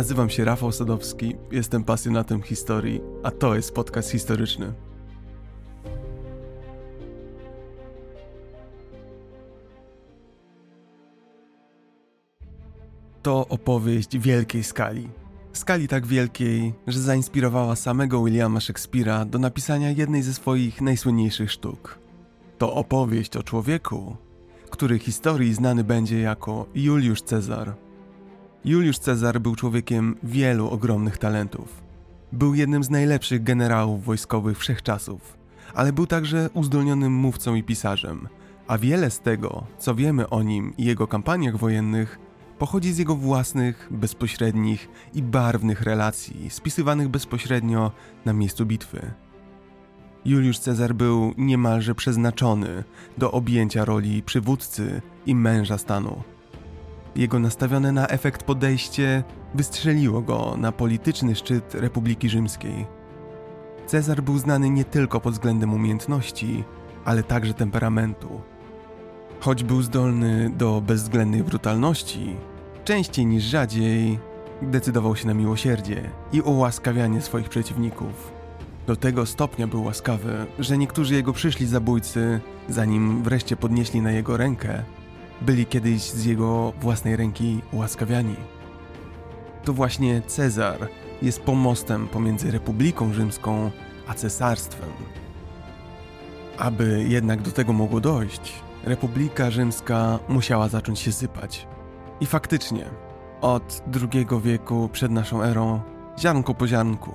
Nazywam się Rafał Sadowski, jestem pasjonatem historii, a to jest podcast historyczny. To opowieść wielkiej skali. Skali tak wielkiej, że zainspirowała samego Williama Shakespeare'a do napisania jednej ze swoich najsłynniejszych sztuk. To opowieść o człowieku, który historii znany będzie jako Juliusz Cezar. Juliusz Cezar był człowiekiem wielu ogromnych talentów. Był jednym z najlepszych generałów wojskowych wszechczasów, ale był także uzdolnionym mówcą i pisarzem, a wiele z tego, co wiemy o nim i jego kampaniach wojennych, pochodzi z jego własnych, bezpośrednich i barwnych relacji, spisywanych bezpośrednio na miejscu bitwy. Juliusz Cezar był niemalże przeznaczony do objęcia roli przywódcy i męża stanu. Jego nastawione na efekt podejście wystrzeliło go na polityczny szczyt Republiki Rzymskiej. Cezar był znany nie tylko pod względem umiejętności, ale także temperamentu. Choć był zdolny do bezwzględnej brutalności, częściej niż rzadziej decydował się na miłosierdzie i ułaskawianie swoich przeciwników. Do tego stopnia był łaskawy, że niektórzy jego przyszli zabójcy, zanim wreszcie podnieśli na jego rękę, byli kiedyś z jego własnej ręki ułaskawiani. To właśnie Cezar jest pomostem pomiędzy Republiką Rzymską a cesarstwem. Aby jednak do tego mogło dojść, Republika Rzymska musiała zacząć się sypać. I faktycznie, od II wieku przed naszą erą, ziarnko po ziarnku,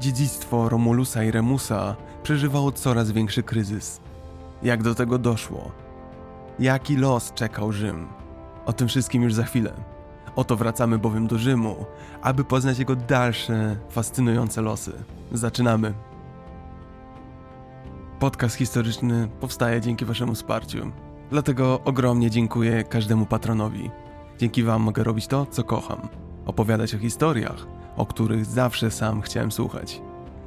dziedzictwo Romulusa i Remusa przeżywało coraz większy kryzys. Jak do tego doszło? Jaki los czekał Rzym? O tym wszystkim już za chwilę. Oto wracamy bowiem do Rzymu, aby poznać jego dalsze, fascynujące losy. Zaczynamy. Podcast historyczny powstaje dzięki Waszemu wsparciu. Dlatego ogromnie dziękuję każdemu patronowi. Dzięki Wam mogę robić to, co kocham. Opowiadać o historiach, o których zawsze sam chciałem słuchać.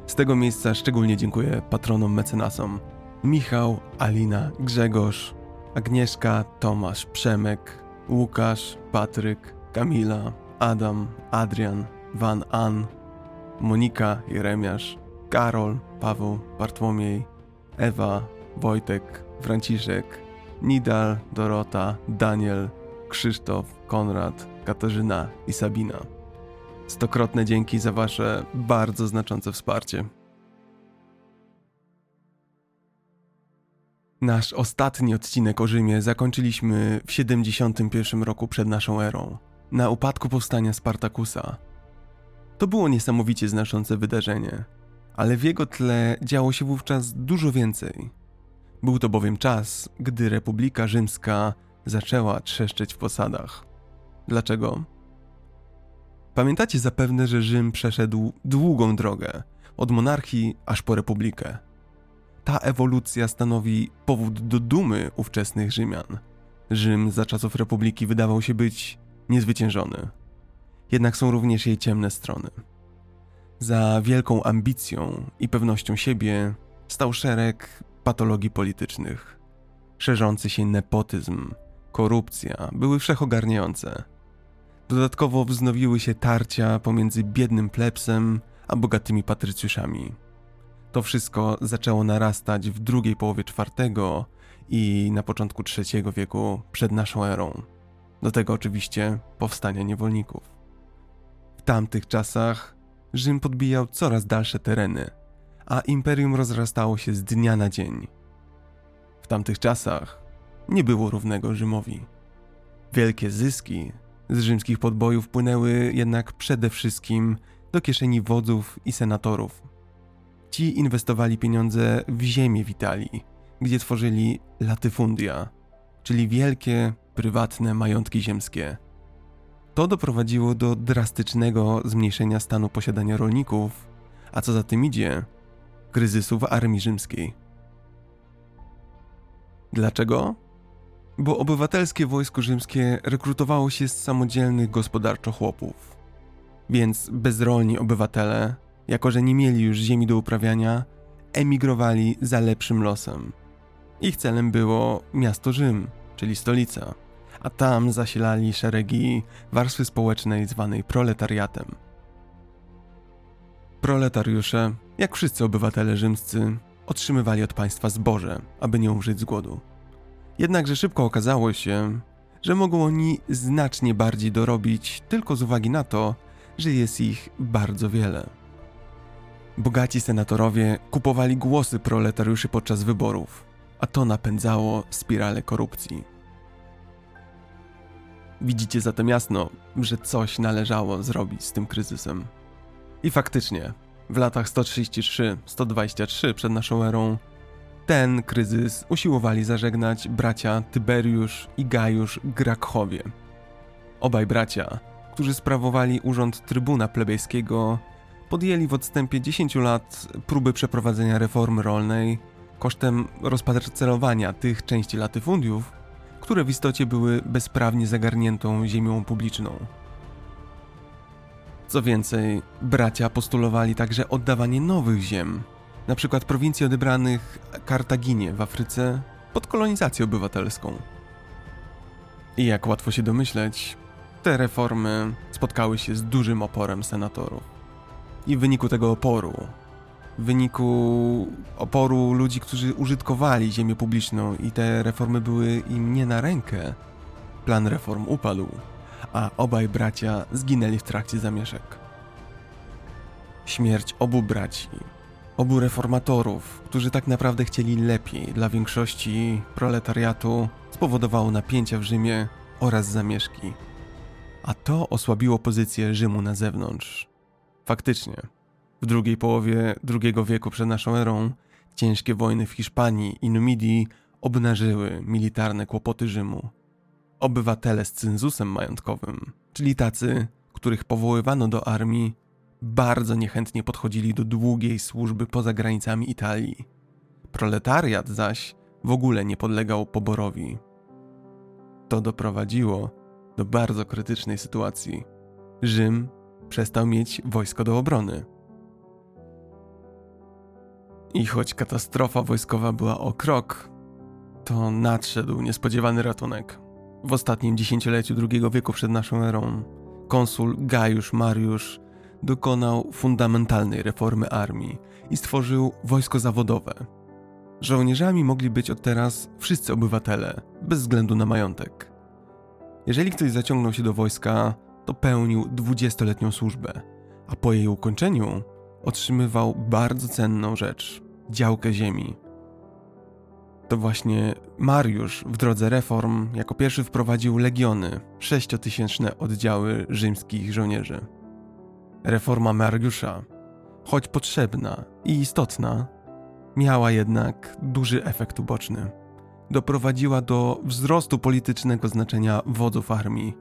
Z tego miejsca szczególnie dziękuję patronom mecenasom. Michał, Alina, Grzegorz, Agnieszka, Tomasz, Przemek, Łukasz, Patryk, Kamila, Adam, Adrian, Van An, Monika, Jeremiasz, Karol, Paweł, Bartłomiej, Ewa, Wojtek, Franciszek, Nidal, Dorota, Daniel, Krzysztof, Konrad, Katarzyna i Sabina. Stokrotne dzięki za Wasze bardzo znaczące wsparcie. Nasz ostatni odcinek o Rzymie zakończyliśmy w 71 roku przed naszą erą, na upadku powstania Spartakusa. To było niesamowicie znaczące wydarzenie, ale w jego tle działo się wówczas dużo więcej. Był to bowiem czas, gdy Republika Rzymska zaczęła trzeszczeć w posadach. Dlaczego? Pamiętacie zapewne, że Rzym przeszedł długą drogę, od monarchii aż po republikę. Ta ewolucja stanowi powód do dumy ówczesnych Rzymian. Rzym za czasów republiki wydawał się być niezwyciężony. Jednak są również jej ciemne strony. Za wielką ambicją i pewnością siebie stał szereg patologii politycznych. Szerzący się nepotyzm, korupcja były wszechogarniające. Dodatkowo wznowiły się tarcia pomiędzy biednym plebsem a bogatymi patrycjuszami. To wszystko zaczęło narastać w drugiej połowie IV i na początku III wieku przed naszą erą. Do tego oczywiście powstania niewolników. W tamtych czasach Rzym podbijał coraz dalsze tereny, a imperium rozrastało się z dnia na dzień. W tamtych czasach nie było równego Rzymowi. Wielkie zyski z rzymskich podbojów płynęły jednak przede wszystkim do kieszeni wodzów i senatorów. Ci inwestowali pieniądze w ziemię w Italii, gdzie tworzyli latyfundia, czyli wielkie, prywatne majątki ziemskie. To doprowadziło do drastycznego zmniejszenia stanu posiadania rolników, a co za tym idzie, kryzysu w armii rzymskiej. Dlaczego? Bo obywatelskie wojsko rzymskie rekrutowało się z samodzielnych gospodarczo chłopów. Więc bezrolni obywatele, jako że nie mieli już ziemi do uprawiania, emigrowali za lepszym losem. Ich celem było miasto Rzym, czyli stolica, a tam zasilali szeregi warstwy społecznej zwanej proletariatem. Proletariusze, jak wszyscy obywatele rzymscy, otrzymywali od państwa zboże, aby nie umrzeć z głodu. Jednakże szybko okazało się, że mogą oni znacznie bardziej dorobić tylko z uwagi na to, że jest ich bardzo wiele. Bogaci senatorowie kupowali głosy proletariuszy podczas wyborów, a to napędzało spiralę korupcji. Widzicie zatem jasno, że coś należało zrobić z tym kryzysem. I faktycznie, w latach 133-123 przed naszą erą, ten kryzys usiłowali zażegnać bracia Tyberiusz i Gajusz Grakchowie. Obaj bracia, którzy sprawowali urząd trybuna plebejskiego, podjęli w odstępie 10 lat próby przeprowadzenia reformy rolnej kosztem rozparcelowania tych części latyfundiów, które w istocie były bezprawnie zagarniętą ziemią publiczną. Co więcej, bracia postulowali także oddawanie nowych ziem, np. prowincji odebranych Kartaginie w Afryce pod kolonizację obywatelską. I jak łatwo się domyśleć, te reformy spotkały się z dużym oporem senatorów. I w wyniku tego oporu, w wyniku oporu ludzi, którzy użytkowali ziemię publiczną i te reformy były im nie na rękę, plan reform upadł a obaj bracia zginęli w trakcie zamieszek. Śmierć obu braci, obu reformatorów, którzy tak naprawdę chcieli lepiej dla większości proletariatu, spowodowało napięcia w Rzymie oraz zamieszki. A to osłabiło pozycję Rzymu na zewnątrz. Faktycznie, w drugiej połowie II wieku przed naszą erą ciężkie wojny w Hiszpanii i Numidii obnażyły militarne kłopoty Rzymu obywatele z cenzusem majątkowym, czyli tacy, których powoływano do armii, bardzo niechętnie podchodzili do długiej służby poza granicami Italii. Proletariat zaś w ogóle nie podlegał poborowi. To doprowadziło do bardzo krytycznej sytuacji. Rzym przestał mieć wojsko do obrony. I choć katastrofa wojskowa była o krok, to nadszedł niespodziewany ratunek. W ostatnim dziesięcioleciu II wieku przed naszą erą konsul Gajusz Mariusz dokonał fundamentalnej reformy armii i stworzył wojsko zawodowe. Żołnierzami mogli być od teraz wszyscy obywatele, bez względu na majątek. Jeżeli ktoś zaciągnął się do wojska, to pełnił dwudziestoletnią służbę, a po jej ukończeniu otrzymywał bardzo cenną rzecz działkę ziemi to właśnie Mariusz w drodze reform jako pierwszy wprowadził legiony, sześciotysięczne oddziały rzymskich żołnierzy. Reforma Mariusza, choć potrzebna i istotna, miała jednak duży efekt uboczny. Doprowadziła do wzrostu politycznego znaczenia wodzów armii.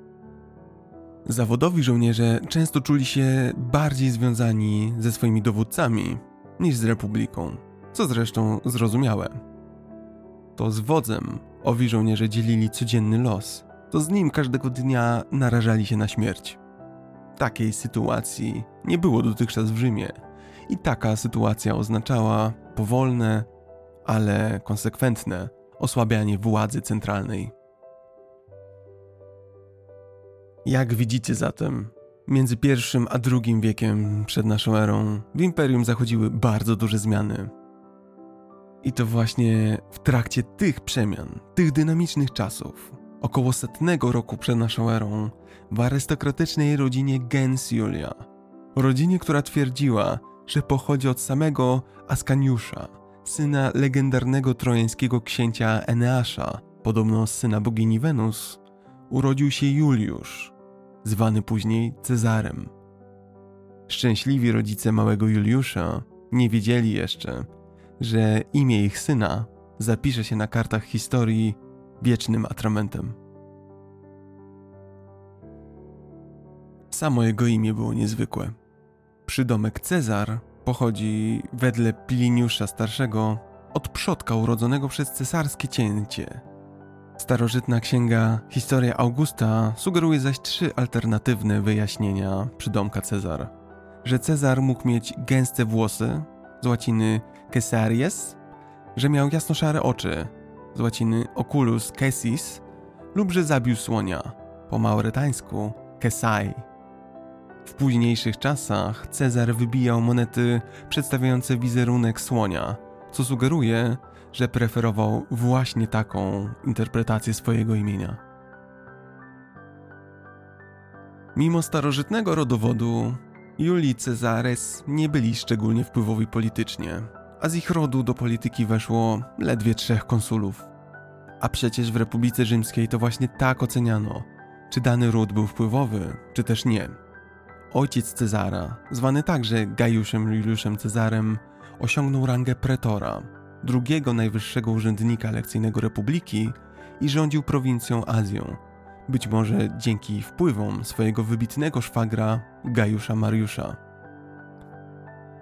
Zawodowi żołnierze często czuli się bardziej związani ze swoimi dowódcami niż z republiką, co zresztą zrozumiałe to z wodzem owi żołnierze dzielili codzienny los, to z nim każdego dnia narażali się na śmierć. Takiej sytuacji nie było dotychczas w Rzymie i taka sytuacja oznaczała powolne, ale konsekwentne osłabianie władzy centralnej. Jak widzicie zatem, między pierwszym a drugim wiekiem przed naszą erą w imperium zachodziły bardzo duże zmiany. I to właśnie w trakcie tych przemian, tych dynamicznych czasów, około setnego roku przed naszą erą, w arystokratycznej rodzinie Gens Julia, rodzinie, która twierdziła, że pochodzi od samego Askaniusza, syna legendarnego trojańskiego księcia Eneasza, podobno syna bogini Wenus, urodził się Juliusz, zwany później Cezarem. Szczęśliwi rodzice małego Juliusza nie wiedzieli jeszcze, że imię ich syna zapisze się na kartach historii wiecznym atramentem. Samo jego imię było niezwykłe. Przydomek Cezar pochodzi wedle Pliniusza Starszego od przodka urodzonego przez cesarskie cięcie. Starożytna księga Historia Augusta sugeruje zaś trzy alternatywne wyjaśnienia przydomka Cezar. Że Cezar mógł mieć gęste włosy, z łaciny Caesaries, że miał jasno-szare oczy, z łaciny oculus caesis lub że zabił słonia, po mauretańsku Kesai. W późniejszych czasach Cezar wybijał monety przedstawiające wizerunek słonia, co sugeruje, że preferował właśnie taką interpretację swojego imienia. Mimo starożytnego rodowodu, Julii Cezares nie byli szczególnie wpływowi politycznie, a z ich rodu do polityki weszło ledwie trzech konsulów. A przecież w Republice Rzymskiej to właśnie tak oceniano, czy dany ród był wpływowy, czy też nie. Ojciec Cezara, zwany także Gajuszem Juliuszem Cezarem, osiągnął rangę pretora, drugiego najwyższego urzędnika lekcyjnego republiki i rządził prowincją Azją, być może dzięki wpływom swojego wybitnego szwagra Gajusza Mariusza.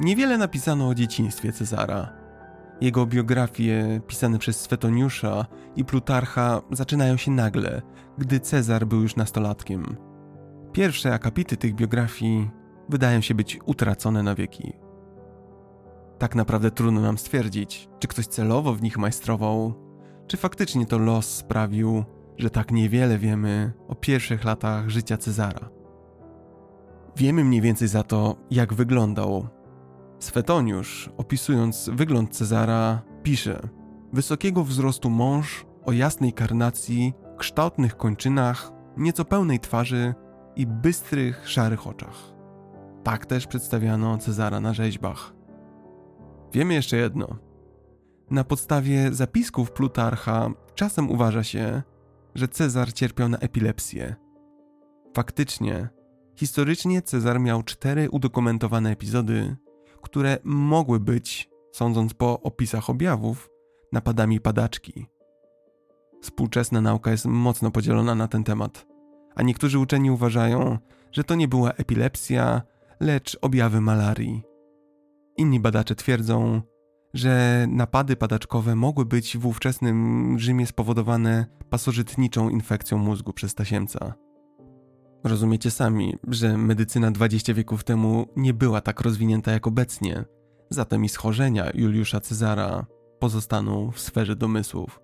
Niewiele napisano o dzieciństwie Cezara. Jego biografie pisane przez Swetoniusza i Plutarcha zaczynają się nagle, gdy Cezar był już nastolatkiem. Pierwsze akapity tych biografii wydają się być utracone na wieki. Tak naprawdę trudno nam stwierdzić, czy ktoś celowo w nich majstrował, czy faktycznie to los sprawił, że tak niewiele wiemy o pierwszych latach życia Cezara. Wiemy mniej więcej za to, jak wyglądał. Swetoniusz, opisując wygląd Cezara, pisze: Wysokiego wzrostu mąż, o jasnej karnacji, kształtnych kończynach, nieco pełnej twarzy i bystrych, szarych oczach. Tak też przedstawiano Cezara na rzeźbach. Wiemy jeszcze jedno. Na podstawie zapisków Plutarcha czasem uważa się, że Cezar cierpiał na epilepsję. Faktycznie, historycznie Cezar miał cztery udokumentowane epizody, które mogły być, sądząc po opisach objawów, napadami padaczki. Współczesna nauka jest mocno podzielona na ten temat, a niektórzy uczeni uważają, że to nie była epilepsja, lecz objawy malarii. Inni badacze twierdzą, że napady padaczkowe mogły być w ówczesnym Rzymie spowodowane pasożytniczą infekcją mózgu przez tasiemca. Rozumiecie sami, że medycyna 20 wieków temu nie była tak rozwinięta jak obecnie, zatem i schorzenia Juliusza Cezara pozostaną w sferze domysłów.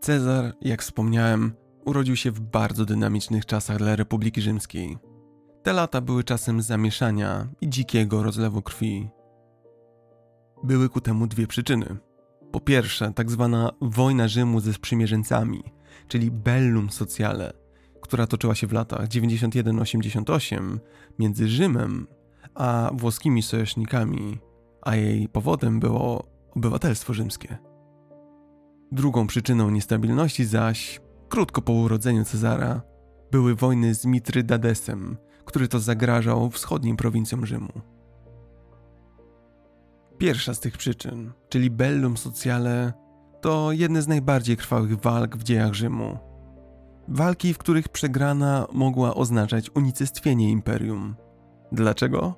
Cezar, jak wspomniałem, urodził się w bardzo dynamicznych czasach dla Republiki Rzymskiej. Te lata były czasem zamieszania i dzikiego rozlewu krwi. Były ku temu dwie przyczyny. Po pierwsze, tak zwana wojna Rzymu ze sprzymierzeńcami, czyli bellum sociale, która toczyła się w latach 91-88 między Rzymem a włoskimi sojusznikami, a jej powodem było obywatelstwo rzymskie. Drugą przyczyną niestabilności zaś, krótko po urodzeniu Cezara, były wojny z Mitrydadesem, który to zagrażał wschodnim prowincjom Rzymu. Pierwsza z tych przyczyn, czyli Bellum Sociale, to jedne z najbardziej krwawych walk w dziejach Rzymu. Walki, w których przegrana mogła oznaczać unicestwienie imperium. Dlaczego?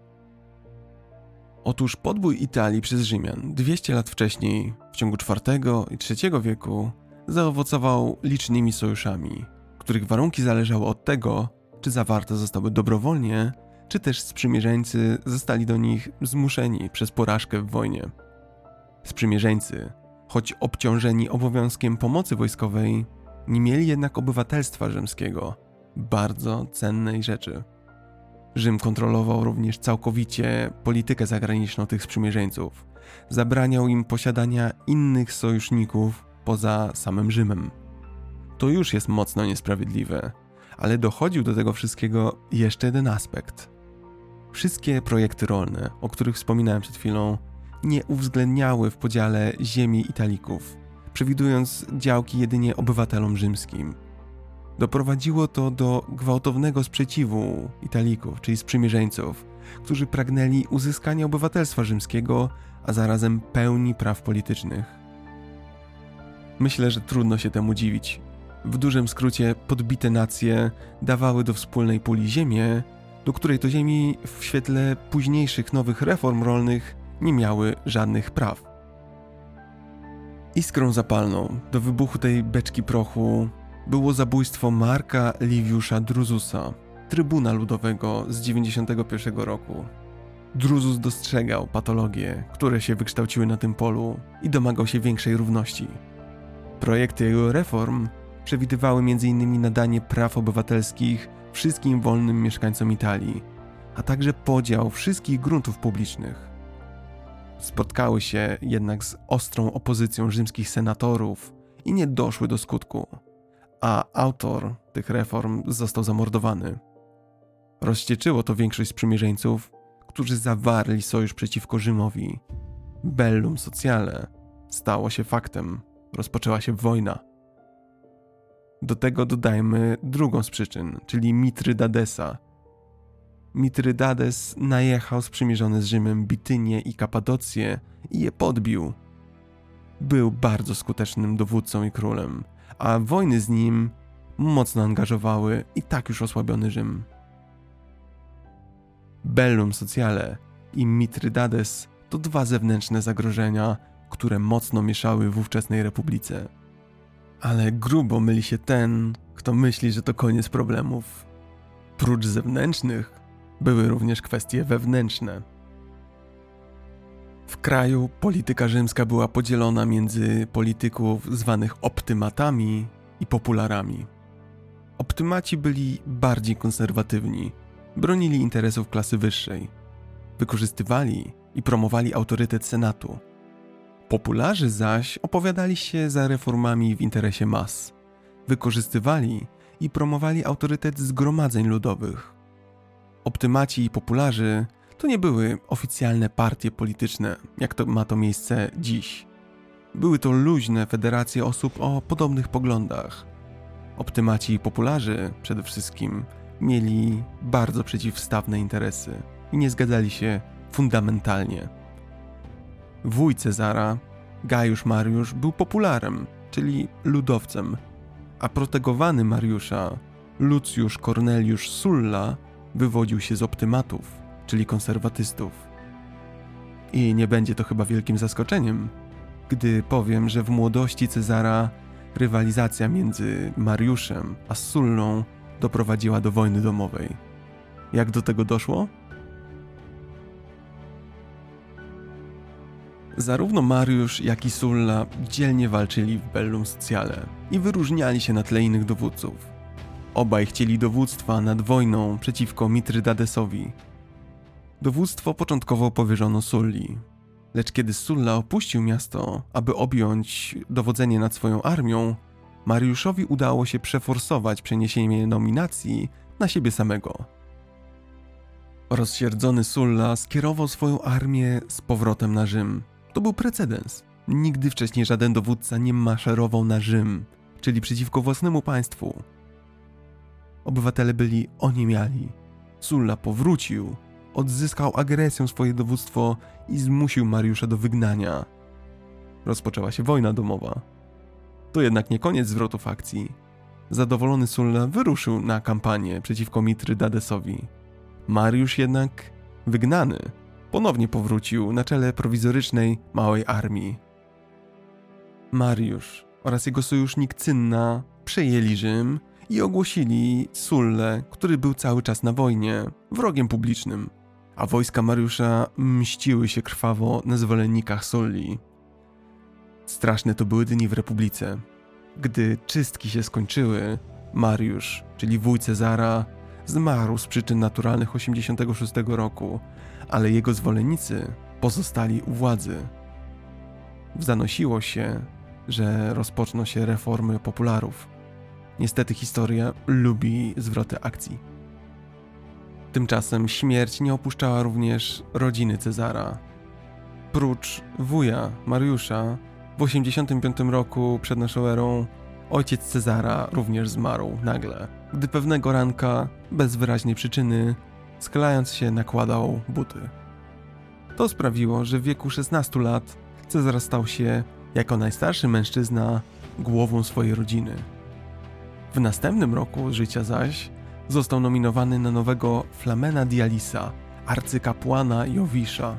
Otóż podbój Italii przez Rzymian 200 lat wcześniej, w ciągu IV i III wieku, zaowocował licznymi sojuszami, których warunki zależały od tego, czy zawarte zostały dobrowolnie, czy też sprzymierzeńcy zostali do nich zmuszeni przez porażkę w wojnie. Sprzymierzeńcy, choć obciążeni obowiązkiem pomocy wojskowej, nie mieli jednak obywatelstwa rzymskiego, bardzo cennej rzeczy. Rzym kontrolował również całkowicie politykę zagraniczną tych sprzymierzeńców. Zabraniał im posiadania innych sojuszników poza samym Rzymem. To już jest mocno niesprawiedliwe, ale dochodził do tego wszystkiego jeszcze jeden aspekt. Wszystkie projekty rolne, o których wspominałem przed chwilą, nie uwzględniały w podziale ziemi Italików, przewidując działki jedynie obywatelom rzymskim. Doprowadziło to do gwałtownego sprzeciwu Italików, czyli sprzymierzeńców, którzy pragnęli uzyskania obywatelstwa rzymskiego, a zarazem pełni praw politycznych. Myślę, że trudno się temu dziwić. W dużym skrócie, podbite nacje dawały do wspólnej puli ziemię, do której to ziemi w świetle późniejszych nowych reform rolnych nie miały żadnych praw. Iskrą zapalną do wybuchu tej beczki prochu było zabójstwo Marka Liviusza Druzusa, trybuna ludowego z 91 roku. Druzus dostrzegał patologie, które się wykształciły na tym polu i domagał się większej równości. Projekty jego reform przewidywały m.in. nadanie praw obywatelskich wszystkim wolnym mieszkańcom Italii, a także podział wszystkich gruntów publicznych. Spotkały się jednak z ostrą opozycją rzymskich senatorów i nie doszły do skutku, a autor tych reform został zamordowany. Rozcieczyło to większość sprzymierzeńców, którzy zawarli sojusz przeciwko Rzymowi. Bellum Sociale stało się faktem, rozpoczęła się wojna. Do tego dodajmy drugą z przyczyn, czyli Mitrydadesa. Mitrydades najechał sprzymierzony z Rzymem Bitynię i Kapadocję i je podbił. Był bardzo skutecznym dowódcą i królem, a wojny z nim mocno angażowały i tak już osłabiony Rzym. Bellum Sociale i Mitrydades to dwa zewnętrzne zagrożenia, które mocno mieszały w ówczesnej republice. Ale grubo myli się ten, kto myśli, że to koniec problemów. Prócz zewnętrznych, były również kwestie wewnętrzne. W kraju polityka rzymska była podzielona między polityków zwanych optymatami i popularami. Optymaci byli bardziej konserwatywni, bronili interesów klasy wyższej, wykorzystywali i promowali autorytet senatu. Popularzy zaś opowiadali się za reformami w interesie mas, wykorzystywali i promowali autorytet zgromadzeń ludowych. Optymaci i popularzy to nie były oficjalne partie polityczne, jak to ma to miejsce dziś. Były to luźne federacje osób o podobnych poglądach. Optymaci i popularzy przede wszystkim mieli bardzo przeciwstawne interesy i nie zgadzali się fundamentalnie. Wuj Cezara, Gajusz Mariusz, był popularem, czyli ludowcem, a protegowany Mariusza, Lucjusz Corneliusz Sulla, wywodził się z optymatów, czyli konserwatystów. I nie będzie to chyba wielkim zaskoczeniem, gdy powiem, że w młodości Cezara rywalizacja między Mariuszem a Sullą doprowadziła do wojny domowej. Jak do tego doszło? Zarówno Mariusz, jak i Sulla dzielnie walczyli w Bellum Sociale i wyróżniali się na tle innych dowódców. Obaj chcieli dowództwa nad wojną przeciwko Mitrydadesowi. Dowództwo początkowo powierzono Sulli, lecz kiedy Sulla opuścił miasto, aby objąć dowodzenie nad swoją armią, Mariuszowi udało się przeforsować przeniesienie nominacji na siebie samego. Rozsierdzony Sulla skierował swoją armię z powrotem na Rzym. To był precedens. Nigdy wcześniej żaden dowódca nie maszerował na Rzym, czyli przeciwko własnemu państwu. Obywatele byli oniemiali. Sulla powrócił, odzyskał agresją swoje dowództwo i zmusił Mariusza do wygnania. Rozpoczęła się wojna domowa. To jednak nie koniec zwrotów akcji. Zadowolony Sulla wyruszył na kampanię przeciwko Mitrydadesowi. Mariusz jednak, wygnany, ponownie powrócił na czele prowizorycznej małej armii. Mariusz oraz jego sojusznik Cynna przejęli Rzym i ogłosili Sulle, który był cały czas na wojnie, wrogiem publicznym, a wojska Mariusza mściły się krwawo na zwolennikach Sulli. Straszne to były dni w Republice. Gdy czystki się skończyły, Mariusz, czyli wuj Cezara, zmarł z przyczyn naturalnych 86 roku, ale jego zwolennicy pozostali u władzy. Zanosiło się, że rozpoczną się reformy popularów. Niestety historia lubi zwroty akcji. Tymczasem śmierć nie opuszczała również rodziny Cezara. Prócz wuja Mariusza, w 85 roku przed naszą erą ojciec Cezara również zmarł nagle, gdy pewnego ranka, bez wyraźnej przyczyny, sklając się nakładał buty. To sprawiło, że w wieku 16 lat Cezar stał się, jako najstarszy mężczyzna, głową swojej rodziny. W następnym roku życia zaś został nominowany na nowego Flamena Dialisa, arcykapłana Jowisza,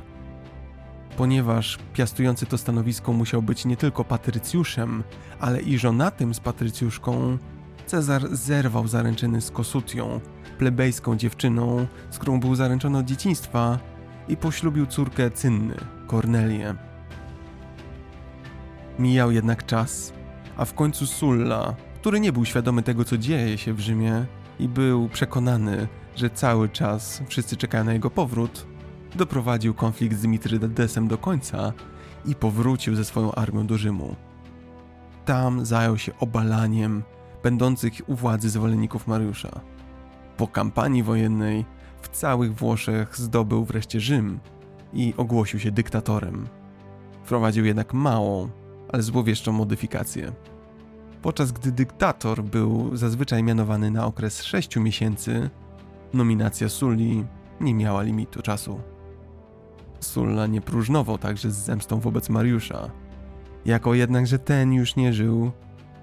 ponieważ piastujący to stanowisko musiał być nie tylko patrycjuszem, ale i żonatym z patrycjuszką, Cezar zerwał zaręczyny z Kosutią, plebejską dziewczyną, z którą był zaręczony od dzieciństwa i poślubił córkę Cynny, Kornelię. Mijał jednak czas, a w końcu Sulla, który nie był świadomy tego, co dzieje się w Rzymie i był przekonany, że cały czas wszyscy czekają na jego powrót, doprowadził konflikt z Mitridesem do końca i powrócił ze swoją armią do Rzymu. Tam zajął się obalaniem będących u władzy zwolenników Mariusza. Po kampanii wojennej w całych Włoszech zdobył wreszcie Rzym i ogłosił się dyktatorem. Wprowadził jednak małą, ale złowieszczą modyfikację. Podczas gdy dyktator był zazwyczaj mianowany na okres 6 miesięcy, nominacja Sulli nie miała limitu czasu. Sulla nie próżnował także z zemstą wobec Mariusza. Jako jednakże ten już nie żył,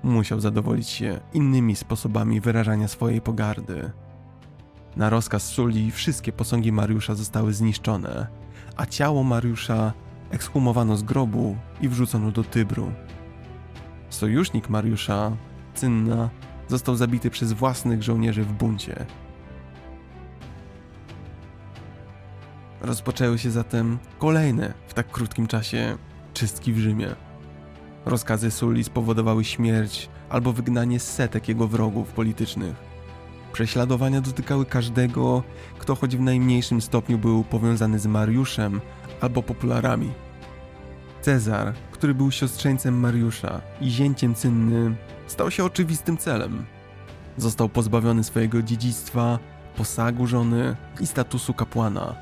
musiał zadowolić się innymi sposobami wyrażania swojej pogardy. Na rozkaz Sulli wszystkie posągi Mariusza zostały zniszczone, a ciało Mariusza ekshumowano z grobu i wrzucono do Tybru. Sojusznik Mariusza, Cynna, został zabity przez własnych żołnierzy w buncie. Rozpoczęły się zatem kolejne w tak krótkim czasie czystki w Rzymie. Rozkazy Sulli spowodowały śmierć albo wygnanie setek jego wrogów politycznych. Prześladowania dotykały każdego, kto choć w najmniejszym stopniu był powiązany z Mariuszem albo popularami. Cezar, który był siostrzeńcem Mariusza i zięciem cynny, stał się oczywistym celem. Został pozbawiony swojego dziedzictwa, posagu żony i statusu kapłana.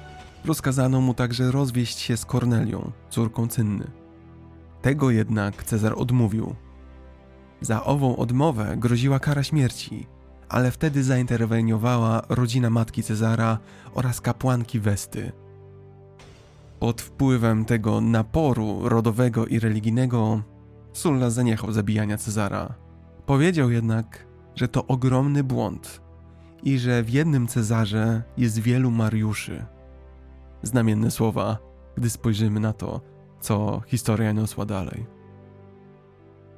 Rozkazano mu także rozwieść się z Kornelią, córką cynny. Tego jednak Cezar odmówił. Za ową odmowę groziła kara śmierci, ale wtedy zainterweniowała rodzina matki Cezara oraz kapłanki Westy. Pod wpływem tego naporu rodowego i religijnego Sulla zaniechał zabijania Cezara. Powiedział jednak, że to ogromny błąd i że w jednym Cezarze jest wielu Mariuszy. Znamienne słowa, gdy spojrzymy na to, co historia niosła dalej.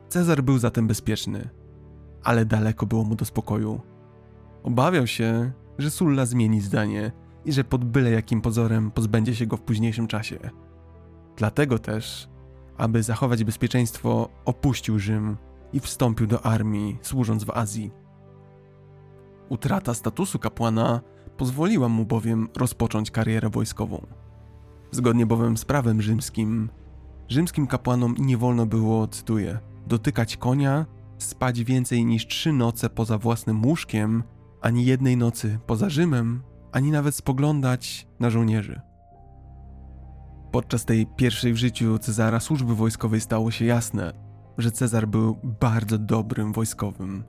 Cezar był zatem bezpieczny, ale daleko było mu do spokoju. Obawiał się, że Sulla zmieni zdanie i że pod byle jakim pozorem pozbędzie się go w późniejszym czasie. Dlatego też, aby zachować bezpieczeństwo, opuścił Rzym i wstąpił do armii, służąc w Azji. Utrata statusu kapłana pozwoliła mu bowiem rozpocząć karierę wojskową. Zgodnie bowiem z prawem rzymskim, rzymskim kapłanom nie wolno było, cytuję, dotykać konia, spać więcej niż trzy noce poza własnym łóżkiem, ani jednej nocy poza Rzymem, ani nawet spoglądać na żołnierzy. Podczas tej pierwszej w życiu Cezara służby wojskowej stało się jasne, że Cezar był bardzo dobrym wojskowym.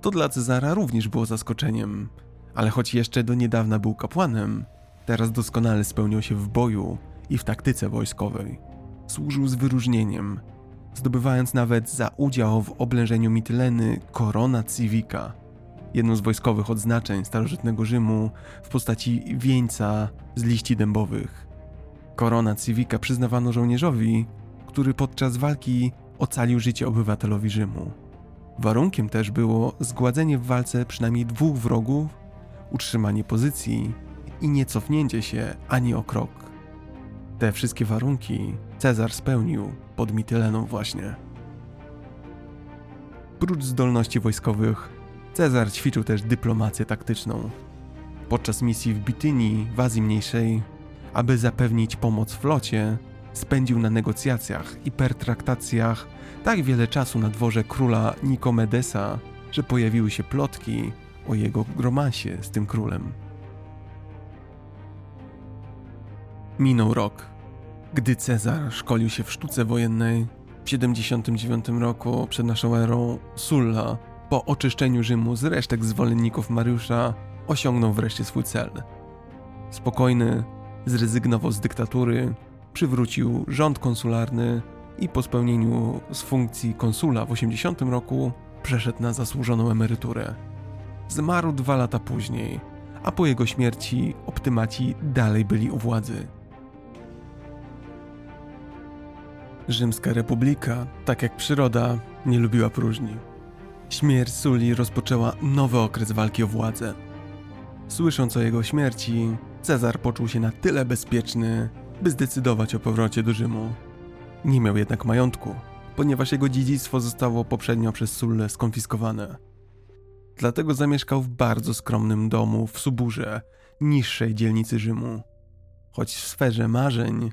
To dla Cezara również było zaskoczeniem, ale choć jeszcze do niedawna był kapłanem, teraz doskonale spełniał się w boju i w taktyce wojskowej. Służył z wyróżnieniem, zdobywając nawet za udział w oblężeniu Mityleny korona civica, jedno z wojskowych odznaczeń starożytnego Rzymu w postaci wieńca z liści dębowych. Korona civica przyznawano żołnierzowi, który podczas walki ocalił życie obywatelowi Rzymu. Warunkiem też było zgładzenie w walce przynajmniej dwóch wrogów, utrzymanie pozycji i nie cofnięcie się ani o krok. Te wszystkie warunki Cezar spełnił pod Mityleną właśnie. Prócz zdolności wojskowych, Cezar ćwiczył też dyplomację taktyczną. Podczas misji w Bitynii, w Azji Mniejszej, aby zapewnić pomoc flocie, spędził na negocjacjach i pertraktacjach tak wiele czasu na dworze króla Nikomedesa, że pojawiły się plotki o jego romansie z tym królem. Minął rok. Gdy Cezar szkolił się w sztuce wojennej, w 79 roku przed naszą erą Sulla, po oczyszczeniu Rzymu z resztek zwolenników Mariusza, osiągnął wreszcie swój cel. Spokojny, zrezygnował z dyktatury, przywrócił rząd konsularny i po spełnieniu z funkcji konsula w 80 roku przeszedł na zasłużoną emeryturę. Zmarł dwa lata później, a po jego śmierci optymaci dalej byli u władzy. Rzymska Republika, tak jak przyroda, nie lubiła próżni. Śmierć Suli rozpoczęła nowy okres walki o władzę. Słysząc o jego śmierci, Cezar poczuł się na tyle bezpieczny, by zdecydować o powrocie do Rzymu. Nie miał jednak majątku, ponieważ jego dziedzictwo zostało poprzednio przez Sulle skonfiskowane. Dlatego zamieszkał w bardzo skromnym domu w Suburze, niższej dzielnicy Rzymu. Choć w sferze marzeń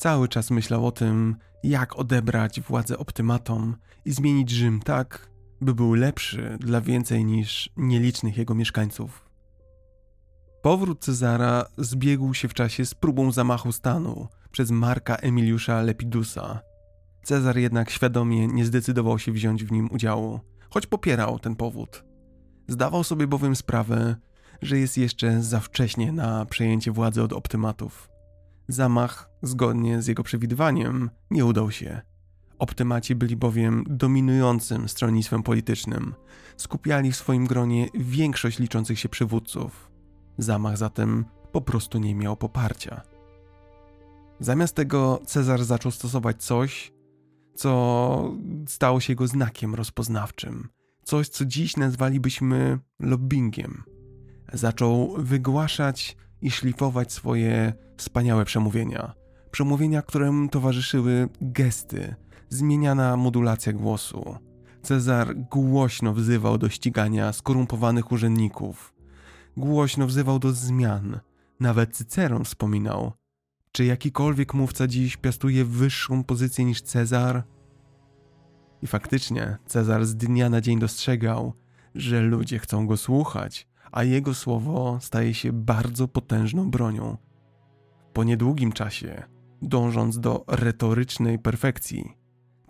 cały czas myślał o tym, jak odebrać władzę optymatom i zmienić Rzym tak, by był lepszy dla więcej niż nielicznych jego mieszkańców. Powrót Cezara zbiegł się w czasie z próbą zamachu stanu przez Marka Emiliusza Lepidusa. Cezar jednak świadomie nie zdecydował się wziąć w nim udziału, choć popierał ten powód. Zdawał sobie bowiem sprawę, że jest jeszcze za wcześnie na przejęcie władzy od optymatów. Zamach, zgodnie z jego przewidywaniem, nie udał się. Optymaci byli bowiem dominującym stronnictwem politycznym. Skupiali w swoim gronie większość liczących się przywódców. Zamach zatem po prostu nie miał poparcia. Zamiast tego Cezar zaczął stosować coś, co stało się jego znakiem rozpoznawczym. Coś, co dziś nazwalibyśmy lobbyingiem. Zaczął wygłaszać i szlifować swoje wspaniałe przemówienia. Przemówienia, którym towarzyszyły gesty, zmieniana modulacja głosu. Cezar głośno wzywał do ścigania skorumpowanych urzędników. Głośno wzywał do zmian. Nawet Cyceron wspominał. Czy jakikolwiek mówca dziś piastuje wyższą pozycję niż Cezar? I faktycznie Cezar z dnia na dzień dostrzegał, że ludzie chcą go słuchać, a jego słowo staje się bardzo potężną bronią. Po niedługim czasie, dążąc do retorycznej perfekcji,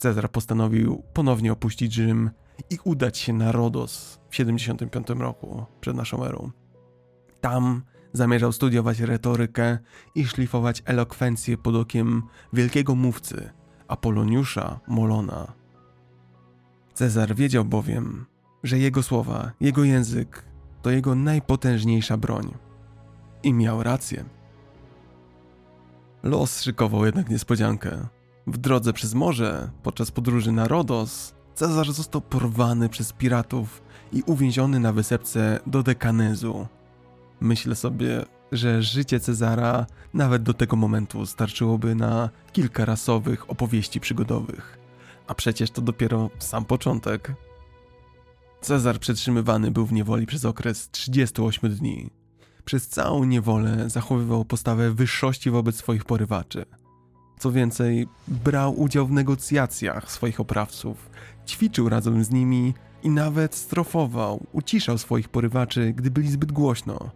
Cezar postanowił ponownie opuścić Rzym i udać się na Rodos w 75 roku przed naszą erą. Tam zamierzał studiować retorykę i szlifować elokwencję pod okiem wielkiego mówcy Apoloniusza Molona. Cezar wiedział bowiem, że jego słowa, jego język to jego najpotężniejsza broń. I miał rację. Los szykował jednak niespodziankę. W drodze przez morze, podczas podróży na Rodos, Cezar został porwany przez piratów i uwięziony na wysepce do Dekanezu. Myślę sobie, że życie Cezara nawet do tego momentu starczyłoby na kilka rasowych opowieści przygodowych. A przecież to dopiero sam początek. Cezar przetrzymywany był w niewoli przez okres 38 dni. Przez całą niewolę zachowywał postawę wyższości wobec swoich porywaczy. Co więcej, brał udział w negocjacjach swoich oprawców, ćwiczył razem z nimi i nawet strofował, uciszał swoich porywaczy, gdy byli zbyt głośno.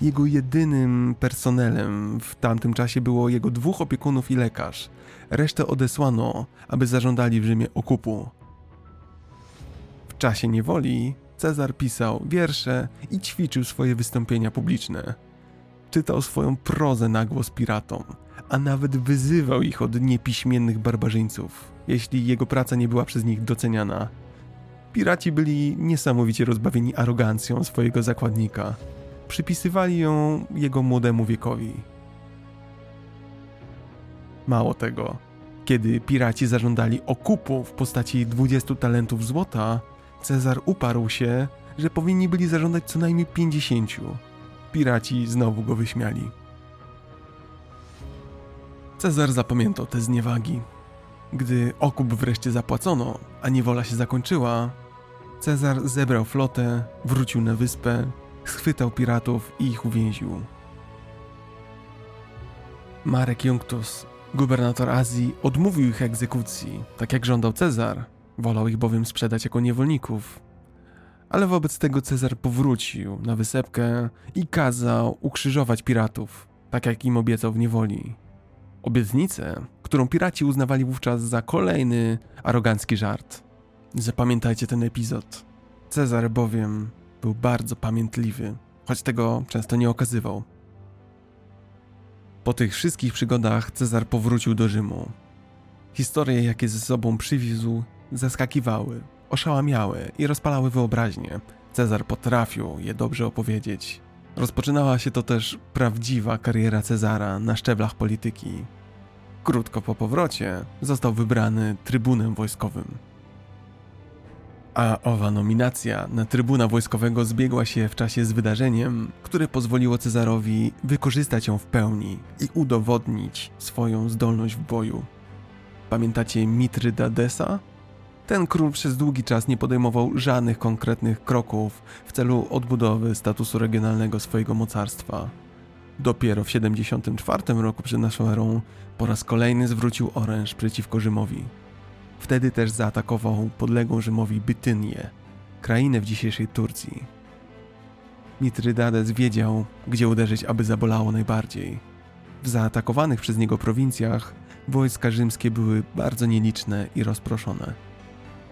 Jego jedynym personelem w tamtym czasie było jego dwóch opiekunów i lekarz. Resztę odesłano, aby zażądali w Rzymie okupu. W czasie niewoli Cezar pisał wiersze i ćwiczył swoje wystąpienia publiczne. Czytał swoją prozę na głos piratom, a nawet wyzywał ich od niepiśmiennych barbarzyńców, jeśli jego praca nie była przez nich doceniana. Piraci byli niesamowicie rozbawieni arogancją swojego zakładnika. Przypisywali ją jego młodemu wiekowi. Mało tego, kiedy piraci zażądali okupu w postaci 20 talentów złota, Cezar uparł się, że powinni byli zażądać co najmniej 50. Piraci znowu go wyśmiali. Cezar zapamiętał te zniewagi. Gdy okup wreszcie zapłacono, a niewola się zakończyła, Cezar zebrał flotę, wrócił na wyspę, schwytał piratów i ich uwięził. Marek Junctus, gubernator Azji, odmówił ich egzekucji, tak jak żądał Cezar, wolał ich bowiem sprzedać jako niewolników. Ale wobec tego Cezar powrócił na wysepkę i kazał ukrzyżować piratów, tak jak im obiecał w niewoli. Obietnicę, którą piraci uznawali wówczas za kolejny arogancki żart. Zapamiętajcie ten epizod. Cezar bowiem był bardzo pamiętliwy, choć tego często nie okazywał. Po tych wszystkich przygodach Cezar powrócił do Rzymu. Historie, jakie ze sobą przywiózł, zaskakiwały, oszałamiały i rozpalały wyobraźnię. Cezar potrafił je dobrze opowiedzieć. Rozpoczynała się to też prawdziwa kariera Cezara na szczeblach polityki. Krótko po powrocie został wybrany trybunem wojskowym. A owa nominacja na trybuna wojskowego zbiegła się w czasie z wydarzeniem, które pozwoliło Cezarowi wykorzystać ją w pełni i udowodnić swoją zdolność w boju. Pamiętacie Mitridadesa? Ten król przez długi czas nie podejmował żadnych konkretnych kroków w celu odbudowy statusu regionalnego swojego mocarstwa. Dopiero w 74 roku przed naszą erą po raz kolejny zwrócił oręż przeciwko Rzymowi. Wtedy też zaatakował podległą Rzymowi Bytynię, krainę w dzisiejszej Turcji. Mitridades wiedział, gdzie uderzyć, aby zabolało najbardziej. W zaatakowanych przez niego prowincjach wojska rzymskie były bardzo nieliczne i rozproszone.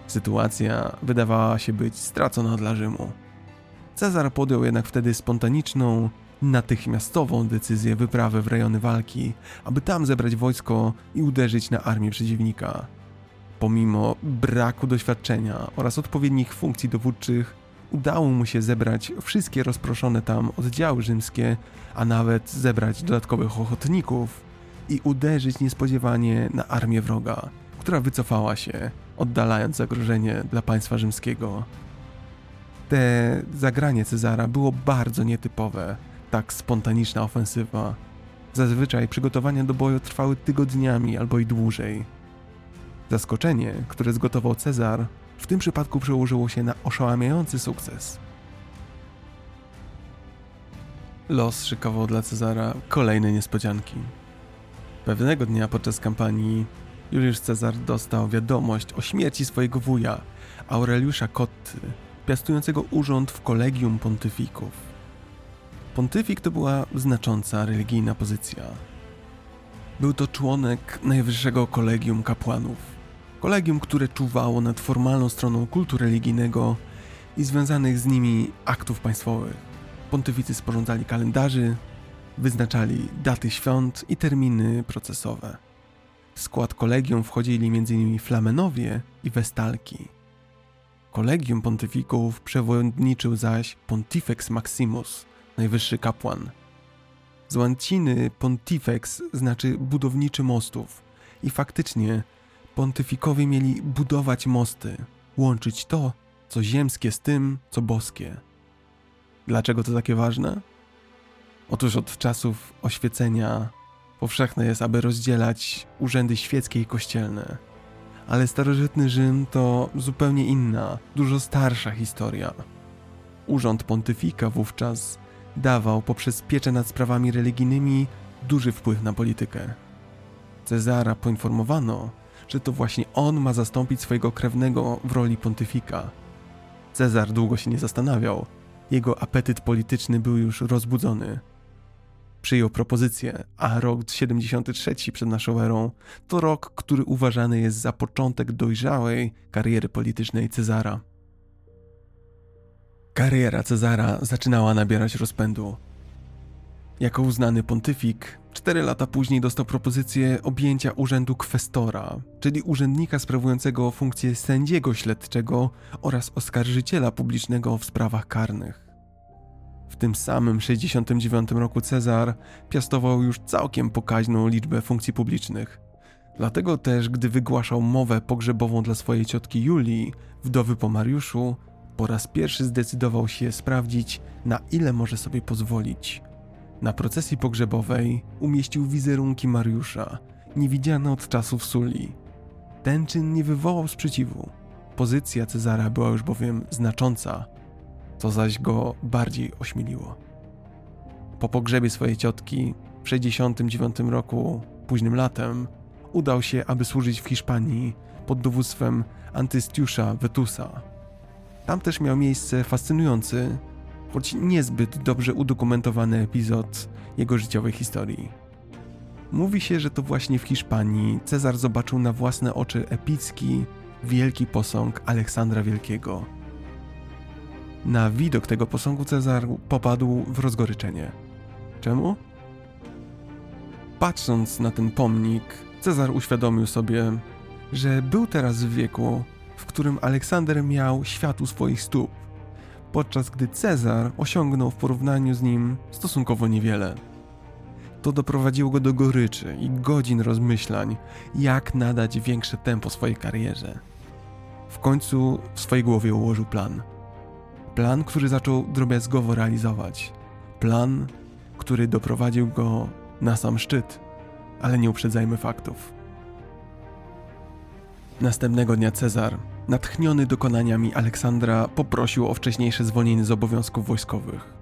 Sytuacja wydawała się być stracona dla Rzymu. Cezar podjął jednak wtedy spontaniczną, natychmiastową decyzję wyprawy w rejony walki, aby tam zebrać wojsko i uderzyć na armię przeciwnika. Pomimo braku doświadczenia oraz odpowiednich funkcji dowódczych, udało mu się zebrać wszystkie rozproszone tam oddziały rzymskie, a nawet zebrać dodatkowych ochotników i uderzyć niespodziewanie na armię wroga, która wycofała się, oddalając zagrożenie dla państwa rzymskiego. Te zagranie Cezara było bardzo nietypowe, tak spontaniczna ofensywa. Zazwyczaj przygotowania do boju trwały tygodniami albo i dłużej. Zaskoczenie, które zgotował Cezar, w tym przypadku przełożyło się na oszałamiający sukces. Los szykował dla Cezara kolejne niespodzianki. Pewnego dnia podczas kampanii Juliusz Cezar dostał wiadomość o śmierci swojego wuja, Aureliusza Kotty, piastującego urząd w Kolegium Pontyfików. Pontyfik to była znacząca religijna pozycja. Był to członek najwyższego kolegium kapłanów. Kolegium, które czuwało nad formalną stroną kultu religijnego i związanych z nimi aktów państwowych. Pontyficy sporządzali kalendarzy, wyznaczali daty świąt i terminy procesowe. W skład kolegium wchodzili m.in. Flamenowie i Westalki. Kolegium pontyfików przewodniczył zaś Pontifex Maximus, najwyższy kapłan. Z łanciny Pontifex znaczy budowniczy mostów i faktycznie pontyfikowie mieli budować mosty, łączyć to, co ziemskie z tym, co boskie. Dlaczego to takie ważne? Otóż od czasów oświecenia powszechne jest, aby rozdzielać urzędy świeckie i kościelne. Ale starożytny Rzym to zupełnie inna, dużo starsza historia. Urząd pontyfika wówczas dawał poprzez pieczę nad sprawami religijnymi duży wpływ na politykę. Cezara poinformowano, że to właśnie on ma zastąpić swojego krewnego w roli pontyfika. Cezar długo się nie zastanawiał. Jego apetyt polityczny był już rozbudzony przyjął propozycję, a rok 73 przed naszą erą to rok, który uważany jest za początek dojrzałej kariery politycznej Cezara. Kariera Cezara zaczynała nabierać rozpędu. Jako uznany pontyfik, cztery lata później dostał propozycję objęcia urzędu kwestora, czyli urzędnika sprawującego funkcję sędziego śledczego oraz oskarżyciela publicznego w sprawach karnych. W tym samym 69 roku Cezar piastował już całkiem pokaźną liczbę funkcji publicznych. Dlatego też, gdy wygłaszał mowę pogrzebową dla swojej ciotki Julii, wdowy po Mariuszu, po raz pierwszy zdecydował się sprawdzić, na ile może sobie pozwolić. Na procesji pogrzebowej umieścił wizerunki Mariusza, niewidziane od czasów Suli. Ten czyn nie wywołał sprzeciwu. Pozycja Cezara była już bowiem znacząca, co zaś go bardziej ośmieliło. Po pogrzebie swojej ciotki w 69 roku, późnym latem, udał się, aby służyć w Hiszpanii pod dowództwem Antystiusza Vetusa. Tam też miał miejsce fascynujący, choć niezbyt dobrze udokumentowany epizod jego życiowej historii. Mówi się, że to właśnie w Hiszpanii Cezar zobaczył na własne oczy epicki, wielki posąg Aleksandra Wielkiego – na widok tego posągu Cezar popadł w rozgoryczenie. Czemu? Patrząc na ten pomnik, Cezar uświadomił sobie, że był teraz w wieku, w którym Aleksander miał świat u swoich stóp, podczas gdy Cezar osiągnął w porównaniu z nim stosunkowo niewiele. To doprowadziło go do goryczy i godzin rozmyślań, jak nadać większe tempo swojej karierze. W końcu w swojej głowie ułożył plan – Plan, który zaczął drobiazgowo realizować. Plan, który doprowadził go na sam szczyt, ale nie uprzedzajmy faktów. Następnego dnia Cezar, natchniony dokonaniami Aleksandra, poprosił o wcześniejsze zwolnienie z obowiązków wojskowych.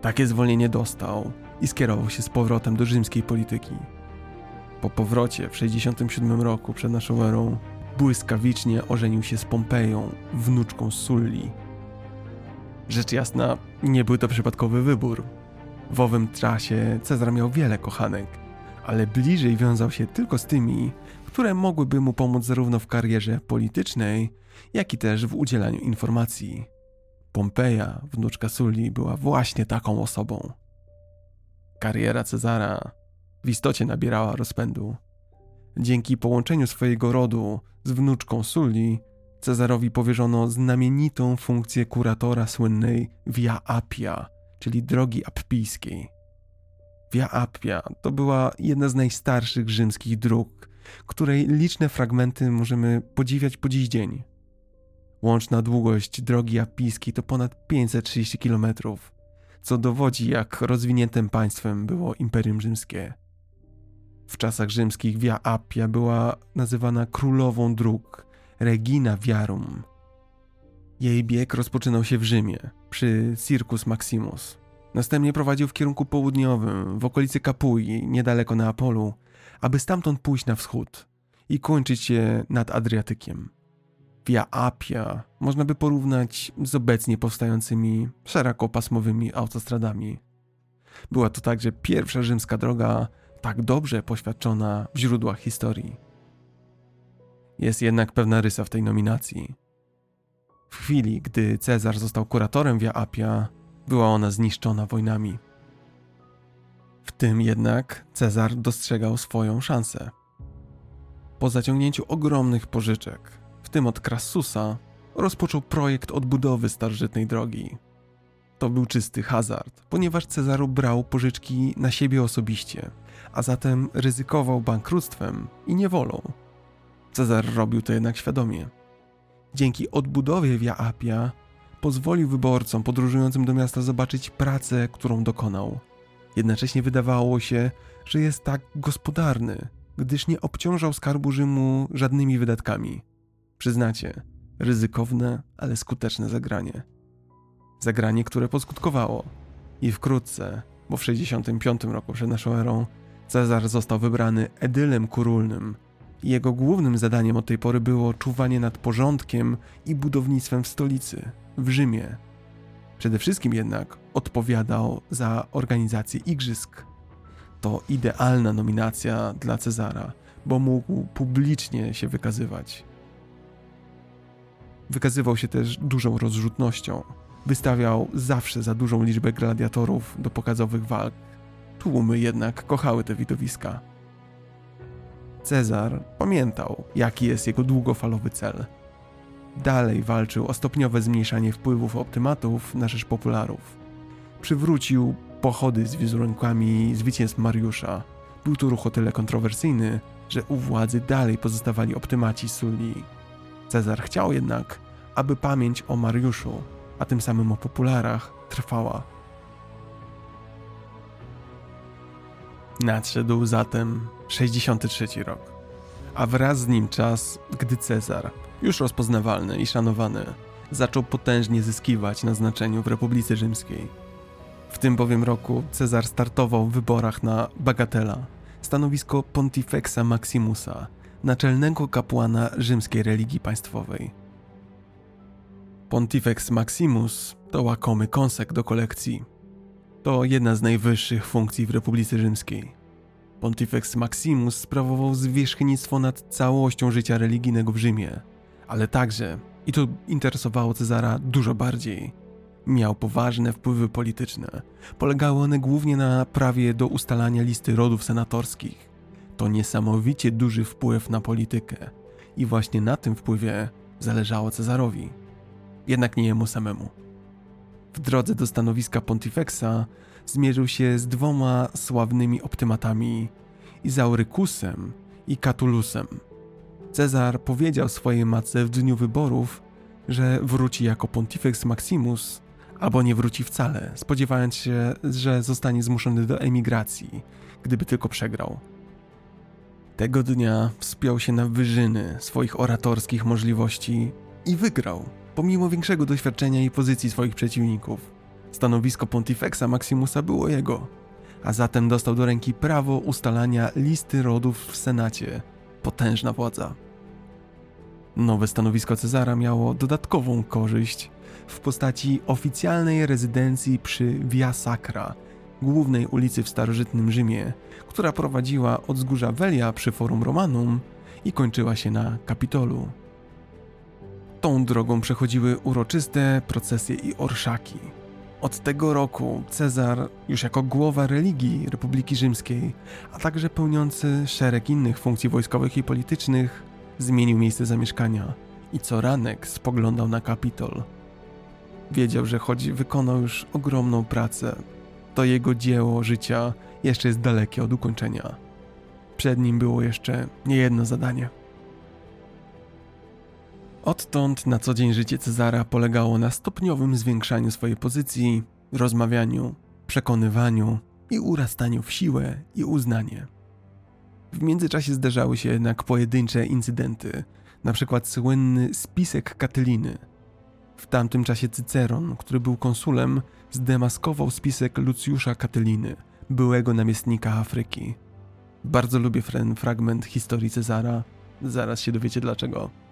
Takie zwolnienie dostał i skierował się z powrotem do rzymskiej polityki. Po powrocie w 67 roku przed naszą erą błyskawicznie ożenił się z Pompeją, wnuczką Sulli. Rzecz jasna, nie był to przypadkowy wybór. W owym czasie Cezar miał wiele kochanek, ale bliżej wiązał się tylko z tymi, które mogłyby mu pomóc zarówno w karierze politycznej, jak i też w udzielaniu informacji. Pompeja, wnuczka Sulli, była właśnie taką osobą. Kariera Cezara w istocie nabierała rozpędu. Dzięki połączeniu swojego rodu z wnuczką Sulli, Cezarowi powierzono znamienitą funkcję kuratora słynnej Via Appia, czyli drogi appijskiej. Via Appia to była jedna z najstarszych rzymskich dróg, której liczne fragmenty możemy podziwiać po dziś dzień. Łączna długość drogi appijskiej to ponad 530 km, co dowodzi, jak rozwiniętym państwem było Imperium Rzymskie. W czasach rzymskich Via Appia była nazywana królową dróg, Regina Viarum. Jej bieg rozpoczynał się w Rzymie, przy Circus Maximus. Następnie prowadził w kierunku południowym, w okolicy Kapui, niedaleko Neapolu, aby stamtąd pójść na wschód i kończyć się nad Adriatykiem. Via Appia można by porównać z obecnie powstającymi szerokopasmowymi autostradami. Była to także pierwsza rzymska droga tak dobrze poświadczona w źródłach historii. Jest jednak pewna rysa w tej nominacji. W chwili, gdy Cezar został kuratorem Via Appia, była ona zniszczona wojnami. W tym jednak Cezar dostrzegał swoją szansę. Po zaciągnięciu ogromnych pożyczek, w tym od Crassusa, rozpoczął projekt odbudowy starożytnej drogi. To był czysty hazard, ponieważ Cezaru brał pożyczki na siebie osobiście, a zatem ryzykował bankructwem i niewolą. Cezar robił to jednak świadomie. Dzięki odbudowie Via Appia pozwolił wyborcom podróżującym do miasta zobaczyć pracę, którą dokonał. Jednocześnie wydawało się, że jest tak gospodarny, gdyż nie obciążał skarbu Rzymu żadnymi wydatkami. Przyznacie, ryzykowne, ale skuteczne zagranie. Zagranie, które poskutkowało. I wkrótce, bo w 65 roku przed naszą erą, Cezar został wybrany edylem kurulnym. Jego głównym zadaniem od tej pory było czuwanie nad porządkiem i budownictwem w stolicy, w Rzymie. Przede wszystkim jednak odpowiadał za organizację igrzysk. To idealna nominacja dla Cezara, bo mógł publicznie się wykazywać. Wykazywał się też dużą rozrzutnością. Wystawiał zawsze za dużą liczbę gladiatorów do pokazowych walk. Tłumy jednak kochały te widowiska. Cezar pamiętał, jaki jest jego długofalowy cel. Dalej walczył o stopniowe zmniejszanie wpływów optymatów na rzecz popularów. Przywrócił pochody z wizerunkami zwycięstw Mariusza. Był to ruch o tyle kontrowersyjny, że u władzy dalej pozostawali optymaci Sulli. Cezar chciał jednak, aby pamięć o Mariuszu, a tym samym o popularach, trwała. Nadszedł zatem 63 rok, a wraz z nim czas, gdy Cezar, już rozpoznawalny i szanowany, zaczął potężnie zyskiwać na znaczeniu w Republice Rzymskiej. W tym bowiem roku Cezar startował w wyborach na Bagatela, stanowisko Pontifexa Maximusa, naczelnego kapłana rzymskiej religii państwowej. Pontifex Maximus to łakomy kąsek do kolekcji. To jedna z najwyższych funkcji w Republice Rzymskiej. Pontifex Maximus sprawował zwierzchnictwo nad całością życia religijnego w Rzymie, ale także, i to interesowało Cezara dużo bardziej, miał poważne wpływy polityczne. Polegały one głównie na prawie do ustalania listy rodów senatorskich. To niesamowicie duży wpływ na politykę i właśnie na tym wpływie zależało Cezarowi. Jednak nie jemu samemu. W drodze do stanowiska Pontifexa zmierzył się z dwoma sławnymi optymatami Izaurykusem i Catulusem. Cezar powiedział swojej matce w dniu wyborów, że wróci jako Pontifex Maximus, albo nie wróci wcale, spodziewając się, że zostanie zmuszony do emigracji, gdyby tylko przegrał. Tego dnia wspiął się na wyżyny swoich oratorskich możliwości i wygrał, pomimo większego doświadczenia i pozycji swoich przeciwników. Stanowisko Pontifexa Maximusa było jego, a zatem dostał do ręki prawo ustalania listy rodów w Senacie. Potężna władza. Nowe stanowisko Cezara miało dodatkową korzyść w postaci oficjalnej rezydencji przy Via Sacra, głównej ulicy w starożytnym Rzymie, która prowadziła od wzgórza Velia przy Forum Romanum i kończyła się na Kapitolu. Tą drogą przechodziły uroczyste procesje i orszaki. Od tego roku Cezar, już jako głowa religii Republiki Rzymskiej, a także pełniący szereg innych funkcji wojskowych i politycznych, zmienił miejsce zamieszkania i co ranek spoglądał na Kapitol. Wiedział, że choć wykonał już ogromną pracę, to jego dzieło życia jeszcze jest dalekie od ukończenia. Przed nim było jeszcze niejedno zadanie. Odtąd na co dzień życie Cezara polegało na stopniowym zwiększaniu swojej pozycji, rozmawianiu, przekonywaniu i urastaniu w siłę i uznanie. W międzyczasie zdarzały się jednak pojedyncze incydenty, na przykład słynny spisek Katyliny. W tamtym czasie Cyceron, który był konsulem, zdemaskował spisek Lucjusza Katyliny, byłego namiestnika Afryki. Bardzo lubię ten fragment historii Cezara, zaraz się dowiecie dlaczego.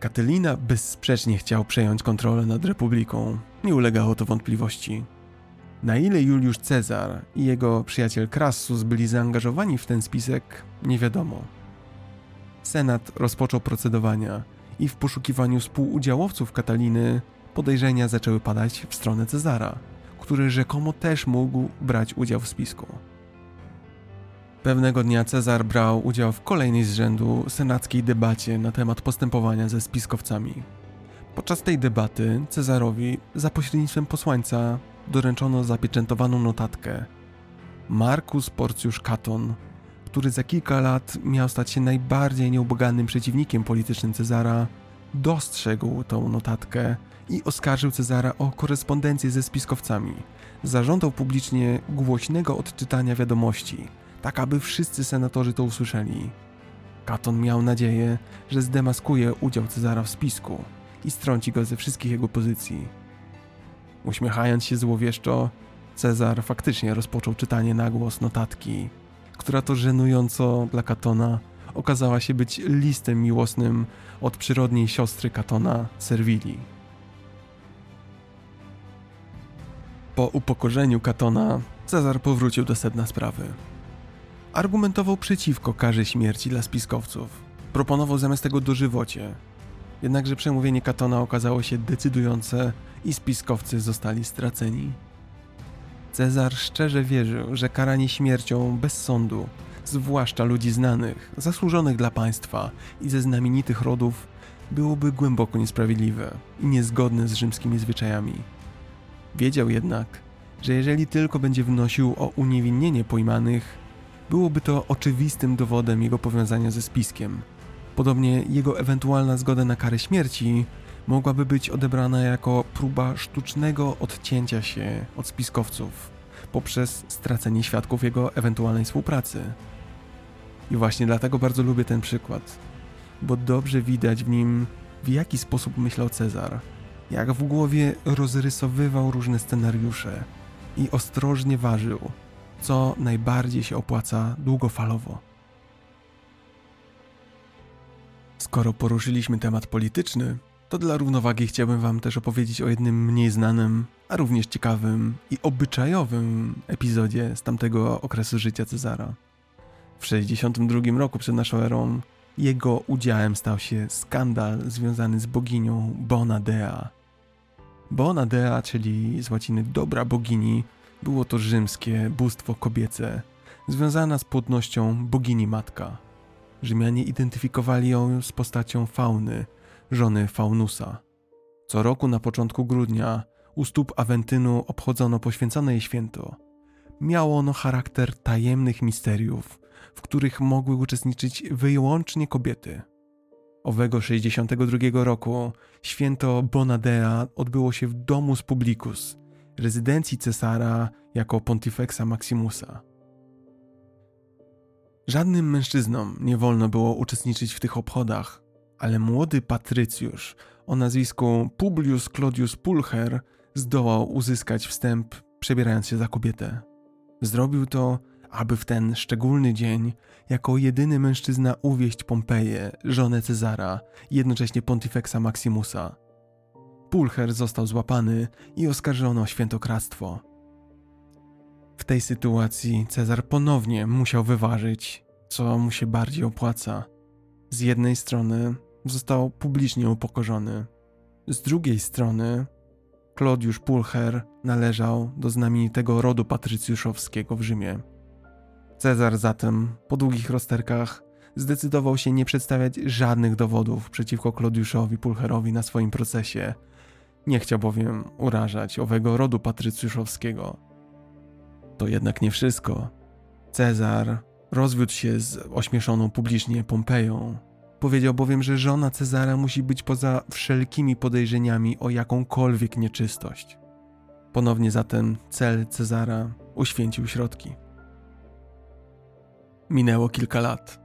Katylina bezsprzecznie chciał przejąć kontrolę nad republiką, nie ulegało to wątpliwości. Na ile Juliusz Cezar i jego przyjaciel Crassus byli zaangażowani w ten spisek, nie wiadomo. Senat rozpoczął procedowania i w poszukiwaniu współudziałowców Kataliny podejrzenia zaczęły padać w stronę Cezara, który rzekomo też mógł brać udział w spisku. Pewnego dnia Cezar brał udział w kolejnej z rzędu senackiej debacie na temat postępowania ze spiskowcami. Podczas tej debaty Cezarowi za pośrednictwem posłańca doręczono zapieczętowaną notatkę. Marcus Porciusz Katon, który za kilka lat miał stać się najbardziej nieubłaganym przeciwnikiem politycznym Cezara, dostrzegł tą notatkę i oskarżył Cezara o korespondencję ze spiskowcami. Zażądał publicznie głośnego odczytania wiadomości, tak aby wszyscy senatorzy to usłyszeli. Katon miał nadzieję, że zdemaskuje udział Cezara w spisku i strąci go ze wszystkich jego pozycji. Uśmiechając się złowieszczo, Cezar faktycznie rozpoczął czytanie na głos notatki, która to żenująco dla Katona okazała się być listem miłosnym od przyrodniej siostry Katona, Serwili. Po upokorzeniu Katona, Cezar powrócił do sedna sprawy. Argumentował przeciwko karze śmierci dla spiskowców. Proponował zamiast tego dożywocie. Jednakże przemówienie Katona okazało się decydujące i spiskowcy zostali straceni. Cezar szczerze wierzył, że karanie śmiercią bez sądu, zwłaszcza ludzi znanych, zasłużonych dla państwa i ze znamienitych rodów, byłoby głęboko niesprawiedliwe i niezgodne z rzymskimi zwyczajami. Wiedział jednak, że jeżeli tylko będzie wnosił o uniewinnienie pojmanych, byłoby to oczywistym dowodem jego powiązania ze spiskiem. Podobnie jego ewentualna zgoda na karę śmierci mogłaby być odebrana jako próba sztucznego odcięcia się od spiskowców poprzez stracenie świadków jego ewentualnej współpracy. I właśnie dlatego bardzo lubię ten przykład, bo dobrze widać w nim, w jaki sposób myślał Cezar, jak w głowie rozrysowywał różne scenariusze i ostrożnie ważył, co najbardziej się opłaca długofalowo. Skoro poruszyliśmy temat polityczny, to dla równowagi chciałbym Wam też opowiedzieć o jednym mniej znanym, a również ciekawym i obyczajowym epizodzie z tamtego okresu życia Cezara. W 62 roku przed naszą erą jego udziałem stał się skandal związany z boginią Bonadea. Bonadea, czyli z łaciny dobra bogini, było to rzymskie bóstwo kobiece, związana z płodnością bogini matka. Rzymianie identyfikowali ją z postacią Fauny, żony Faunusa. Co roku na początku grudnia u stóp Awentynu obchodzono poświęcone jej święto. Miało ono charakter tajemnych misteriów, w których mogły uczestniczyć wyłącznie kobiety. Owego 62 roku święto Bonadea odbyło się w domu z Publicus, rezydencji cesara jako Pontifexa Maximusa. Żadnym mężczyznom nie wolno było uczestniczyć w tych obchodach, ale młody patrycjusz o nazwisku Publius Claudius Pulcher zdołał uzyskać wstęp, przebierając się za kobietę. Zrobił to, aby w ten szczególny dzień, jako jedyny mężczyzna uwieść Pompeję, żonę Cezara, jednocześnie Pontifexa Maximusa. Pulcher został złapany i oskarżono o świętokradztwo. W tej sytuacji Cezar ponownie musiał wyważyć, co mu się bardziej opłaca. Z jednej strony został publicznie upokorzony, z drugiej strony Claudiusz Pulcher należał do znamienitego rodu patrycjuszowskiego w Rzymie. Cezar zatem, po długich rozterkach, zdecydował się nie przedstawiać żadnych dowodów przeciwko Claudiuszowi Pulcherowi na swoim procesie. Nie chciał bowiem urażać owego rodu patrycjuszowskiego. To jednak nie wszystko. Cezar rozwiódł się z ośmieszoną publicznie Pompeją. Powiedział bowiem, że żona Cezara musi być poza wszelkimi podejrzeniami o jakąkolwiek nieczystość. Ponownie zatem cel Cezara uświęcił środki. Minęło kilka lat.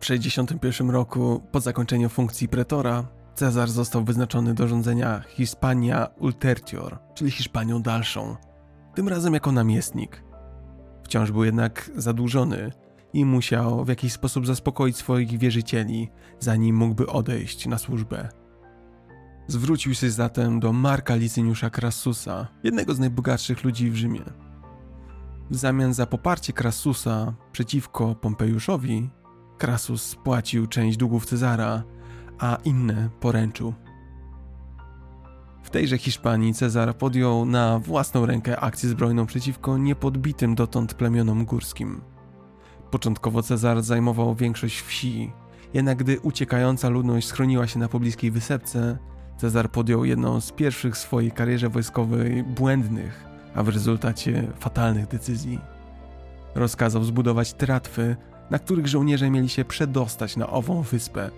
W 61 roku, po zakończeniu funkcji pretora, Cezar został wyznaczony do rządzenia Hispania Ultertior, czyli Hiszpanią dalszą, tym razem jako namiestnik. Wciąż był jednak zadłużony i musiał w jakiś sposób zaspokoić swoich wierzycieli, zanim mógłby odejść na służbę. Zwrócił się zatem do Marka Licyniusza Crassusa, jednego z najbogatszych ludzi w Rzymie. W zamian za poparcie Crassusa przeciwko Pompejuszowi, Crassus spłacił część długów Cezara, a inne poręczył. W tejże Hiszpanii Cezar podjął na własną rękę akcję zbrojną przeciwko niepodbitym dotąd plemionom górskim. Początkowo Cezar zajmował większość wsi, jednak gdy uciekająca ludność schroniła się na pobliskiej wysepce, Cezar podjął jedną z pierwszych w swojej karierze wojskowej błędnych, a w rezultacie fatalnych decyzji. Rozkazał zbudować tratwy, na których żołnierze mieli się przedostać na ową wyspę.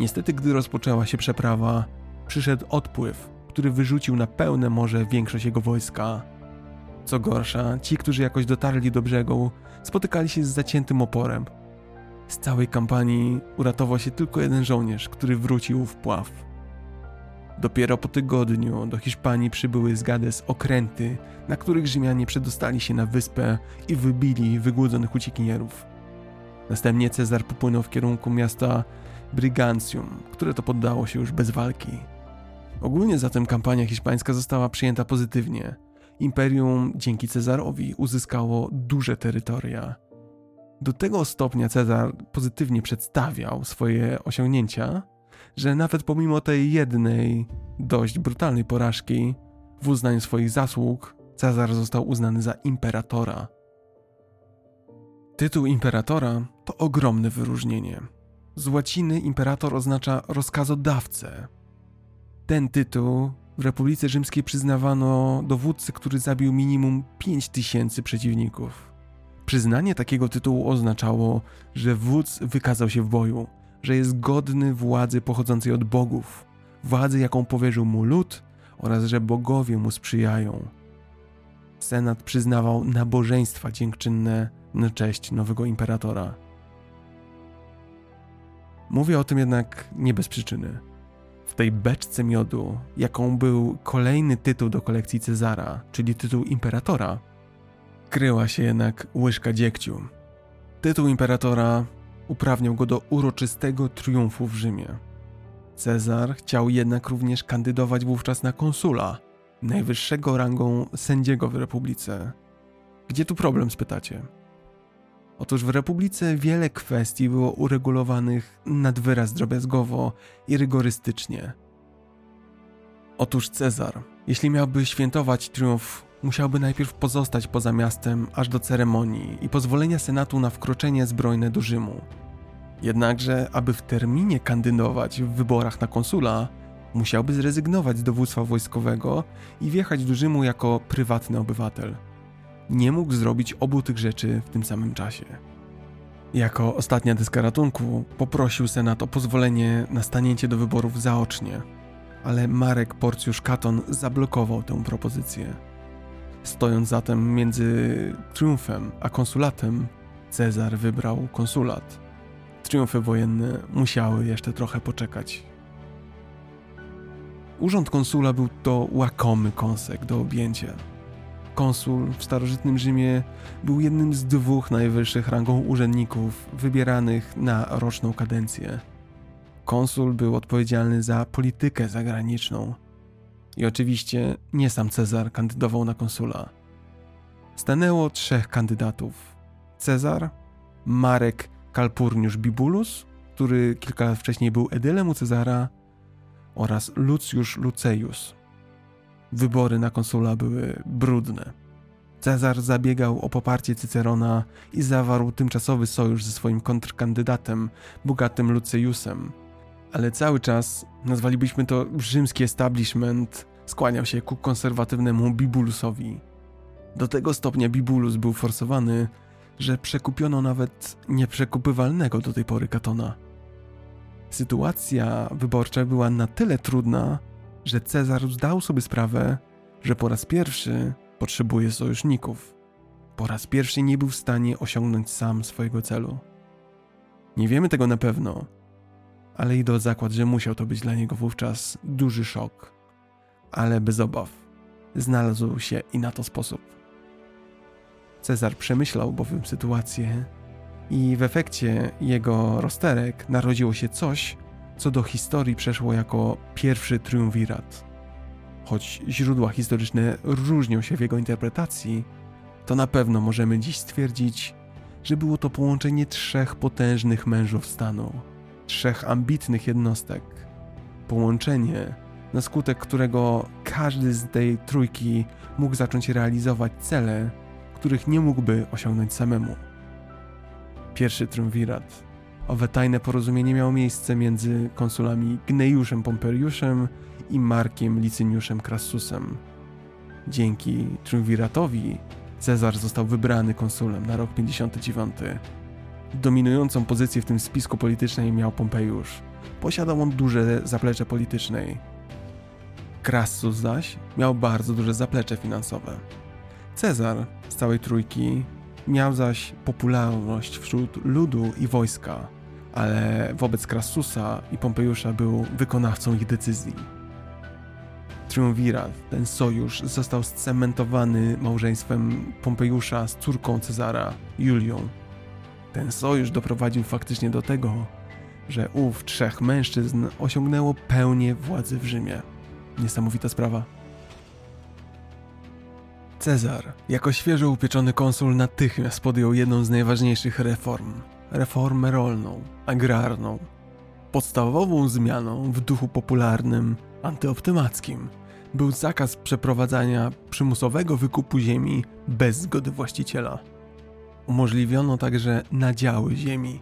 Niestety, gdy rozpoczęła się przeprawa, przyszedł odpływ, który wyrzucił na pełne morze większość jego wojska. Co gorsza, ci, którzy jakoś dotarli do brzegu, spotykali się z zaciętym oporem. Z całej kampanii uratował się tylko jeden żołnierz, który wrócił w pław. Dopiero po tygodniu do Hiszpanii przybyły z Gades okręty, na których Rzymianie przedostali się na wyspę i wybili wygłodzonych uciekinierów. Następnie Cezar popłynął w kierunku miasta Brigancium, które to poddało się już bez walki. Ogólnie zatem kampania hiszpańska została przyjęta pozytywnie. Imperium dzięki Cezarowi uzyskało duże terytoria. Do tego stopnia Cezar pozytywnie przedstawiał swoje osiągnięcia, że nawet pomimo tej jednej, dość brutalnej porażki, w uznaniu swoich zasług, Cezar został uznany za imperatora. Tytuł imperatora to ogromne wyróżnienie. Z łaciny imperator oznacza rozkazodawcę. Ten tytuł w Republice Rzymskiej przyznawano dowódcy, który zabił minimum 5000 przeciwników. Przyznanie takiego tytułu oznaczało, że wódz wykazał się w boju, że jest godny władzy pochodzącej od bogów, władzy, jaką powierzył mu lud oraz że bogowie mu sprzyjają. Senat przyznawał nabożeństwa dziękczynne na cześć nowego imperatora. Mówię o tym jednak nie bez przyczyny. W tej beczce miodu, jaką był kolejny tytuł do kolekcji Cezara, czyli tytuł imperatora, kryła się jednak łyżka dziegciu. Tytuł imperatora uprawniał go do uroczystego triumfu w Rzymie. Cezar chciał jednak również kandydować wówczas na konsula, najwyższego rangą sędziego w republice. Gdzie tu problem, spytacie? Otóż w Republice wiele kwestii było uregulowanych nad wyraz drobiazgowo i rygorystycznie. Otóż Cezar, jeśli miałby świętować triumf, musiałby najpierw pozostać poza miastem aż do ceremonii i pozwolenia Senatu na wkroczenie zbrojne do Rzymu. Jednakże, aby w terminie kandydować w wyborach na konsula, musiałby zrezygnować z dowództwa wojskowego i wjechać do Rzymu jako prywatny obywatel nie mógł zrobić obu tych rzeczy w tym samym czasie. Jako ostatnia deska ratunku poprosił Senat o pozwolenie na stanięcie do wyborów zaocznie, ale Marek Porcjusz Katon zablokował tę propozycję. Stojąc zatem między triumfem a konsulatem, Cezar wybrał konsulat. Triumfy wojenne musiały jeszcze trochę poczekać. Urząd konsula był to łakomy kąsek do objęcia. Konsul w starożytnym Rzymie był jednym z dwóch najwyższych rangą urzędników wybieranych na roczną kadencję. Konsul był odpowiedzialny za politykę zagraniczną. I oczywiście nie sam Cezar kandydował na konsula. Stanęło trzech kandydatów: Cezar, Marek Kalpurniusz Bibulus, który kilka lat wcześniej był edylem u Cezara, oraz Lucjusz Lucejus. Wybory na konsula były brudne. Cezar zabiegał o poparcie Cycerona i zawarł tymczasowy sojusz ze swoim kontrkandydatem, bogatym Lucejusem. Ale cały czas, nazwalibyśmy to rzymski establishment, skłaniał się ku konserwatywnemu Bibulusowi. Do tego stopnia Bibulus był forsowany, że przekupiono nawet nieprzekupywalnego do tej pory Katona. Sytuacja wyborcza była na tyle trudna, że Cezar zdał sobie sprawę, że po raz pierwszy potrzebuje sojuszników. Po raz pierwszy nie był w stanie osiągnąć sam swojego celu. Nie wiemy tego na pewno, ale idę o zakład, że musiał to być dla niego wówczas duży szok. Ale bez obaw, znalazł się i na to sposób. Cezar przemyślał bowiem sytuację i w efekcie jego rozterek narodziło się coś, co do historii przeszło jako pierwszy triumvirat. Choć źródła historyczne różnią się w jego interpretacji, to na pewno możemy dziś stwierdzić, że było to połączenie trzech potężnych mężów stanu, trzech ambitnych jednostek. Połączenie, na skutek którego każdy z tej trójki mógł zacząć realizować cele, których nie mógłby osiągnąć samemu. Pierwszy triumvirat Owe tajne porozumienie miało miejsce między konsulami Gnejuszem Pomperiuszem i Markiem Licyniuszem Crassusem. Dzięki triumviratowi Cezar został wybrany konsulem na rok 59. Dominującą pozycję w tym spisku politycznym miał Pompejusz. Posiadał on duże zaplecze polityczne. Crassus zaś miał bardzo duże zaplecze finansowe. Cezar z całej trójki miał zaś popularność wśród ludu i wojska ale wobec Krasusa i Pompejusza był wykonawcą ich decyzji. Triumvirat, ten sojusz, został scementowany małżeństwem Pompejusza z córką Cezara, Julią. Ten sojusz doprowadził faktycznie do tego, że ów trzech mężczyzn osiągnęło pełnię władzy w Rzymie. Niesamowita sprawa. Cezar, jako świeżo upieczony konsul, natychmiast podjął jedną z najważniejszych reform reformę rolną, agrarną. Podstawową zmianą w duchu popularnym, antyoptymackim był zakaz przeprowadzania przymusowego wykupu ziemi bez zgody właściciela. Umożliwiono także nadziały ziemi,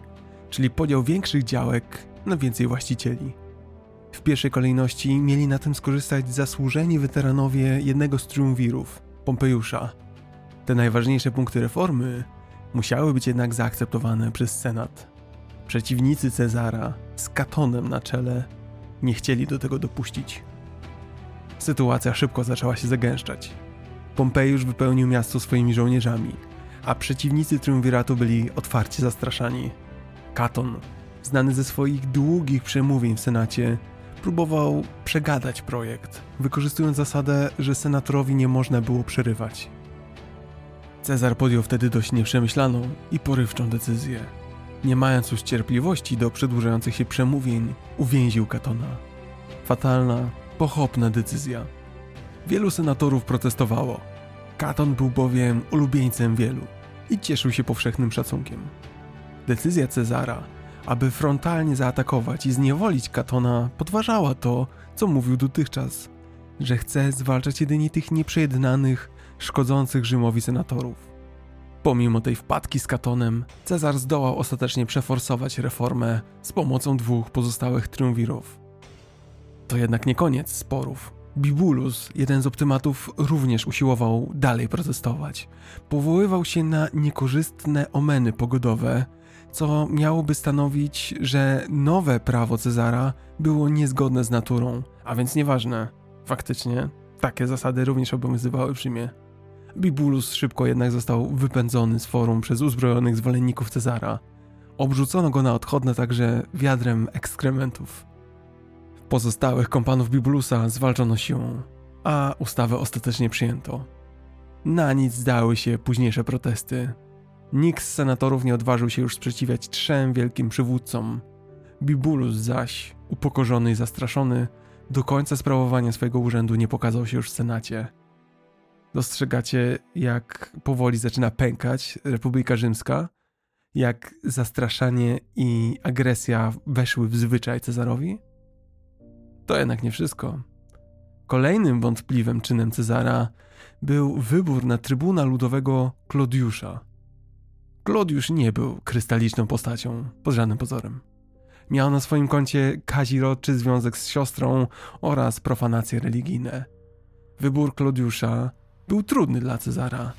czyli podział większych działek na więcej właścicieli. W pierwszej kolejności mieli na tym skorzystać zasłużeni weteranowie jednego z triumvirów, Pompejusza. Te najważniejsze punkty reformy musiały być jednak zaakceptowane przez Senat. Przeciwnicy Cezara, z Katonem na czele, nie chcieli do tego dopuścić. Sytuacja szybko zaczęła się zagęszczać. Pompejusz wypełnił miasto swoimi żołnierzami, a przeciwnicy triumviratu byli otwarcie zastraszani. Katon, znany ze swoich długich przemówień w Senacie, próbował przegadać projekt, wykorzystując zasadę, że senatorowi nie można było przerywać. Cezar podjął wtedy dość nieprzemyślaną i porywczą decyzję. Nie mając już cierpliwości do przedłużających się przemówień, uwięził Katona. Fatalna, pochopna decyzja. Wielu senatorów protestowało. Katon był bowiem ulubieńcem wielu i cieszył się powszechnym szacunkiem. Decyzja Cezara, aby frontalnie zaatakować i zniewolić Katona, podważała to, co mówił dotychczas, że chce zwalczać jedynie tych nieprzejednanych, szkodzących Rzymowi senatorów. Pomimo tej wpadki z Katonem, Cezar zdołał ostatecznie przeforsować reformę z pomocą dwóch pozostałych triumvirów. To jednak nie koniec sporów. Bibulus, jeden z optymatów, również usiłował dalej protestować. Powoływał się na niekorzystne omeny pogodowe, co miałoby stanowić, że nowe prawo Cezara było niezgodne z naturą, a więc nieważne. Faktycznie, takie zasady również obowiązywały w Rzymie Bibulus szybko jednak został wypędzony z forum przez uzbrojonych zwolenników Cezara. Obrzucono go na odchodne także wiadrem ekskrementów. Pozostałych kompanów Bibulusa zwalczono siłą, a ustawę ostatecznie przyjęto. Na nic zdały się późniejsze protesty. Nikt z senatorów nie odważył się już sprzeciwiać trzem wielkim przywódcom. Bibulus zaś, upokorzony i zastraszony, do końca sprawowania swojego urzędu nie pokazał się już w Senacie. Dostrzegacie, jak powoli zaczyna pękać Republika Rzymska, jak zastraszanie i agresja weszły w zwyczaj Cezarowi? To jednak nie wszystko. Kolejnym wątpliwym czynem Cezara był wybór na trybuna ludowego Klodiusza. Klodiusz nie był krystaliczną postacią, pod żadnym pozorem. Miał na swoim koncie kazirodczy związek z siostrą oraz profanacje religijne. Wybór Klodiusza był trudny dla Cezara,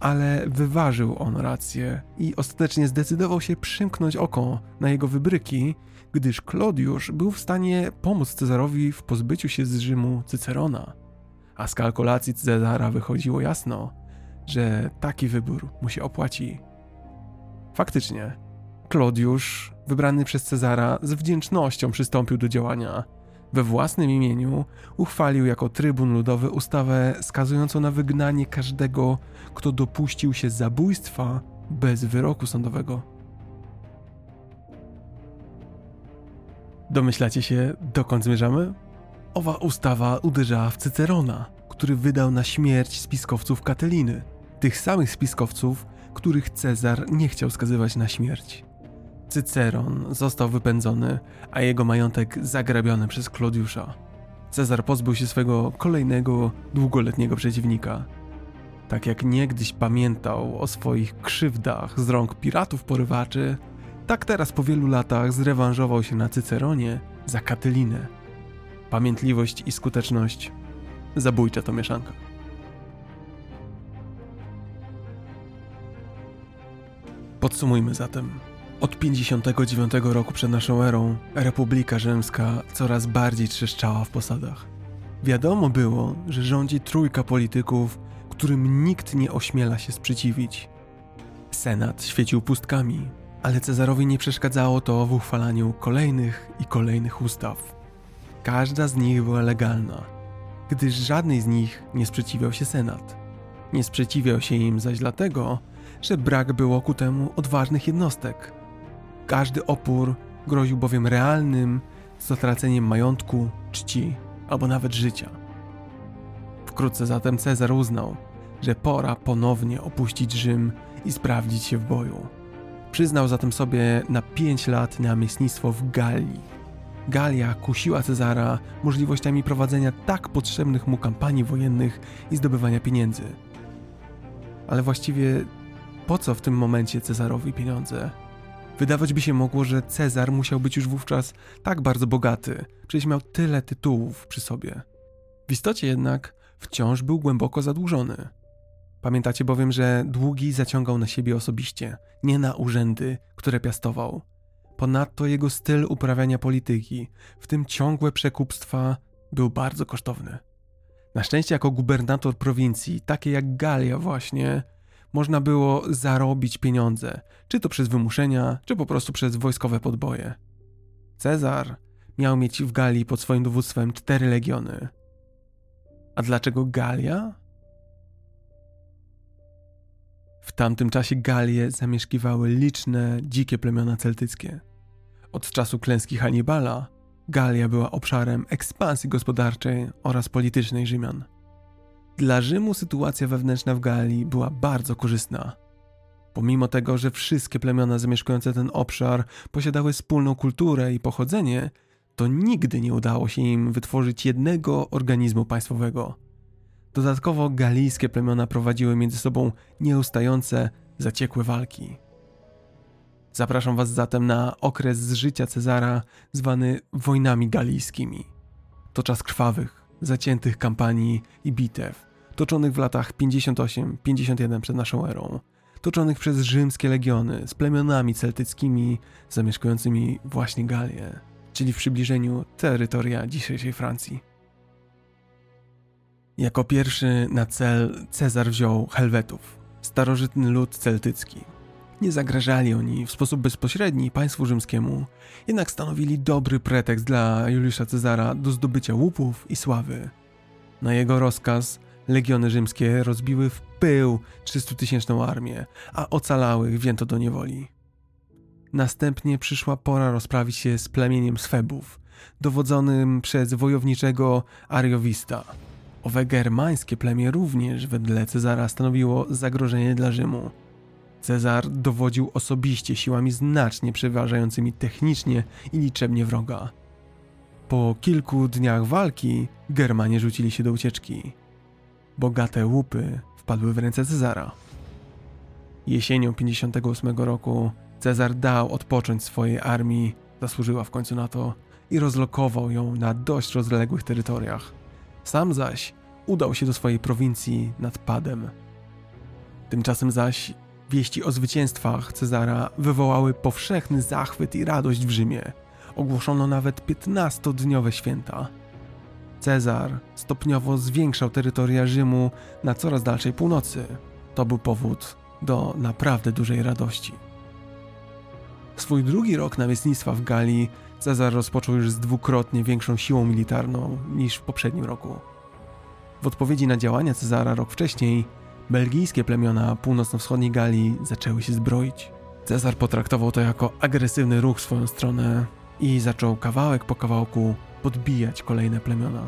ale wyważył on rację i ostatecznie zdecydował się przymknąć oko na jego wybryki, gdyż Klodiusz był w stanie pomóc Cezarowi w pozbyciu się z Rzymu Cycerona. A z kalkulacji Cezara wychodziło jasno, że taki wybór mu się opłaci. Faktycznie, Klodiusz, wybrany przez Cezara, z wdzięcznością przystąpił do działania. We własnym imieniu uchwalił jako trybun ludowy ustawę skazującą na wygnanie każdego, kto dopuścił się zabójstwa bez wyroku sądowego. Domyślacie się, dokąd zmierzamy? Owa ustawa uderzała w Cycerona, który wydał na śmierć spiskowców Kateliny, tych samych spiskowców, których Cezar nie chciał skazywać na śmierć. Cyceron został wypędzony, a jego majątek zagrabiony przez Klodiusza. Cezar pozbył się swego kolejnego, długoletniego przeciwnika. Tak jak niegdyś pamiętał o swoich krzywdach z rąk piratów porywaczy, tak teraz po wielu latach zrewanżował się na Cyceronie za Katylinę. Pamiętliwość i skuteczność zabójcza to mieszanka. Podsumujmy zatem. Od 59 roku przed naszą erą Republika Rzymska coraz bardziej trzeszczała w posadach. Wiadomo było, że rządzi trójka polityków, którym nikt nie ośmiela się sprzeciwić. Senat świecił pustkami, ale Cezarowi nie przeszkadzało to w uchwalaniu kolejnych i kolejnych ustaw. Każda z nich była legalna, gdyż żadnej z nich nie sprzeciwiał się Senat. Nie sprzeciwiał się im zaś dlatego, że brak było ku temu odważnych jednostek. Każdy opór groził bowiem realnym zatraceniem majątku, czci albo nawet życia. Wkrótce zatem Cezar uznał, że pora ponownie opuścić Rzym i sprawdzić się w boju. Przyznał zatem sobie na pięć lat namiestnictwo w Galii. Galia kusiła Cezara możliwościami prowadzenia tak potrzebnych mu kampanii wojennych i zdobywania pieniędzy. Ale właściwie po co w tym momencie Cezarowi pieniądze? Wydawać by się mogło, że Cezar musiał być już wówczas tak bardzo bogaty, przecież miał tyle tytułów przy sobie. W istocie jednak wciąż był głęboko zadłużony. Pamiętacie bowiem, że długi zaciągał na siebie osobiście, nie na urzędy, które piastował. Ponadto jego styl uprawiania polityki, w tym ciągłe przekupstwa, był bardzo kosztowny. Na szczęście, jako gubernator prowincji, takie jak Galia, właśnie, można było zarobić pieniądze, czy to przez wymuszenia, czy po prostu przez wojskowe podboje. Cezar miał mieć w Galii pod swoim dowództwem cztery legiony. A dlaczego Galia? W tamtym czasie Galie zamieszkiwały liczne dzikie plemiona celtyckie. Od czasu klęski Hannibala Galia była obszarem ekspansji gospodarczej oraz politycznej Rzymian. Dla Rzymu sytuacja wewnętrzna w Galii była bardzo korzystna. Pomimo tego, że wszystkie plemiona zamieszkujące ten obszar posiadały wspólną kulturę i pochodzenie, to nigdy nie udało się im wytworzyć jednego organizmu państwowego. Dodatkowo galijskie plemiona prowadziły między sobą nieustające, zaciekłe walki. Zapraszam Was zatem na okres z życia Cezara zwany wojnami galijskimi. To czas krwawych, zaciętych kampanii i bitew, toczonych w latach 58-51 przed naszą erą, toczonych przez rzymskie legiony z plemionami celtyckimi zamieszkującymi właśnie Galię, czyli w przybliżeniu terytoria dzisiejszej Francji. Jako pierwszy na cel Cezar wziął Helwetów, starożytny lud celtycki. Nie zagrażali oni w sposób bezpośredni państwu rzymskiemu, jednak stanowili dobry pretekst dla Juliusza Cezara do zdobycia łupów i sławy. Na jego rozkaz legiony rzymskie rozbiły w pył 300-tysięczną armię, a ocalałych wzięto do niewoli. Następnie przyszła pora rozprawić się z plemieniem Swebów, dowodzonym przez wojowniczego Ariowista. Owe germańskie plemię również wedle Cezara stanowiło zagrożenie dla Rzymu. Cezar dowodził osobiście siłami znacznie przeważającymi technicznie i liczebnie wroga. Po kilku dniach walki Germanie rzucili się do ucieczki. Bogate łupy wpadły w ręce Cezara. Jesienią 58 roku Cezar dał odpocząć swojej armii, zasłużyła w końcu na to, i rozlokował ją na dość rozległych terytoriach. Sam zaś udał się do swojej prowincji nad Padem. Tymczasem zaś wieści o zwycięstwach Cezara wywołały powszechny zachwyt i radość w Rzymie. Ogłoszono nawet 15-dniowe święta. Cezar stopniowo zwiększał terytoria Rzymu na coraz dalszej północy. To był powód do naprawdę dużej radości. Swój drugi rok namiestnictwa w Galii Cezar rozpoczął już z dwukrotnie większą siłą militarną niż w poprzednim roku. W odpowiedzi na działania Cezara rok wcześniej, belgijskie plemiona północno-wschodniej Galii zaczęły się zbroić. Cezar potraktował to jako agresywny ruch w swoją stronę i zaczął kawałek po kawałku podbijać kolejne plemiona.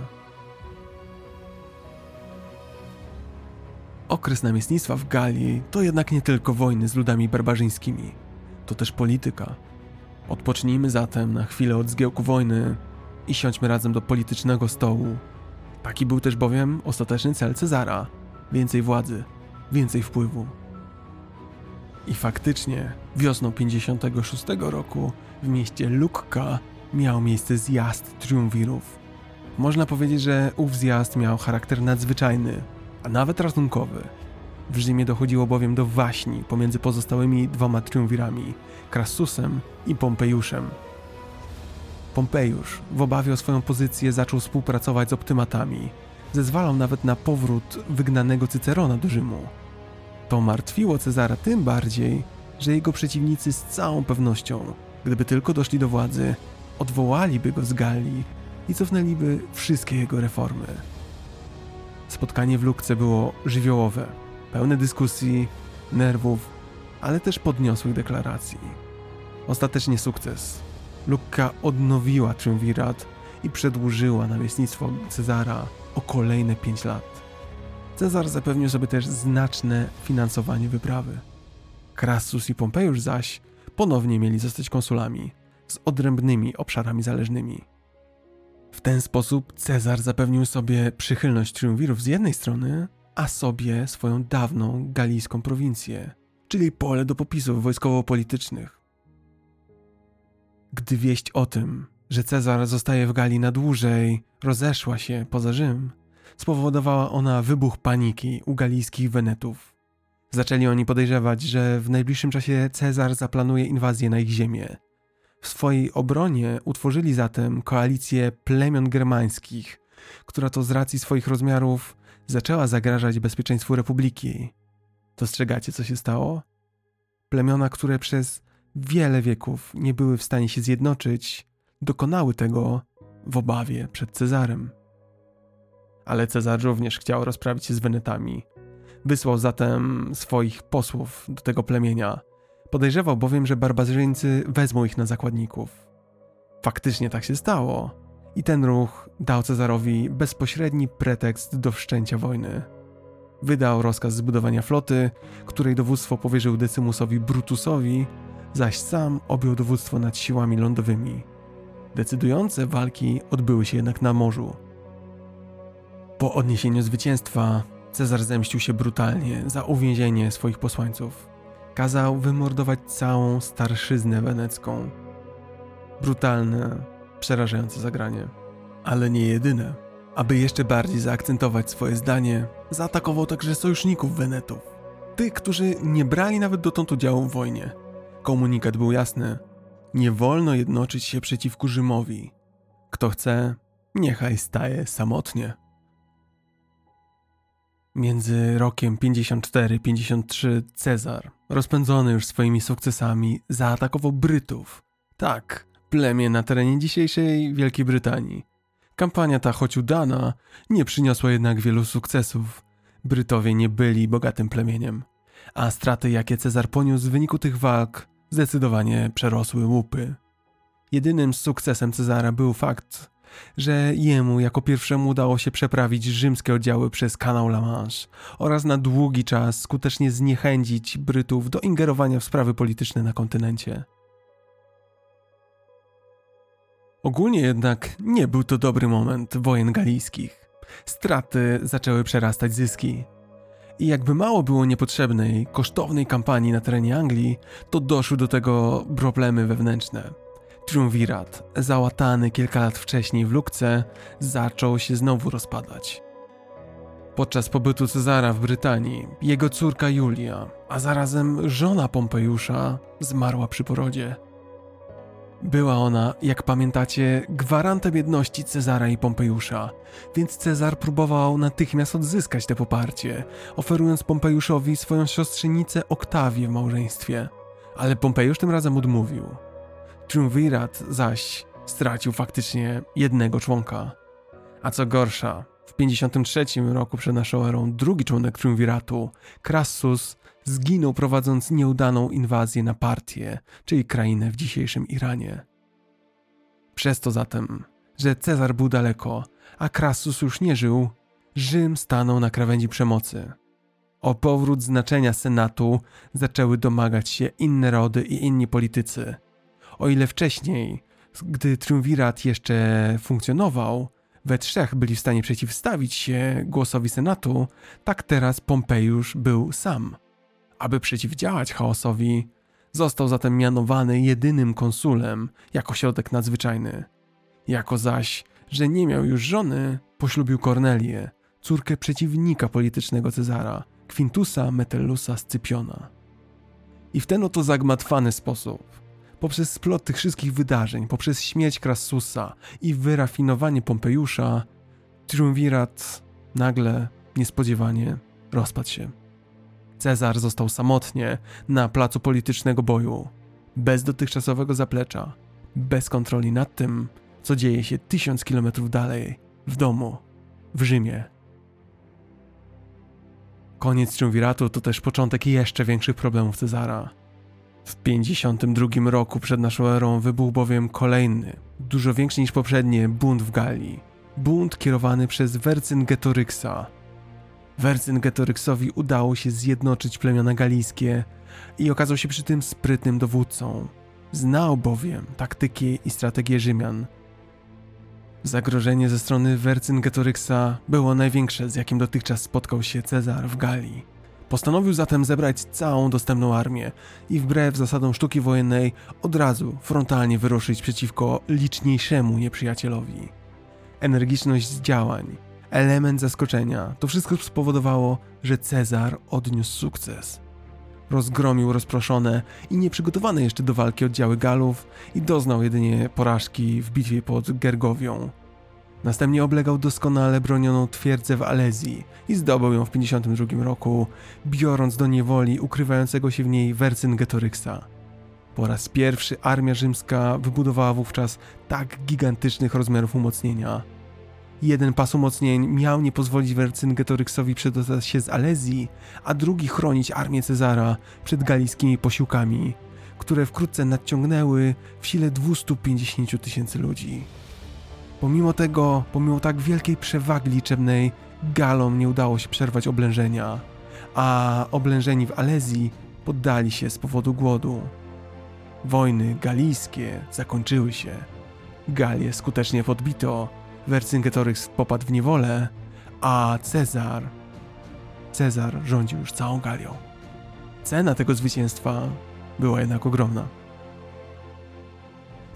Okres namiestnictwa w Galii to jednak nie tylko wojny z ludami barbarzyńskimi, to też polityka. Odpocznijmy zatem na chwilę od zgiełku wojny i siądźmy razem do politycznego stołu. Taki był też bowiem ostateczny cel Cezara: więcej władzy, więcej wpływu. I faktycznie wiosną 56 roku w mieście Lukka miał miejsce zjazd triumvirów. Można powiedzieć, że ów zjazd miał charakter nadzwyczajny, a nawet ratunkowy. W Rzymie dochodziło bowiem do waśni pomiędzy pozostałymi dwoma triumvirami, Crassusem i Pompejuszem. Pompejusz w obawie o swoją pozycję zaczął współpracować z optymatami. Zezwalał nawet na powrót wygnanego Cycerona do Rzymu. To martwiło Cezara tym bardziej, że jego przeciwnicy z całą pewnością, gdyby tylko doszli do władzy, odwołaliby go z Galii i cofnęliby wszystkie jego reformy. Spotkanie w Lukce było żywiołowe, pełne dyskusji, nerwów, ale też podniosłych deklaracji. Ostatecznie sukces. Lukka odnowiła triumvirat i przedłużyła namiestnictwo Cezara o kolejne pięć lat. Cezar zapewnił sobie też znaczne finansowanie wyprawy. Crassus i Pompejusz zaś ponownie mieli zostać konsulami z odrębnymi obszarami zależnymi. W ten sposób Cezar zapewnił sobie przychylność triumvirów z jednej strony, a sobie swoją dawną galijską prowincję, czyli pole do popisów wojskowo-politycznych. Gdy wieść o tym, że Cezar zostaje w Galii na dłużej, rozeszła się poza Rzym, spowodowała ona wybuch paniki u galijskich Wenetów. Zaczęli oni podejrzewać, że w najbliższym czasie Cezar zaplanuje inwazję na ich ziemię. W swojej obronie utworzyli zatem koalicję plemion germańskich, która to z racji swoich rozmiarów zaczęła zagrażać bezpieczeństwu republiki. Dostrzegacie, co się stało? Plemiona, które przez wiele wieków nie były w stanie się zjednoczyć, dokonały tego w obawie przed Cezarem. Ale Cezar również chciał rozprawić się z Wenetami. Wysłał zatem swoich posłów do tego plemienia. Podejrzewał bowiem, że barbarzyńcy wezmą ich na zakładników. Faktycznie tak się stało i ten ruch dał Cezarowi bezpośredni pretekst do wszczęcia wojny. Wydał rozkaz zbudowania floty, której dowództwo powierzył Decymusowi Brutusowi, zaś sam objął dowództwo nad siłami lądowymi. Decydujące walki odbyły się jednak na morzu. Po odniesieniu zwycięstwa Cezar zemścił się brutalnie za uwięzienie swoich posłańców. Kazał wymordować całą starszyznę wenecką. Brutalne, przerażające zagranie. Ale nie jedyne. Aby jeszcze bardziej zaakcentować swoje zdanie, zaatakował także sojuszników Wenetów. Tych, którzy nie brali nawet dotąd udziału w wojnie. Komunikat był jasny. Nie wolno jednoczyć się przeciwko Rzymowi. Kto chce, niechaj staje samotnie. Między rokiem 54-53 Cezar, rozpędzony już swoimi sukcesami, zaatakował Brytów. Tak, plemię na terenie dzisiejszej Wielkiej Brytanii. Kampania ta, choć udana, nie przyniosła jednak wielu sukcesów. Brytowie nie byli bogatym plemieniem, a straty, jakie Cezar poniósł w wyniku tych walk, zdecydowanie przerosły łupy. Jedynym sukcesem Cezara był fakt, że jemu jako pierwszemu udało się przeprawić rzymskie oddziały przez kanał La Manche oraz na długi czas skutecznie zniechęcić Brytów do ingerowania w sprawy polityczne na kontynencie. Ogólnie jednak nie był to dobry moment wojen galijskich. Straty zaczęły przerastać zyski. I jakby mało było niepotrzebnej, kosztownej kampanii na terenie Anglii, to doszły do tego problemy wewnętrzne. Triumvirat, załatany kilka lat wcześniej w Lukce, zaczął się znowu rozpadać. Podczas pobytu Cezara w Brytanii, jego córka Julia, a zarazem żona Pompejusza, zmarła przy porodzie. Była ona, jak pamiętacie, gwarantem jedności Cezara i Pompejusza, więc Cezar próbował natychmiast odzyskać te poparcie, oferując Pompejuszowi swoją siostrzenicę Oktawię w małżeństwie. Ale Pompejusz tym razem odmówił. Triumvirat zaś stracił faktycznie jednego członka. A co gorsza, w 53 roku przed naszą erą drugi członek Triumviratu, Crassus, zginął prowadząc nieudaną inwazję na partię, czyli krainę w dzisiejszym Iranie. Przez to zatem, że Cezar był daleko, a Crassus już nie żył, Rzym stanął na krawędzi przemocy. O powrót znaczenia Senatu zaczęły domagać się inne rody i inni politycy. O ile wcześniej, gdy triumvirat jeszcze funkcjonował, we trzech byli w stanie przeciwstawić się głosowi Senatu, tak teraz Pompejusz był sam. Aby przeciwdziałać chaosowi, został zatem mianowany jedynym konsulem jako środek nadzwyczajny. Jako zaś, że nie miał już żony, poślubił Kornelię, córkę przeciwnika politycznego Cezara, Quintusa Metellusa Scypiona. I w ten oto zagmatwany sposób, poprzez splot tych wszystkich wydarzeń, poprzez śmierć Krassusa i wyrafinowanie Pompejusza, triumvirat nagle, niespodziewanie rozpadł się. Cezar został samotnie na placu politycznego boju, bez dotychczasowego zaplecza, bez kontroli nad tym, co dzieje się tysiąc kilometrów dalej, w domu, w Rzymie. Koniec triumviratu to też początek jeszcze większych problemów Cezara. W 52 roku przed naszą erą wybuchł bowiem kolejny, dużo większy niż poprzednie, bunt w Galii. Bunt kierowany przez Vercingetoryksa, Wercyngetoryxowi udało się zjednoczyć plemiona galijskie i okazał się przy tym sprytnym dowódcą. Znał bowiem taktyki i strategię Rzymian. Zagrożenie ze strony Wercyngetoryxa było największe, z jakim dotychczas spotkał się Cezar w Galii. Postanowił zatem zebrać całą dostępną armię i wbrew zasadom sztuki wojennej od razu frontalnie wyruszyć przeciwko liczniejszemu nieprzyjacielowi. Energiczność działań, element zaskoczenia. To wszystko spowodowało, że Cezar odniósł sukces. Rozgromił rozproszone i nieprzygotowane jeszcze do walki oddziały Galów i doznał jedynie porażki w bitwie pod Gergowią. Następnie oblegał doskonale bronioną twierdzę w Alezji i zdobył ją w 52 roku, biorąc do niewoli ukrywającego się w niej Wercyngetoryxa. Po raz pierwszy armia rzymska wybudowała wówczas tak gigantycznych rozmiarów umocnienia – Jeden pas umocnień miał nie pozwolić Wercyngetoryxowi przedostać się z Alezji, a drugi chronić armię Cezara przed galijskimi posiłkami, które wkrótce nadciągnęły w sile 250 tysięcy ludzi. Pomimo tego, pomimo tak wielkiej przewagi liczebnej, Galom nie udało się przerwać oblężenia, a oblężeni w Alezji poddali się z powodu głodu. Wojny galijskie zakończyły się. Galię skutecznie podbito, Wercingetorix popadł w niewolę, a Cezar. Cezar rządził już całą Galią. Cena tego zwycięstwa była jednak ogromna.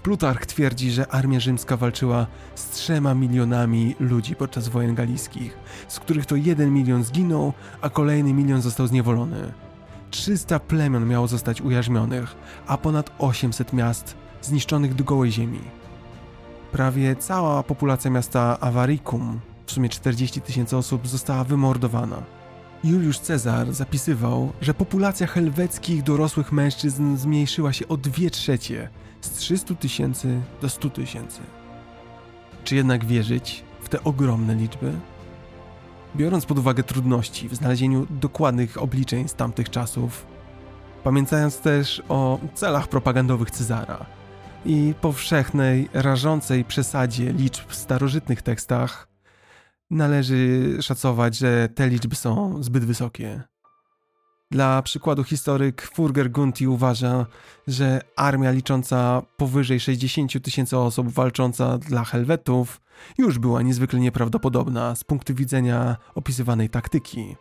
Plutarch twierdzi, że armia rzymska walczyła z trzema milionami ludzi podczas wojen galijskich, z których to jeden milion zginął, a kolejny milion został zniewolony. 300 plemion miało zostać ujarzmionych, a ponad 800 miast zniszczonych do gołej ziemi prawie cała populacja miasta Avaricum, w sumie 40 tysięcy osób, została wymordowana. Juliusz Cezar zapisywał, że populacja helweckich dorosłych mężczyzn zmniejszyła się o 2 trzecie z 300 tysięcy do 100 tysięcy. Czy jednak wierzyć w te ogromne liczby? Biorąc pod uwagę trudności w znalezieniu dokładnych obliczeń z tamtych czasów, pamiętając też o celach propagandowych Cezara i powszechnej, rażącej przesadzie liczb w starożytnych tekstach, należy szacować, że te liczby są zbyt wysokie. Dla przykładu historyk Furger Gunti uważa, że armia licząca powyżej 60 tysięcy osób walcząca dla Helwetów już była niezwykle nieprawdopodobna z punktu widzenia opisywanej taktyki.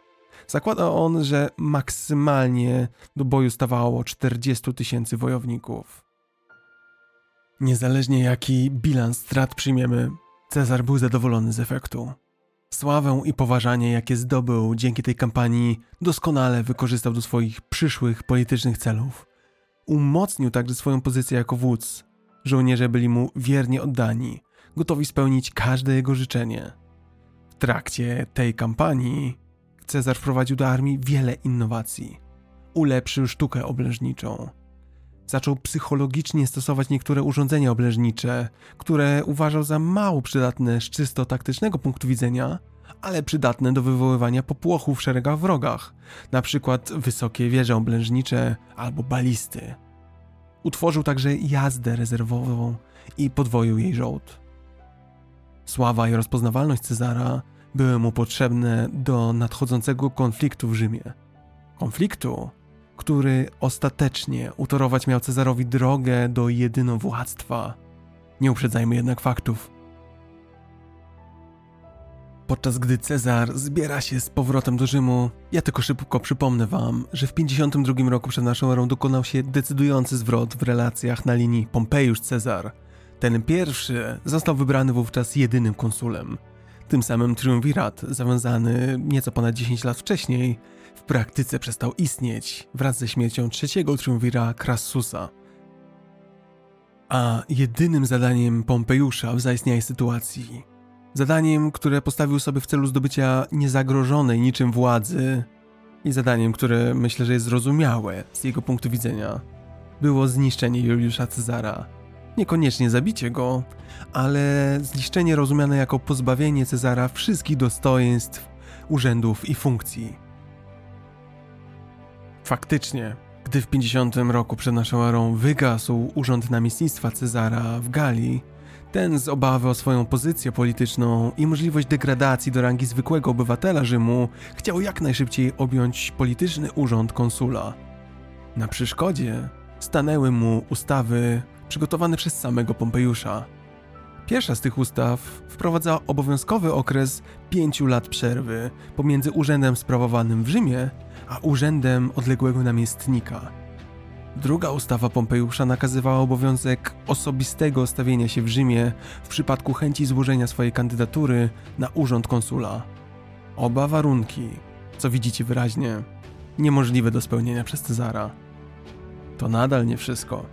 Zakłada on, że maksymalnie do boju stawało 40 tysięcy wojowników. Niezależnie jaki bilans strat przyjmiemy, Cezar był zadowolony z efektu. Sławę i poważanie, jakie zdobył dzięki tej kampanii, doskonale wykorzystał do swoich przyszłych politycznych celów. Umocnił także swoją pozycję jako wódz. Żołnierze byli mu wiernie oddani, gotowi spełnić każde jego życzenie. W trakcie tej kampanii Cezar wprowadził do armii wiele innowacji. Ulepszył sztukę oblężniczą. Zaczął psychologicznie stosować niektóre urządzenia oblężnicze, które uważał za mało przydatne z czysto taktycznego punktu widzenia, ale przydatne do wywoływania popłochu w szeregach wrogach, przykład wysokie wieże oblężnicze albo balisty. Utworzył także jazdę rezerwową i podwoił jej żołd. Sława i rozpoznawalność Cezara były mu potrzebne do nadchodzącego konfliktu w Rzymie. Konfliktu, który ostatecznie utorować miał Cezarowi drogę do jedynowładztwa. Nie uprzedzajmy jednak faktów. Podczas gdy Cezar zbiera się z powrotem do Rzymu, ja tylko szybko przypomnę wam, że w 52 roku przed naszą erą dokonał się decydujący zwrot w relacjach na linii Pompejusz-Cezar. Ten pierwszy został wybrany wówczas jedynym konsulem. Tym samym triumvirat, zawiązany nieco ponad 10 lat wcześniej, praktyce przestał istnieć wraz ze śmiercią trzeciego triumvira Crassusa. A jedynym zadaniem Pompejusza w zaistniałej sytuacji, zadaniem, które postawił sobie w celu zdobycia niezagrożonej niczym władzy i zadaniem, które myślę, że jest zrozumiałe z jego punktu widzenia, było zniszczenie Juliusza Cezara. Niekoniecznie zabicie go, ale zniszczenie rozumiane jako pozbawienie Cezara wszystkich dostojeństw, urzędów i funkcji. Faktycznie, gdy w 50 roku przed naszą erą wygasł urząd namiestnictwa Cezara w Galii, ten z obawy o swoją pozycję polityczną i możliwość degradacji do rangi zwykłego obywatela Rzymu chciał jak najszybciej objąć polityczny urząd konsula. Na przeszkodzie stanęły mu ustawy przygotowane przez samego Pompejusza. Pierwsza z tych ustaw wprowadza obowiązkowy okres pięciu lat przerwy pomiędzy urzędem sprawowanym w Rzymie a urzędem odległego namiestnika. Druga ustawa Pompejusza nakazywała obowiązek osobistego stawienia się w Rzymie w przypadku chęci złożenia swojej kandydatury na urząd konsula. Oba warunki, co widzicie wyraźnie, niemożliwe do spełnienia przez Cezara. To nadal nie wszystko.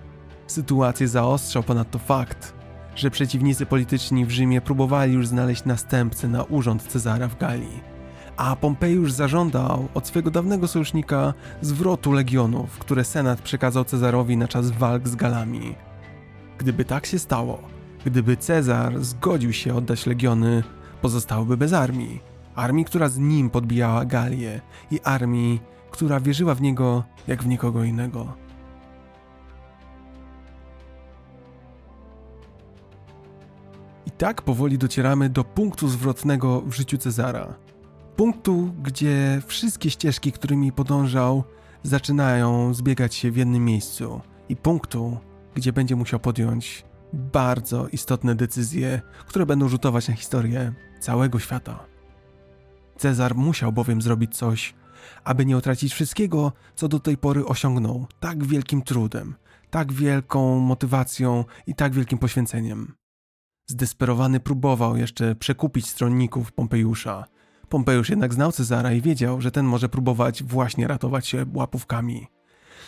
Sytuację zaostrzał ponadto fakt, że przeciwnicy polityczni w Rzymie próbowali już znaleźć następcę na urząd Cezara w Galii a Pompejusz zażądał od swego dawnego sojusznika zwrotu legionów, które Senat przekazał Cezarowi na czas walk z Galami. Gdyby tak się stało, gdyby Cezar zgodził się oddać legiony, pozostałoby bez armii. Armii, która z nim podbijała Galię i armii, która wierzyła w niego jak w nikogo innego. I tak powoli docieramy do punktu zwrotnego w życiu Cezara punktu, gdzie wszystkie ścieżki, którymi podążał, zaczynają zbiegać się w jednym miejscu, i punktu, gdzie będzie musiał podjąć bardzo istotne decyzje, które będą rzutować na historię całego świata. Cezar musiał bowiem zrobić coś, aby nie utracić wszystkiego, co do tej pory osiągnął tak wielkim trudem, tak wielką motywacją i tak wielkim poświęceniem. Zdesperowany próbował jeszcze przekupić stronników Pompejusza, Pompejusz jednak znał Cezara i wiedział, że ten może próbować właśnie ratować się łapówkami.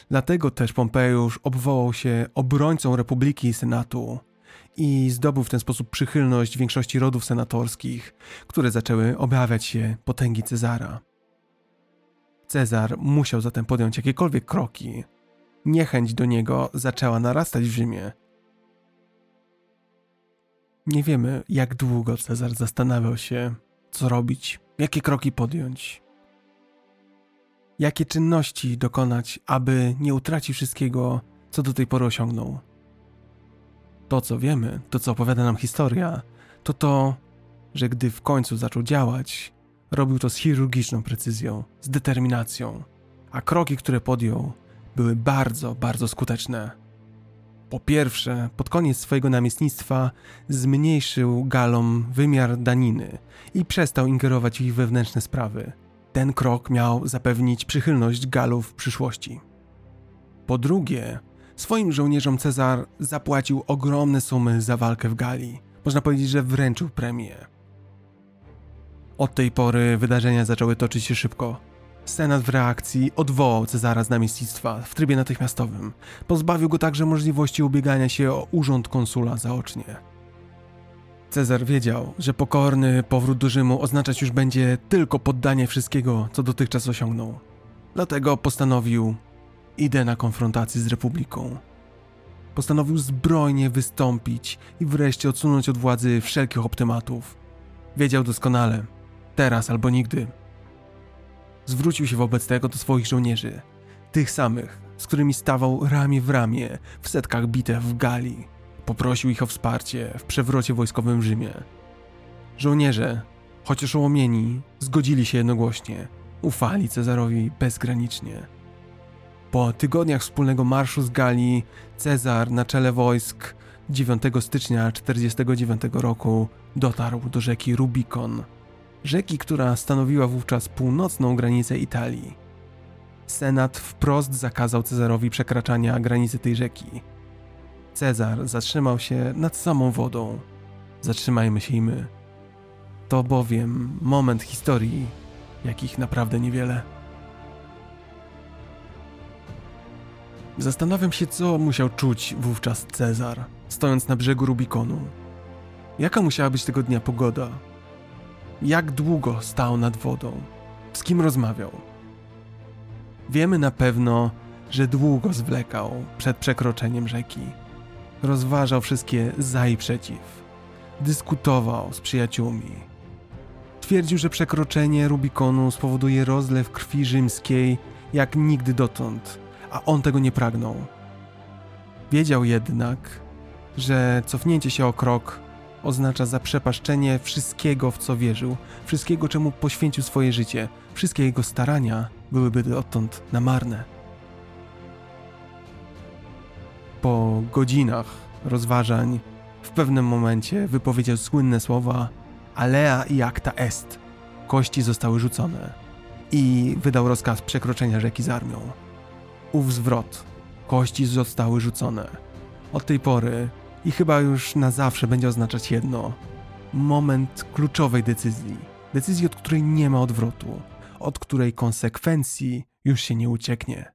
Dlatego też Pompejusz obwołał się obrońcą Republiki i Senatu i zdobył w ten sposób przychylność większości rodów senatorskich, które zaczęły obawiać się potęgi Cezara. Cezar musiał zatem podjąć jakiekolwiek kroki. Niechęć do niego zaczęła narastać w Rzymie. Nie wiemy, jak długo Cezar zastanawiał się, co robić, jakie kroki podjąć, jakie czynności dokonać, aby nie utracić wszystkiego, co do tej pory osiągnął. To, co wiemy, to, co opowiada nam historia, to to, że gdy w końcu zaczął działać, robił to z chirurgiczną precyzją, z determinacją, a kroki, które podjął, były bardzo, bardzo skuteczne. Po pierwsze, pod koniec swojego namiestnictwa zmniejszył Galom wymiar daniny i przestał ingerować w ich wewnętrzne sprawy. Ten krok miał zapewnić przychylność Galów w przyszłości. Po drugie, swoim żołnierzom Cezar zapłacił ogromne sumy za walkę w Galii. Można powiedzieć, że wręczył premię. Od tej pory wydarzenia zaczęły toczyć się szybko. Senat w reakcji odwołał Cezara z namiestnictwa w trybie natychmiastowym. Pozbawił go także możliwości ubiegania się o urząd konsula zaocznie. Cezar wiedział, że pokorny powrót do Rzymu oznaczać już będzie tylko poddanie wszystkiego, co dotychczas osiągnął. Dlatego postanowił idę na konfrontację z Republiką. Postanowił zbrojnie wystąpić i wreszcie odsunąć od władzy wszelkich optymatów. Wiedział doskonale, teraz albo nigdy. Zwrócił się wobec tego do swoich żołnierzy, tych samych, z którymi stawał ramię w ramię w setkach bitew w Galii. Poprosił ich o wsparcie w przewrocie wojskowym w Rzymie. Żołnierze, choć oszołomieni, zgodzili się jednogłośnie, ufali Cezarowi bezgranicznie. Po tygodniach wspólnego marszu z Galii, Cezar na czele wojsk 9 stycznia 49 roku dotarł do rzeki Rubikon, rzeki, która stanowiła wówczas północną granicę Italii. Senat wprost zakazał Cezarowi przekraczania granicy tej rzeki. Cezar zatrzymał się nad samą wodą. Zatrzymajmy się i my. To bowiem moment historii, jakich naprawdę niewiele. Zastanawiam się, co musiał czuć wówczas Cezar, stojąc na brzegu Rubikonu. Jaka musiała być tego dnia pogoda? Jak długo stał nad wodą? Z kim rozmawiał? Wiemy na pewno, że długo zwlekał przed przekroczeniem rzeki. Rozważał wszystkie za i przeciw. Dyskutował z przyjaciółmi. Twierdził, że przekroczenie Rubikonu spowoduje rozlew krwi rzymskiej jak nigdy dotąd, a on tego nie pragnął. Wiedział jednak, że cofnięcie się o krok oznacza zaprzepaszczenie wszystkiego, w co wierzył, wszystkiego, czemu poświęcił swoje życie. Wszystkie jego starania byłyby dotąd namarne. Po godzinach rozważań, w pewnym momencie wypowiedział słynne słowa Alea i acta est. Kości zostały rzucone i wydał rozkaz przekroczenia rzeki z armią. Ów zwrot. Kości zostały rzucone. Od tej pory i chyba już na zawsze będzie oznaczać jedno: moment kluczowej decyzji. Decyzji, od której nie ma odwrotu, od której konsekwencji już się nie ucieknie.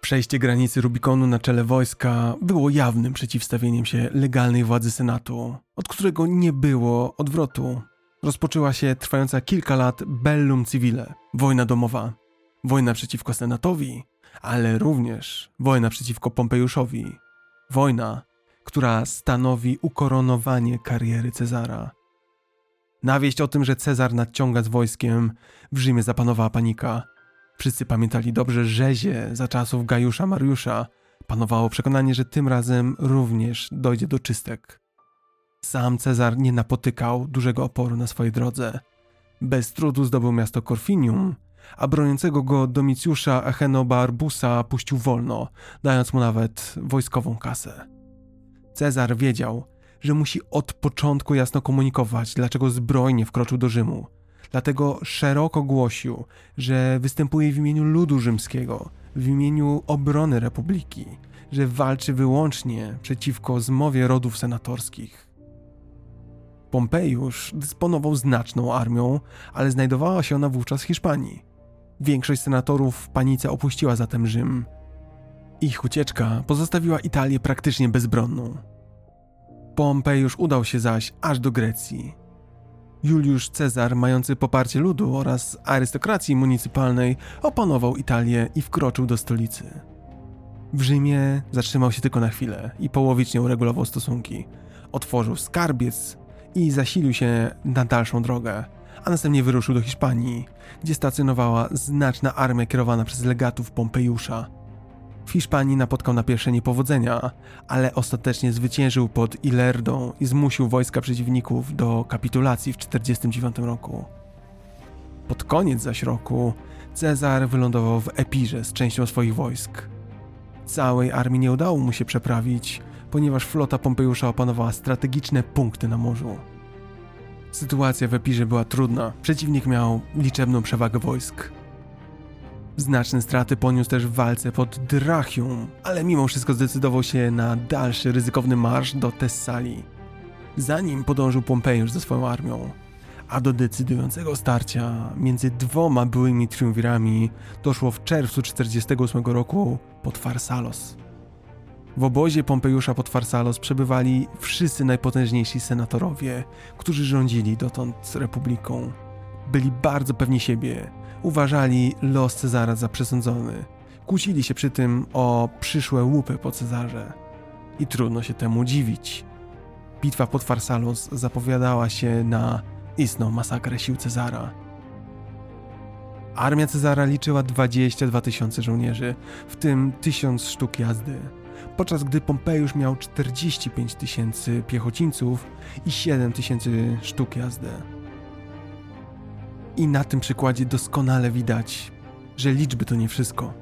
Przejście granicy Rubikonu na czele wojska było jawnym przeciwstawieniem się legalnej władzy Senatu, od którego nie było odwrotu. Rozpoczęła się trwająca kilka lat bellum civile, wojna domowa, wojna przeciwko Senatowi, ale również wojna przeciwko Pompejuszowi. Wojna, która stanowi ukoronowanie kariery Cezara. Na wieść o tym, że Cezar nadciąga z wojskiem, w Rzymie zapanowała panika. Wszyscy pamiętali dobrze rzezie za czasów Gajusza Mariusza. Panowało przekonanie, że tym razem również dojdzie do czystek. Sam Cezar nie napotykał dużego oporu na swojej drodze. Bez trudu zdobył miasto Korfinium, a broniącego go Domicjusza Echenobarbusa puścił wolno, dając mu nawet wojskową kasę. Cezar wiedział, że musi od początku jasno komunikować, dlaczego zbrojnie wkroczył do Rzymu. Dlatego szeroko głosił, że występuje w imieniu ludu rzymskiego, w imieniu obrony republiki, że walczy wyłącznie przeciwko zmowie rodów senatorskich. Pompejusz dysponował znaczną armią, ale znajdowała się ona wówczas w Hiszpanii. Większość senatorów w panice opuściła zatem Rzym. Ich ucieczka pozostawiła Italię praktycznie bezbronną. Pompejusz udał się zaś aż do Grecji. Juliusz Cezar, mający poparcie ludu oraz arystokracji municypalnej, opanował Italię i wkroczył do stolicy. W Rzymie zatrzymał się tylko na chwilę i połowicznie uregulował stosunki. Otworzył skarbiec i zasilił się na dalszą drogę, a następnie wyruszył do Hiszpanii, gdzie stacjonowała znaczna armia kierowana przez legatów Pompejusza. W Hiszpanii napotkał na pierwsze niepowodzenia, ale ostatecznie zwyciężył pod Ilerdą i zmusił wojska przeciwników do kapitulacji w 1949 roku. Pod koniec zaś roku Cezar wylądował w Epirze z częścią swoich wojsk. Całej armii nie udało mu się przeprawić, ponieważ flota Pompejusza opanowała strategiczne punkty na morzu. Sytuacja w Epirze była trudna. Przeciwnik miał liczebną przewagę wojsk. Znaczne straty poniósł też w walce pod Drachium, ale mimo wszystko zdecydował się na dalszy ryzykowny marsz do Tessalii. Zanim podążył Pompejusz ze swoją armią, a do decydującego starcia między dwoma byłymi triumvirami doszło w czerwcu 48 roku pod Farsalos. W obozie Pompejusza pod Farsalos przebywali wszyscy najpotężniejsi senatorowie, którzy rządzili dotąd republiką. Byli bardzo pewni siebie, uważali los Cezara za przesądzony. Kłócili się przy tym o przyszłe łupy po Cezarze. I trudno się temu dziwić. Bitwa pod Farsalos zapowiadała się na istną masakrę sił Cezara. Armia Cezara liczyła 22 tysiące żołnierzy, w tym 1000 sztuk jazdy, podczas gdy Pompejusz miał 45 tysięcy piechocińców i 7 tysięcy sztuk jazdy. I na tym przykładzie doskonale widać, że liczby to nie wszystko.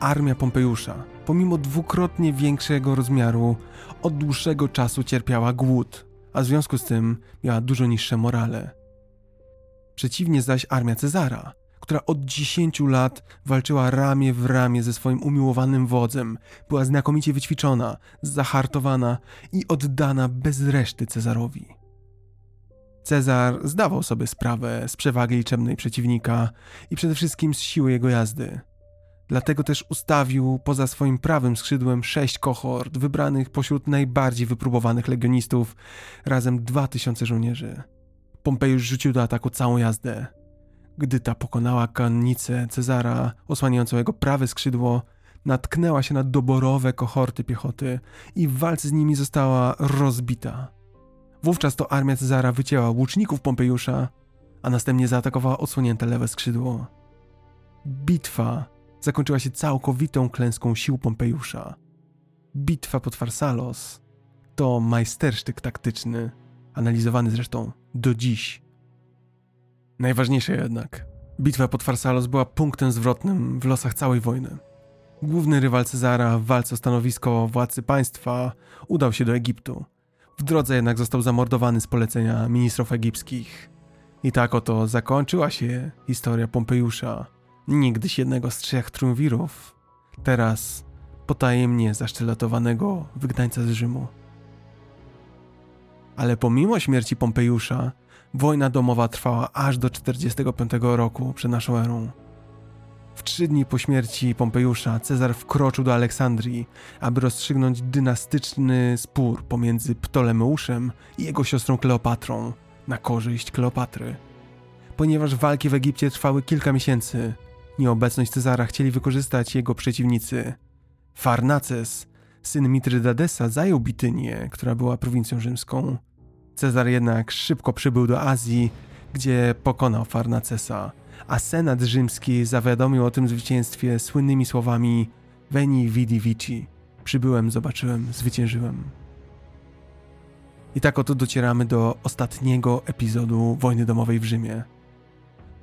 Armia Pompejusza, pomimo dwukrotnie większego rozmiaru, od dłuższego czasu cierpiała głód, a w związku z tym miała dużo niższe morale. Przeciwnie zaś armia Cezara, która od 10 lat walczyła ramię w ramię ze swoim umiłowanym wodzem, była znakomicie wyćwiczona, zahartowana i oddana bez reszty Cezarowi. Cezar zdawał sobie sprawę z przewagi liczebnej przeciwnika i przede wszystkim z siły jego jazdy. Dlatego też ustawił poza swoim prawym skrzydłem sześć kohort wybranych pośród najbardziej wypróbowanych legionistów, razem dwa tysiące żołnierzy. Pompejusz rzucił do ataku całą jazdę. Gdy ta pokonała konnicę Cezara osłaniającą jego prawe skrzydło, natknęła się na doborowe kohorty piechoty i w walce z nimi została rozbita. Wówczas to armia Cezara wycięła łuczników Pompejusza, a następnie zaatakowała odsłonięte lewe skrzydło. Bitwa zakończyła się całkowitą klęską sił Pompejusza. Bitwa pod Farsalos to majstersztyk taktyczny, analizowany zresztą do dziś. Najważniejsze jednak, bitwa pod Farsalos była punktem zwrotnym w losach całej wojny. Główny rywal Cezara w walce o stanowisko władcy państwa udał się do Egiptu. W drodze jednak został zamordowany z polecenia ministrów egipskich. I tak oto zakończyła się historia Pompejusza, niegdyś jednego z trzech triumvirów, teraz potajemnie zaszczylatowanego wygnańca z Rzymu. Ale pomimo śmierci Pompejusza, wojna domowa trwała aż do 45 roku przed naszą erą. W trzy dni po śmierci Pompejusza Cezar wkroczył do Aleksandrii, aby rozstrzygnąć dynastyczny spór pomiędzy Ptolemeuszem i jego siostrą Kleopatrą na korzyść Kleopatry. Ponieważ walki w Egipcie trwały kilka miesięcy, Nieobecność Cezara chcieli wykorzystać jego przeciwnicy. Farnaces, syn Mitridadesa, zajął Bitynię, która była prowincją rzymską. Cezar jednak szybko przybył do Azji, gdzie pokonał Farnacesa, a senat rzymski zawiadomił o tym zwycięstwie słynnymi słowami Veni vidi vici. Przybyłem, zobaczyłem, zwyciężyłem. I tak oto docieramy do ostatniego epizodu wojny domowej w Rzymie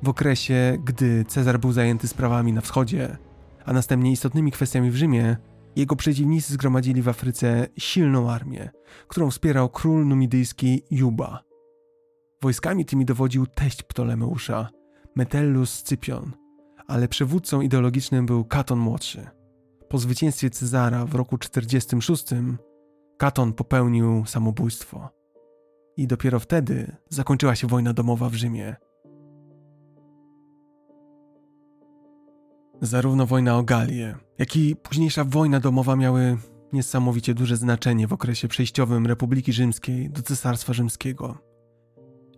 w okresie, gdy Cezar był zajęty sprawami na wschodzie, a następnie istotnymi kwestiami w Rzymie, jego przeciwnicy zgromadzili w Afryce silną armię, którą wspierał król numidyjski Juba. Wojskami tymi dowodził teść Ptolemeusza, Metellus Scypion, ale przywódcą ideologicznym był Katon młodszy. Po zwycięstwie Cezara w roku 46 Katon popełnił samobójstwo. I dopiero wtedy zakończyła się wojna domowa w Rzymie – Zarówno wojna o Galię, jak i późniejsza wojna domowa miały niesamowicie duże znaczenie w okresie przejściowym Republiki Rzymskiej do Cesarstwa Rzymskiego.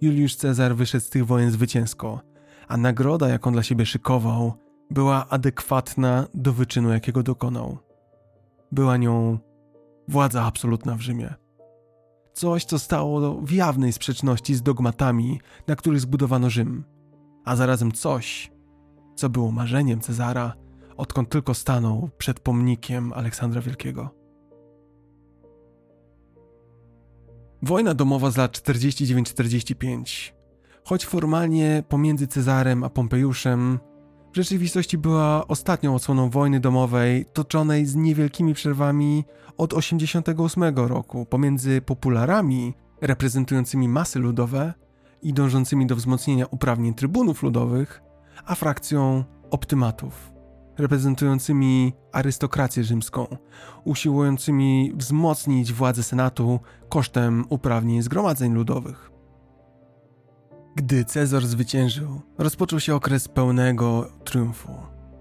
Juliusz Cezar wyszedł z tych wojen zwycięsko, a nagroda, jaką dla siebie szykował, była adekwatna do wyczynu, jakiego dokonał. Była nią władza absolutna w Rzymie. Coś, co stało w jawnej sprzeczności z dogmatami, na których zbudowano Rzym, a zarazem coś, co było marzeniem Cezara, odkąd tylko stanął przed pomnikiem Aleksandra Wielkiego. Wojna domowa z lat 49-45. Choć formalnie pomiędzy Cezarem a Pompejuszem, w rzeczywistości była ostatnią odsłoną wojny domowej toczonej z niewielkimi przerwami od 88 roku pomiędzy popularami reprezentującymi masy ludowe i dążącymi do wzmocnienia uprawnień trybunów ludowych, a frakcją optymatów reprezentującymi arystokrację rzymską, usiłującymi wzmocnić władzę senatu kosztem uprawnień zgromadzeń ludowych. Gdy Cezar zwyciężył, rozpoczął się okres pełnego triumfu.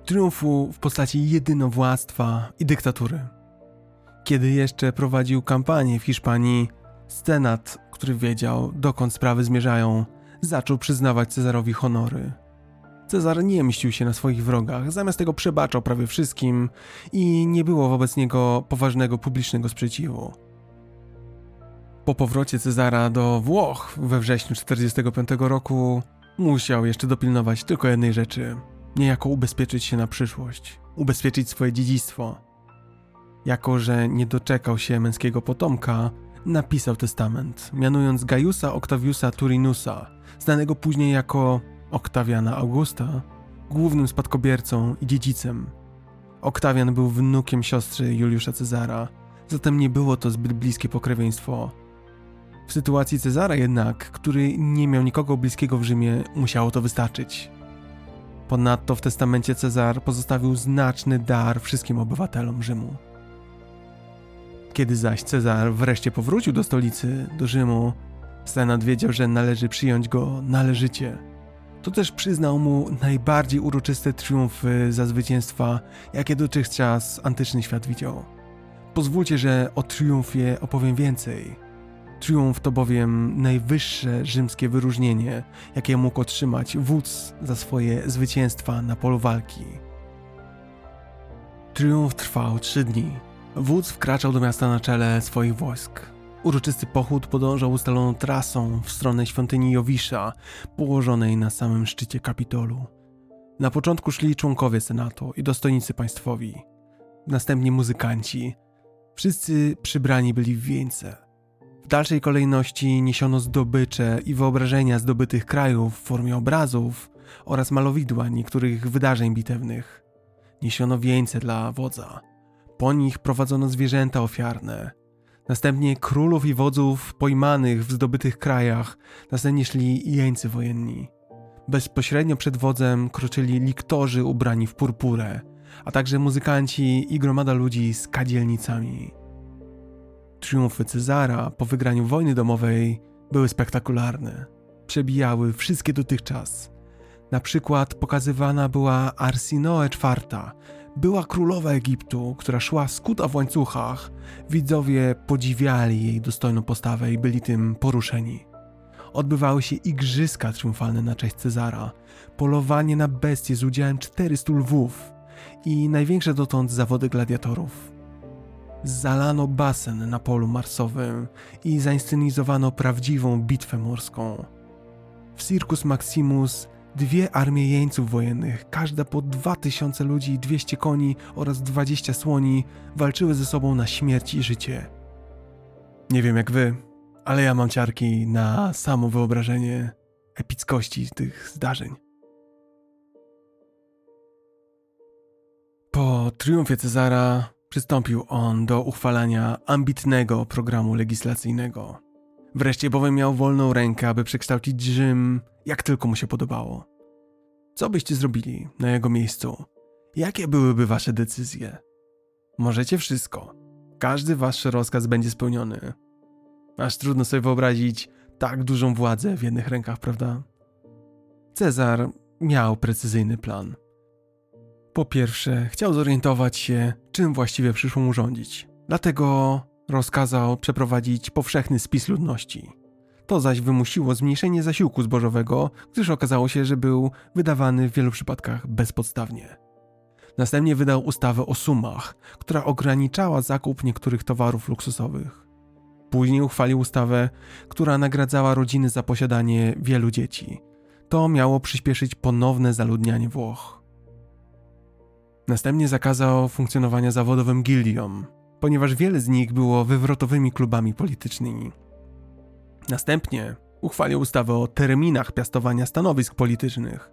Triumfu w postaci jedynowładztwa i dyktatury. Kiedy jeszcze prowadził kampanię w Hiszpanii, Senat, który wiedział, dokąd sprawy zmierzają, zaczął przyznawać Cezarowi honory. Cezar nie mścił się na swoich wrogach, zamiast tego przebaczał prawie wszystkim i nie było wobec niego poważnego publicznego sprzeciwu. Po powrocie Cezara do Włoch we wrześniu 45 roku musiał jeszcze dopilnować tylko jednej rzeczy: niejako ubezpieczyć się na przyszłość, ubezpieczyć swoje dziedzictwo. Jako, że nie doczekał się męskiego potomka, napisał testament, mianując Gajusa Octaviusa Turinusa, znanego później jako Oktawiana Augusta, głównym spadkobiercą i dziedzicem. Oktawian był wnukiem siostry Juliusza Cezara, zatem nie było to zbyt bliskie pokrewieństwo. W sytuacji Cezara jednak, który nie miał nikogo bliskiego w Rzymie, musiało to wystarczyć. Ponadto w testamencie Cezar pozostawił znaczny dar wszystkim obywatelom Rzymu. Kiedy zaś Cezar wreszcie powrócił do stolicy, do Rzymu, Senat wiedział, że należy przyjąć go należycie. To też przyznał mu najbardziej uroczyste triumfy za zwycięstwa, jakie dotychczas antyczny świat widział. Pozwólcie, że o triumfie opowiem więcej. Triumf to bowiem najwyższe rzymskie wyróżnienie, jakie mógł otrzymać wódz za swoje zwycięstwa na polu walki. Triumf trwał trzy dni. Wódz wkraczał do miasta na czele swoich wojsk. Uroczysty pochód podążał ustaloną trasą w stronę świątyni Jowisza, położonej na samym szczycie Kapitolu. Na początku szli członkowie Senatu i dostojnicy państwowi, następnie muzykanci. Wszyscy przybrani byli w wieńce. W dalszej kolejności niesiono zdobycze i wyobrażenia zdobytych krajów w formie obrazów oraz malowidła niektórych wydarzeń bitewnych. Niesiono wieńce dla wodza. Po nich prowadzono zwierzęta ofiarne – Następnie królów i wodzów pojmanych w zdobytych krajach, następnie szli jeńcy wojenni. Bezpośrednio przed wodzem kroczyli liktorzy ubrani w purpurę, a także muzykanci i gromada ludzi z kadzielnicami. Triumfy Cezara po wygraniu wojny domowej były spektakularne. Przebijały wszystkie dotychczas. Na przykład pokazywana była Arsinoe IV, była królowa Egiptu, która szła skuta w łańcuchach. Widzowie podziwiali jej dostojną postawę i byli tym poruszeni. Odbywały się igrzyska triumfalne na cześć Cezara, polowanie na bestie z udziałem 400 lwów i największe dotąd zawody gladiatorów. Zalano basen na polu marsowym i zainscenizowano prawdziwą bitwę morską. W Circus Maximus Dwie armie jeńców wojennych, każda po 2000 ludzi, 200 koni oraz 20 słoni, walczyły ze sobą na śmierć i życie. Nie wiem jak wy, ale ja mam ciarki na samo wyobrażenie epickości tych zdarzeń. Po triumfie Cezara przystąpił on do uchwalania ambitnego programu legislacyjnego. Wreszcie bowiem miał wolną rękę, aby przekształcić Rzym jak tylko mu się podobało. Co byście zrobili na jego miejscu? Jakie byłyby wasze decyzje? Możecie wszystko. Każdy wasz rozkaz będzie spełniony. Aż trudno sobie wyobrazić tak dużą władzę w jednych rękach, prawda? Cezar miał precyzyjny plan. Po pierwsze, chciał zorientować się, czym właściwie przyszło mu rządzić. Dlatego rozkazał przeprowadzić powszechny spis ludności. To zaś wymusiło zmniejszenie zasiłku zbożowego, gdyż okazało się, że był wydawany w wielu przypadkach bezpodstawnie. Następnie wydał ustawę o sumach, która ograniczała zakup niektórych towarów luksusowych. Później uchwalił ustawę, która nagradzała rodziny za posiadanie wielu dzieci. To miało przyspieszyć ponowne zaludnianie Włoch. Następnie zakazał funkcjonowania zawodowym gildiom, ponieważ wiele z nich było wywrotowymi klubami politycznymi. Następnie uchwalił ustawę o terminach piastowania stanowisk politycznych.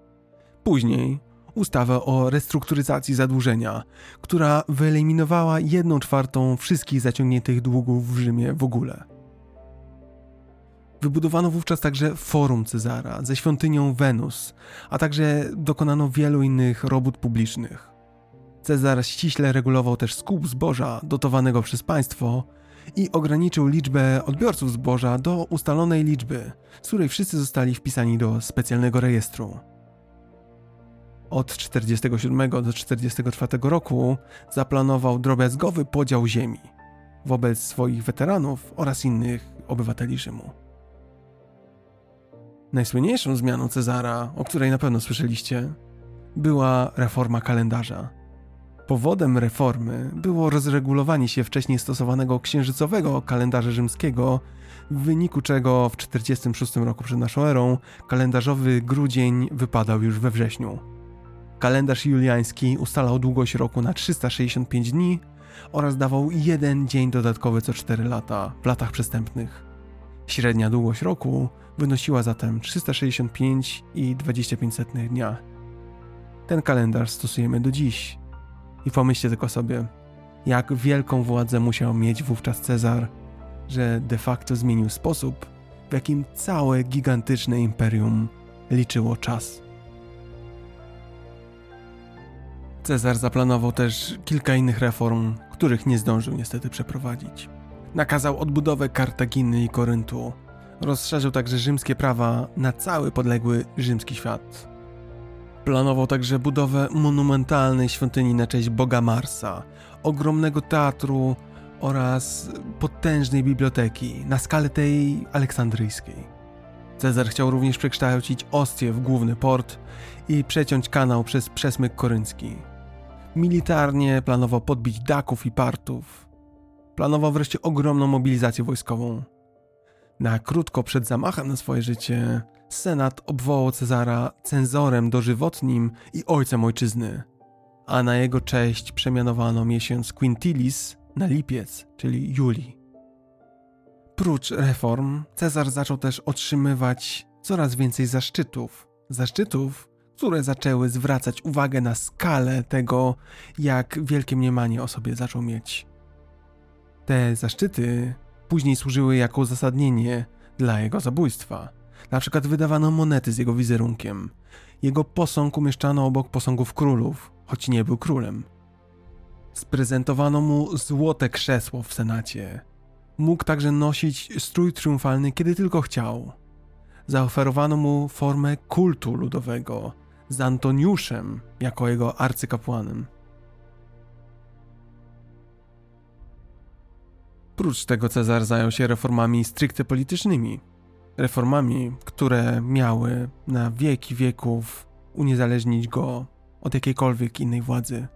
Później ustawę o restrukturyzacji zadłużenia, która wyeliminowała jedną czwartą wszystkich zaciągniętych długów w Rzymie w ogóle. Wybudowano wówczas także Forum Cezara ze świątynią Wenus, a także dokonano wielu innych robót publicznych. Cezar ściśle regulował też skup zboża dotowanego przez państwo i ograniczył liczbę odbiorców zboża do ustalonej liczby, z której wszyscy zostali wpisani do specjalnego rejestru. Od 47 do 44 roku zaplanował drobiazgowy podział ziemi wobec swoich weteranów oraz innych obywateli Rzymu. Najsłynniejszą zmianą Cezara, o której na pewno słyszeliście, była reforma kalendarza. Powodem reformy było rozregulowanie się wcześniej stosowanego księżycowego kalendarza rzymskiego, w wyniku czego w 46 roku przed naszą erą kalendarzowy grudzień wypadał już we wrześniu. Kalendarz juliański ustalał długość roku na 365 dni oraz dawał jeden dzień dodatkowy co 4 lata w latach przestępnych. Średnia długość roku wynosiła zatem 365,25 dnia. Ten kalendarz stosujemy do dziś. I pomyślcie tylko sobie, jak wielką władzę musiał mieć wówczas Cezar, że de facto zmienił sposób, w jakim całe gigantyczne imperium liczyło czas. Cezar zaplanował też kilka innych reform, których nie zdążył niestety przeprowadzić. Nakazał odbudowę Kartaginy i Koryntu. Rozszerzył także rzymskie prawa na cały podległy rzymski świat. Planował także budowę monumentalnej świątyni na cześć boga Marsa, ogromnego teatru oraz potężnej biblioteki na skalę tej aleksandryjskiej. Cezar chciał również przekształcić Ostię w główny port i przeciąć kanał przez przesmyk koryncki. Militarnie planował podbić Daków i Partów. Planował wreszcie ogromną mobilizację wojskową. Na krótko przed zamachem na swoje życie Senat obwołał Cezara cenzorem dożywotnim i ojcem ojczyzny, a na jego cześć przemianowano miesiąc Quintilis na lipiec, czyli juli. Prócz reform, Cezar zaczął też otrzymywać coraz więcej zaszczytów. Zaszczytów, które zaczęły zwracać uwagę na skalę tego, jak wielkie mniemanie o sobie zaczął mieć. Te zaszczyty później służyły jako uzasadnienie dla jego zabójstwa. Na przykład wydawano monety z jego wizerunkiem. Jego posąg umieszczano obok posągów królów, choć nie był królem. Sprezentowano mu złote krzesło w senacie. Mógł także nosić strój triumfalny, kiedy tylko chciał. Zaoferowano mu formę kultu ludowego, z Antoniuszem jako jego arcykapłanem. Prócz tego Cezar zajął się reformami stricte politycznymi. Reformami, które miały na wieki wieków uniezależnić go od jakiejkolwiek innej władzy.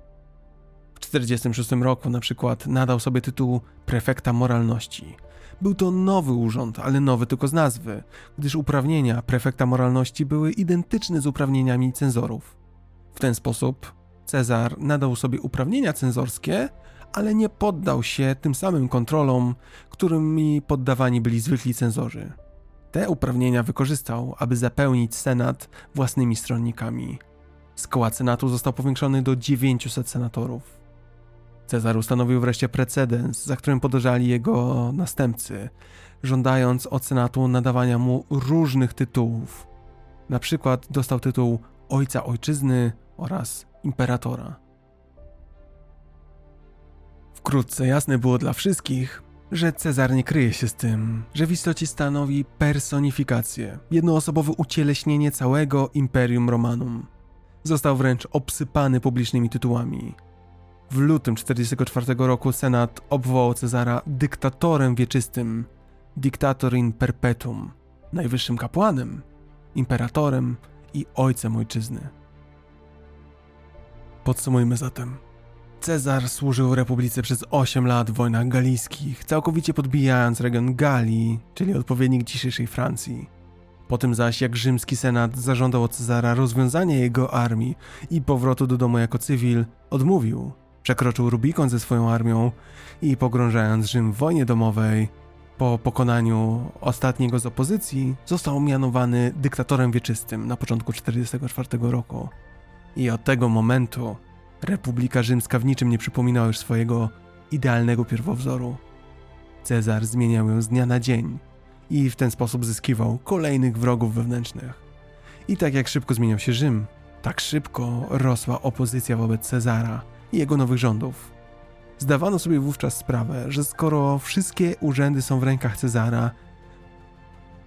W 1946 roku na przykład nadał sobie tytuł prefekta moralności. Był to nowy urząd, ale nowy tylko z nazwy, gdyż uprawnienia prefekta moralności były identyczne z uprawnieniami cenzorów. W ten sposób Cezar nadał sobie uprawnienia cenzorskie, ale nie poddał się tym samym kontrolom, którymi poddawani byli zwykli cenzorzy. Te uprawnienia wykorzystał, aby zapełnić Senat własnymi stronnikami. Skład Senatu został powiększony do 900 senatorów. Cezar ustanowił wreszcie precedens, za którym podążali jego następcy, żądając od Senatu nadawania mu różnych tytułów. Na przykład dostał tytuł Ojca Ojczyzny oraz Imperatora. Wkrótce jasne było dla wszystkich, że Cezar nie kryje się z tym, że w istocie stanowi personifikację, jednoosobowe ucieleśnienie całego Imperium Romanum. Został wręcz obsypany publicznymi tytułami. W lutym 44 roku Senat obwołał Cezara dyktatorem wieczystym, dictator in perpetuum, najwyższym kapłanem, imperatorem i ojcem ojczyzny. Podsumujmy zatem. Cezar służył Republice przez 8 lat w wojnach galijskich, całkowicie podbijając region Galii, czyli odpowiednik dzisiejszej Francji. Po tym zaś, jak rzymski senat zażądał od Cezara rozwiązania jego armii i powrotu do domu jako cywil, odmówił. Przekroczył Rubikon ze swoją armią i pogrążając Rzym w wojnie domowej, po pokonaniu ostatniego z opozycji, został mianowany dyktatorem wieczystym na początku 1944 roku. I od tego momentu Republika Rzymska w niczym nie przypominała już swojego idealnego pierwowzoru. Cezar zmieniał ją z dnia na dzień i w ten sposób zyskiwał kolejnych wrogów wewnętrznych. I tak jak szybko zmieniał się Rzym, tak szybko rosła opozycja wobec Cezara i jego nowych rządów. Zdawano sobie wówczas sprawę, że skoro wszystkie urzędy są w rękach Cezara,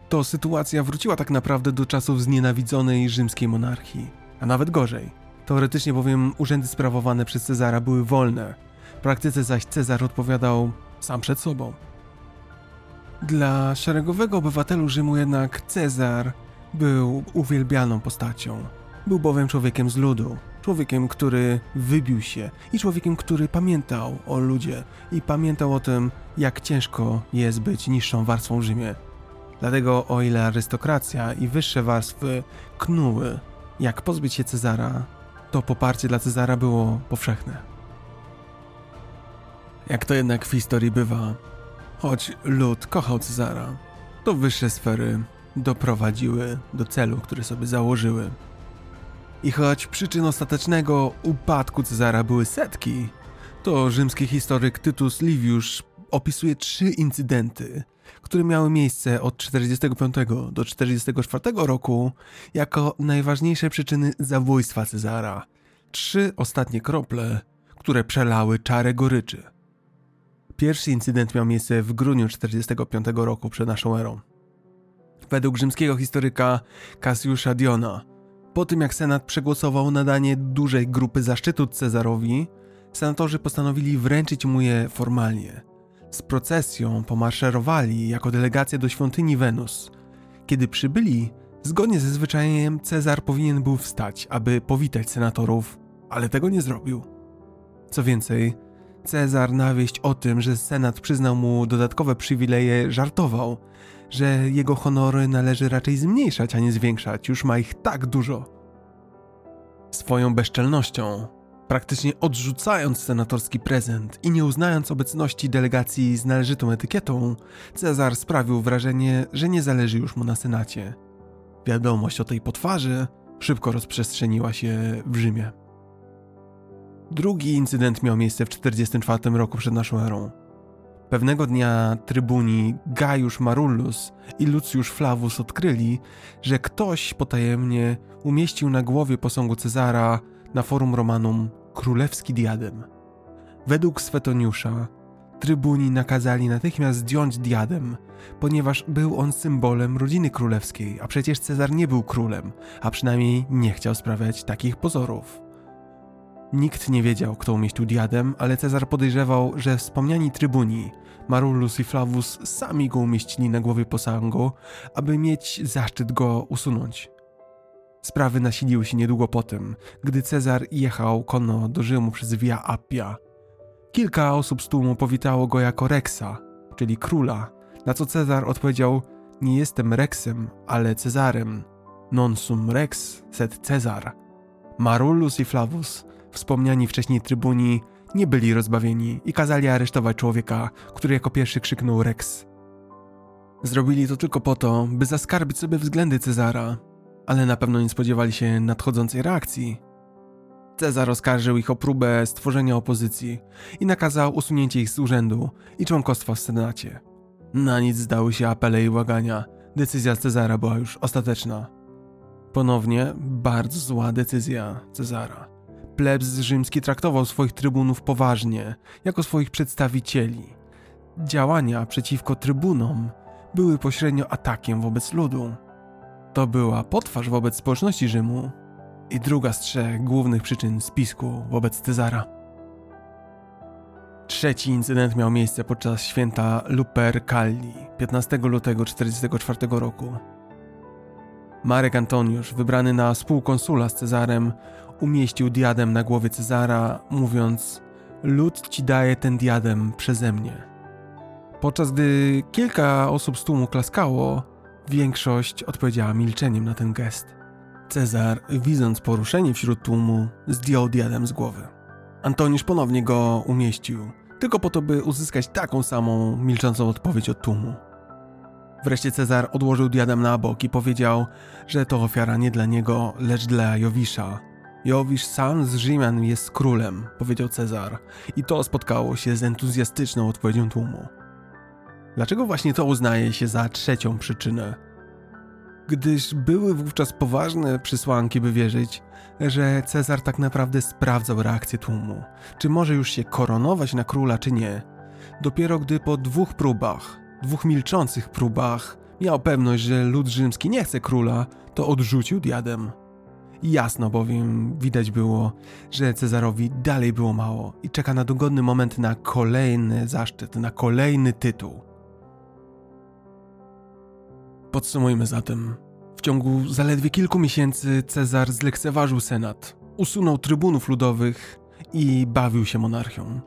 to sytuacja wróciła tak naprawdę do czasów znienawidzonej rzymskiej monarchii, a nawet gorzej. Teoretycznie bowiem urzędy sprawowane przez Cezara były wolne, w praktyce zaś Cezar odpowiadał sam przed sobą. Dla szeregowego obywatelu Rzymu jednak Cezar był uwielbianą postacią. Był bowiem człowiekiem z ludu, człowiekiem, który wybił się i człowiekiem, który pamiętał o ludzie i pamiętał o tym, jak ciężko jest być niższą warstwą w Rzymie. Dlatego o ile arystokracja i wyższe warstwy knuły, jak pozbyć się Cezara, to poparcie dla Cezara było powszechne. Jak to jednak w historii bywa, choć lud kochał Cezara, to wyższe sfery doprowadziły do celu, który sobie założyły. I choć przyczyn ostatecznego upadku Cezara były setki, to rzymski historyk Tytus Livius opisuje trzy incydenty, które miały miejsce od 45 do 44 roku jako najważniejsze przyczyny zabójstwa Cezara. Trzy ostatnie krople, które przelały czarę goryczy. Pierwszy incydent miał miejsce w grudniu 45 roku przed naszą erą. Według rzymskiego historyka Cassiusza Diona, po tym jak Senat przegłosował nadanie dużej grupy zaszczytu Cezarowi, senatorzy postanowili wręczyć mu je formalnie. Z procesją pomarszerowali jako delegacja do świątyni Wenus. Kiedy przybyli, zgodnie ze zwyczajem Cezar powinien był wstać, aby powitać senatorów, ale tego nie zrobił. Co więcej, Cezar na wieść o tym, że Senat przyznał mu dodatkowe przywileje, żartował, że jego honory należy raczej zmniejszać, a nie zwiększać, już ma ich tak dużo. Swoją bezczelnością, praktycznie odrzucając senatorski prezent i nie uznając obecności delegacji z należytą etykietą, Cezar sprawił wrażenie, że nie zależy już mu na Senacie. Wiadomość o tej potwarzy szybko rozprzestrzeniła się w Rzymie. Drugi incydent miał miejsce w 44 roku przed naszą erą. Pewnego dnia trybuni Gaius Marullus i Lucius Flavus odkryli, że ktoś potajemnie umieścił na głowie posągu Cezara na forum Romanum królewski diadem. Według Swetoniusza trybuni nakazali natychmiast zdjąć diadem, ponieważ był on symbolem rodziny królewskiej, a przecież Cezar nie był królem, a przynajmniej nie chciał sprawiać takich pozorów. Nikt nie wiedział, kto umieścił diadem, ale Cezar podejrzewał, że wspomniani trybuni, Marullus i Flavus, sami go umieścili na głowie posągu, aby mieć zaszczyt go usunąć. Sprawy nasiliły się niedługo po tym, gdy Cezar jechał konno do Rzymu przez Via Appia. Kilka osób z tłumu powitało go jako Rexa, czyli króla, na co Cezar odpowiedział: Nie jestem Rexem, ale Cezarem. Non sum Rex, sed Cezar. Marullus i Flavus Wspomniani wcześniej trybuni nie byli rozbawieni i kazali aresztować człowieka, który jako pierwszy krzyknął Rex. Zrobili to tylko po to, by zaskarbić sobie względy Cezara, ale na pewno nie spodziewali się nadchodzącej reakcji. Cezar oskarżył ich o próbę stworzenia opozycji i nakazał usunięcie ich z urzędu i członkostwa w Senacie. Na nic zdały się apele i błagania. Decyzja Cezara była już ostateczna. Ponownie bardzo zła decyzja Cezara. Plebs rzymski traktował swoich trybunów poważnie, jako swoich przedstawicieli. Działania przeciwko trybunom były pośrednio atakiem wobec ludu. To była potwarz wobec społeczności Rzymu i druga z trzech głównych przyczyn spisku wobec Cezara. Trzeci incydent miał miejsce podczas święta Lupercalli 15 lutego 1944 roku. Marek Antoniusz, wybrany na współkonsula z Cezarem, umieścił diadem na głowie Cezara, mówiąc: Lud ci daje ten diadem przeze mnie. Podczas gdy kilka osób z tłumu klaskało, większość odpowiedziała milczeniem na ten gest. Cezar, widząc poruszenie wśród tłumu, zdjął diadem z głowy. Antoniusz ponownie go umieścił, tylko po to, by uzyskać taką samą milczącą odpowiedź od tłumu. Wreszcie Cezar odłożył diadem na bok i powiedział, że to ofiara nie dla niego, lecz dla Jowisza. Jowisz sam z Rzymian jest królem, powiedział Cezar, i to spotkało się z entuzjastyczną odpowiedzią tłumu. Dlaczego właśnie to uznaje się za trzecią przyczynę? Gdyż były wówczas poważne przysłanki, by wierzyć, że Cezar tak naprawdę sprawdzał reakcję tłumu, czy może już się koronować na króla, czy nie. Dopiero gdy po dwóch próbach, dwóch milczących próbach, miał pewność, że lud rzymski nie chce króla, to odrzucił diadem. Jasno bowiem widać było, że Cezarowi dalej było mało i czeka na dogodny moment na kolejny zaszczyt, na kolejny tytuł. Podsumujmy zatem. W ciągu zaledwie kilku miesięcy Cezar zlekceważył senat, usunął trybunów ludowych i bawił się monarchią.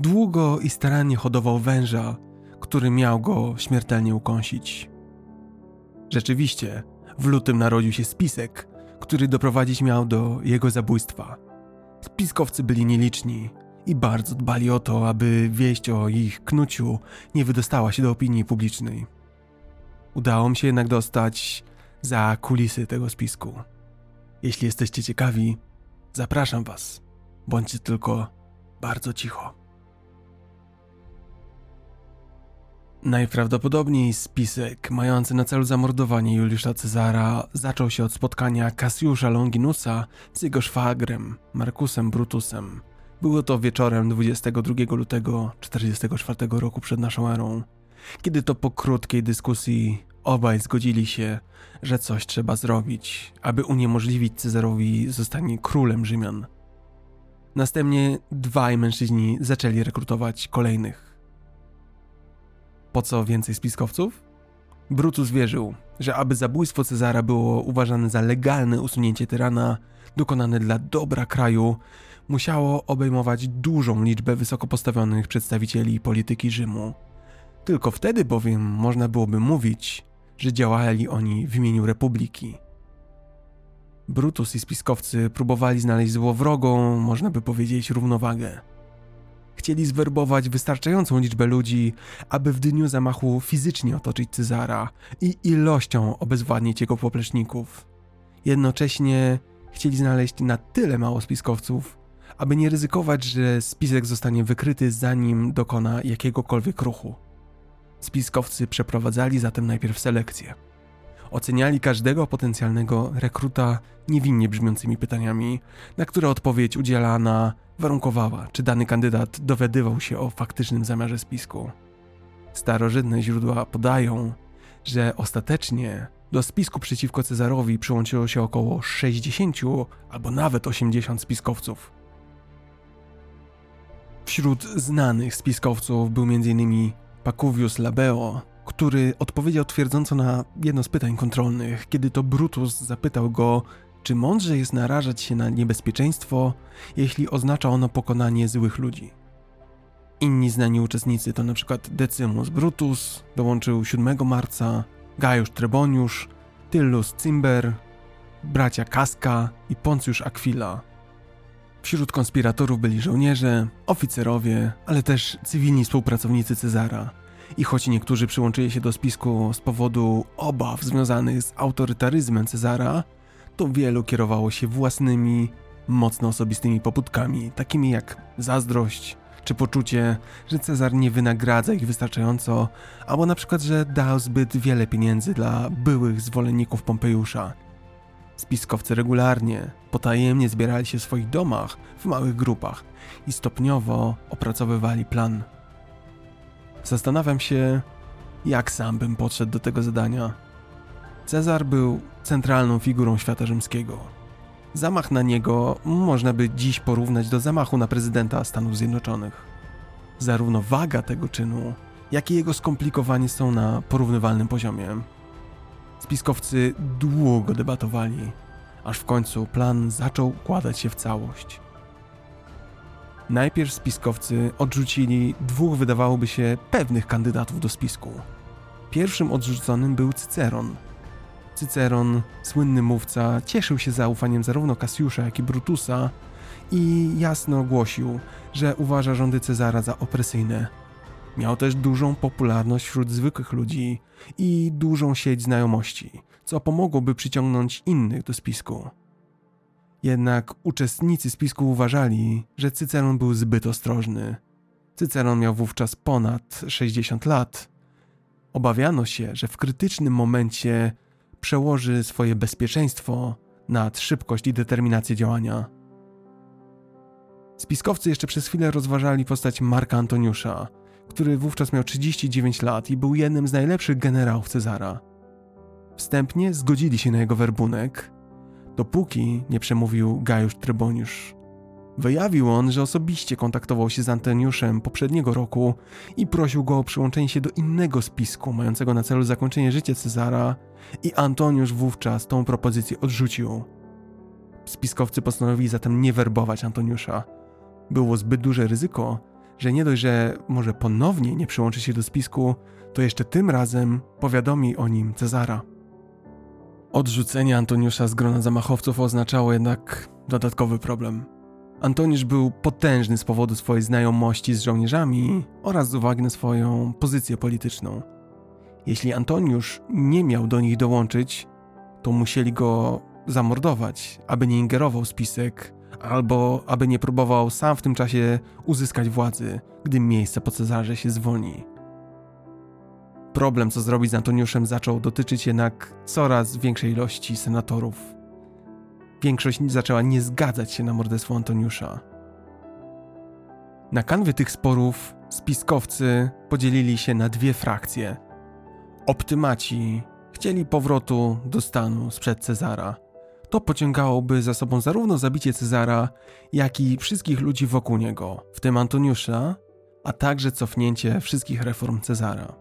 Długo i starannie hodował węża, który miał go śmiertelnie ukąsić. Rzeczywiście, w lutym narodził się spisek, który doprowadzić miał do jego zabójstwa. Spiskowcy byli nieliczni i bardzo dbali o to, aby wieść o ich knuciu nie wydostała się do opinii publicznej. Udało mi się jednak dostać za kulisy tego spisku. Jeśli jesteście ciekawi, zapraszam Was. Bądźcie tylko bardzo cicho. Najprawdopodobniej spisek mający na celu zamordowanie Juliusza Cezara zaczął się od spotkania Cassiusza Longinusa z jego szwagrem, Markusem Brutusem. Było to wieczorem 22 lutego 44 roku przed naszą erą, kiedy to po krótkiej dyskusji obaj zgodzili się, że coś trzeba zrobić, aby uniemożliwić Cezarowi zostanie królem Rzymian. Następnie dwaj mężczyźni zaczęli rekrutować kolejnych. Po co więcej spiskowców? Brutus wierzył, że aby zabójstwo Cezara było uważane za legalne usunięcie tyrana, dokonane dla dobra kraju, musiało obejmować dużą liczbę wysoko postawionych przedstawicieli polityki Rzymu. Tylko wtedy bowiem można byłoby mówić, że działali oni w imieniu Republiki. Brutus i spiskowcy próbowali znaleźć złowrogą, można by powiedzieć, równowagę. Chcieli zwerbować wystarczającą liczbę ludzi, aby w dniu zamachu fizycznie otoczyć Cezara i ilością obezwładnić jego popleczników. Jednocześnie chcieli znaleźć na tyle mało spiskowców, aby nie ryzykować, że spisek zostanie wykryty zanim dokona jakiegokolwiek ruchu. Spiskowcy przeprowadzali zatem najpierw selekcję. Oceniali każdego potencjalnego rekruta niewinnie brzmiącymi pytaniami, na które odpowiedź udzielana warunkowała, czy dany kandydat dowiadywał się o faktycznym zamiarze spisku. Starożytne źródła podają, że ostatecznie do spisku przeciwko Cezarowi przyłączyło się około 60 albo nawet 80 spiskowców. Wśród znanych spiskowców był m.in. Pacuvius Labeo, który odpowiedział twierdząco na jedno z pytań kontrolnych, kiedy to Brutus zapytał go, czy mądrze jest narażać się na niebezpieczeństwo, jeśli oznacza ono pokonanie złych ludzi. Inni znani uczestnicy to np. Decimus Brutus, dołączył 7 marca, Gaius Treboniusz, Tyllus Cimber, bracia Kaska i Poncjusz Aquila. Wśród konspiratorów byli żołnierze, oficerowie, ale też cywilni współpracownicy Cezara. I choć niektórzy przyłączyli się do spisku z powodu obaw związanych z autorytaryzmem Cezara, to wielu kierowało się własnymi, mocno osobistymi pobudkami, takimi jak zazdrość, czy poczucie, że Cezar nie wynagradza ich wystarczająco, albo na przykład, że dał zbyt wiele pieniędzy dla byłych zwolenników Pompejusza. Spiskowcy regularnie, potajemnie zbierali się w swoich domach w małych grupach i stopniowo opracowywali plan. Zastanawiam się, jak sam bym podszedł do tego zadania. Cezar był centralną figurą świata rzymskiego. Zamach na niego można by dziś porównać do zamachu na prezydenta Stanów Zjednoczonych. Zarówno waga tego czynu, jak i jego skomplikowanie są na porównywalnym poziomie. Spiskowcy długo debatowali, aż w końcu plan zaczął układać się w całość. Najpierw spiskowcy odrzucili dwóch wydawałoby się pewnych kandydatów do spisku. Pierwszym odrzuconym był Cyceron. Cyceron, słynny mówca, cieszył się zaufaniem zarówno Kasiusza, jak i Brutusa i jasno ogłosił, że uważa rządy Cezara za opresyjne. Miał też dużą popularność wśród zwykłych ludzi i dużą sieć znajomości, co pomogłoby przyciągnąć innych do spisku. Jednak uczestnicy spisku uważali, że Cyceron był zbyt ostrożny. Cyceron miał wówczas ponad 60 lat. Obawiano się, że w krytycznym momencie przełoży swoje bezpieczeństwo nad szybkość i determinację działania. Spiskowcy jeszcze przez chwilę rozważali postać Marka Antoniusza, który wówczas miał 39 lat i był jednym z najlepszych generałów Cezara. Wstępnie zgodzili się na jego werbunek, dopóki nie przemówił Gajusz Tryboniusz. Wyjawił on, że osobiście kontaktował się z Antoniuszem poprzedniego roku i prosił go o przyłączenie się do innego spisku mającego na celu zakończenie życia Cezara i Antoniusz wówczas tą propozycję odrzucił. Spiskowcy postanowili zatem nie werbować Antoniusza. Było zbyt duże ryzyko, że nie dość, że może ponownie nie przyłączy się do spisku, to jeszcze tym razem powiadomi o nim Cezara. Odrzucenie Antoniusza z grona zamachowców oznaczało jednak dodatkowy problem. Antoniusz był potężny z powodu swojej znajomości z żołnierzami oraz z uwagi na swoją pozycję polityczną. Jeśli Antoniusz nie miał do nich dołączyć, to musieli go zamordować, aby nie ingerował spisek, albo aby nie próbował sam w tym czasie uzyskać władzy, gdy miejsce po Cezarze się zwolni. Problem, co zrobić z Antoniuszem, zaczął dotyczyć jednak coraz większej ilości senatorów. Większość zaczęła nie zgadzać się na morderstwo Antoniusza. Na kanwie tych sporów spiskowcy podzielili się na dwie frakcje. Optymaci chcieli powrotu do stanu sprzed Cezara. To pociągałoby za sobą zarówno zabicie Cezara, jak i wszystkich ludzi wokół niego, w tym Antoniusza, a także cofnięcie wszystkich reform Cezara.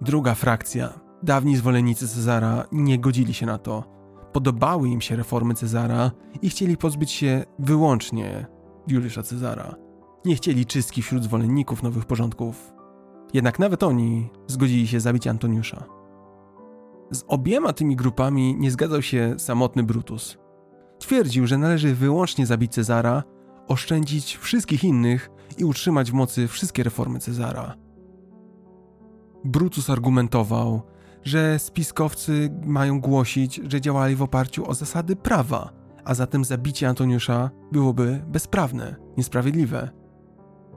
Druga frakcja, dawni zwolennicy Cezara, nie godzili się na to. Podobały im się reformy Cezara i chcieli pozbyć się wyłącznie Juliusza Cezara. Nie chcieli czystki wśród zwolenników nowych porządków. Jednak nawet oni zgodzili się zabić Antoniusza. Z obiema tymi grupami nie zgadzał się samotny Brutus. Twierdził, że należy wyłącznie zabić Cezara, oszczędzić wszystkich innych i utrzymać w mocy wszystkie reformy Cezara. Brutus argumentował, że spiskowcy mają głosić, że działali w oparciu o zasady prawa, a zatem zabicie Antoniusza byłoby bezprawne, niesprawiedliwe.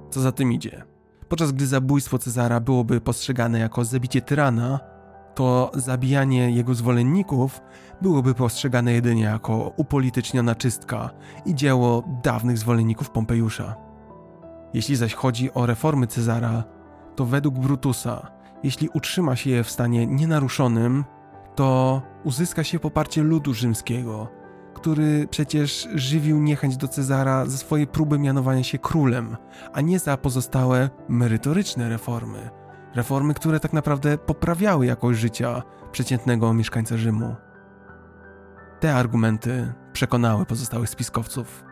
Co za tym idzie? Podczas gdy zabójstwo Cezara byłoby postrzegane jako zabicie tyrana, to zabijanie jego zwolenników byłoby postrzegane jedynie jako upolityczniona czystka i dzieło dawnych zwolenników Pompejusza. Jeśli zaś chodzi o reformy Cezara, to według Brutusa jeśli utrzyma się je w stanie nienaruszonym, to uzyska się poparcie ludu rzymskiego, który przecież żywił niechęć do Cezara za swoje próby mianowania się królem, a nie za pozostałe merytoryczne reformy. Reformy, które tak naprawdę poprawiały jakość życia przeciętnego mieszkańca Rzymu. Te argumenty przekonały pozostałych spiskowców.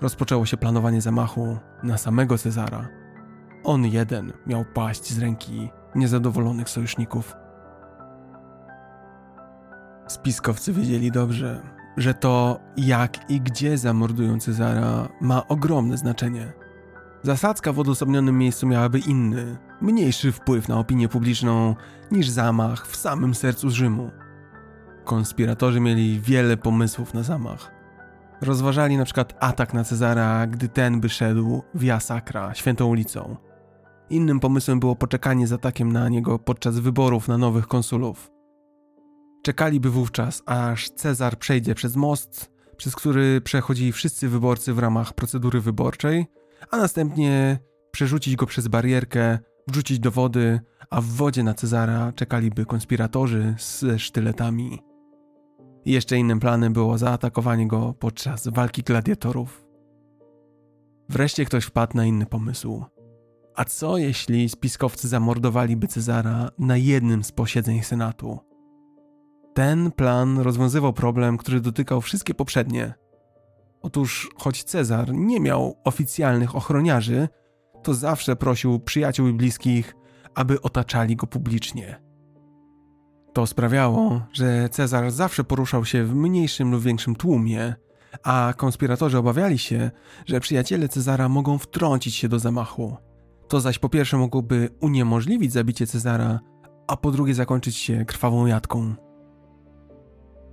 Rozpoczęło się planowanie zamachu na samego Cezara. On jeden miał paść z ręki niezadowolonych sojuszników. Spiskowcy wiedzieli dobrze, że to jak i gdzie zamordują Cezara ma ogromne znaczenie. Zasadzka w odosobnionym miejscu miałaby inny, mniejszy wpływ na opinię publiczną niż zamach w samym sercu Rzymu. Konspiratorzy mieli wiele pomysłów na zamach. Rozważali na przykład atak na Cezara, gdy ten by szedł via Sacra, świętą ulicą. Innym pomysłem było poczekanie z atakiem na niego podczas wyborów na nowych konsulów. Czekaliby wówczas, aż Cezar przejdzie przez most, przez który przechodzili wszyscy wyborcy w ramach procedury wyborczej, a następnie przerzucić go przez barierkę, wrzucić do wody, a w wodzie na Cezara czekaliby konspiratorzy ze sztyletami. jeszcze innym planem było zaatakowanie go podczas walki gladiatorów. Wreszcie ktoś wpadł na inny pomysł. A co jeśli spiskowcy zamordowaliby Cezara na jednym z posiedzeń Senatu? Ten plan rozwiązywał problem, który dotykał wszystkie poprzednie. Otóż, choć Cezar nie miał oficjalnych ochroniarzy, to zawsze prosił przyjaciół i bliskich, aby otaczali go publicznie. To sprawiało, że Cezar zawsze poruszał się w mniejszym lub większym tłumie, a konspiratorzy obawiali się, że przyjaciele Cezara mogą wtrącić się do zamachu. To zaś po pierwsze mogłoby uniemożliwić zabicie Cezara, a po drugie zakończyć się krwawą jatką.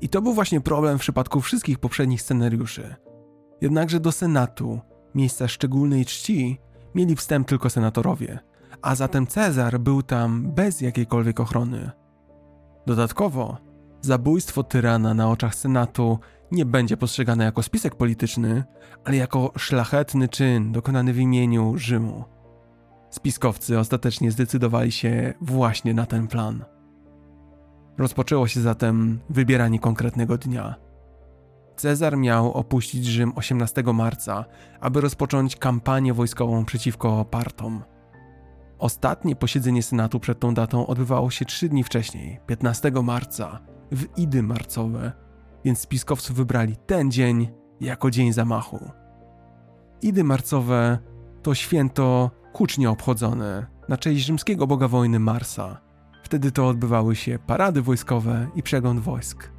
I to był właśnie problem w przypadku wszystkich poprzednich scenariuszy. Jednakże do Senatu, miejsca szczególnej czci, mieli wstęp tylko senatorowie, a zatem Cezar był tam bez jakiejkolwiek ochrony. Dodatkowo, zabójstwo tyrana na oczach Senatu nie będzie postrzegane jako spisek polityczny, ale jako szlachetny czyn dokonany w imieniu Rzymu. Spiskowcy ostatecznie zdecydowali się właśnie na ten plan. Rozpoczęło się zatem wybieranie konkretnego dnia. Cezar miał opuścić Rzym 18 marca, aby rozpocząć kampanię wojskową przeciwko Partom. Ostatnie posiedzenie Senatu przed tą datą odbywało się trzy dni wcześniej, 15 marca, w Idy Marcowe, więc spiskowcy wybrali ten dzień jako dzień zamachu. Idy Marcowe to święto hucznie obchodzone na cześć rzymskiego boga wojny Marsa. Wtedy to odbywały się parady wojskowe i przegląd wojsk.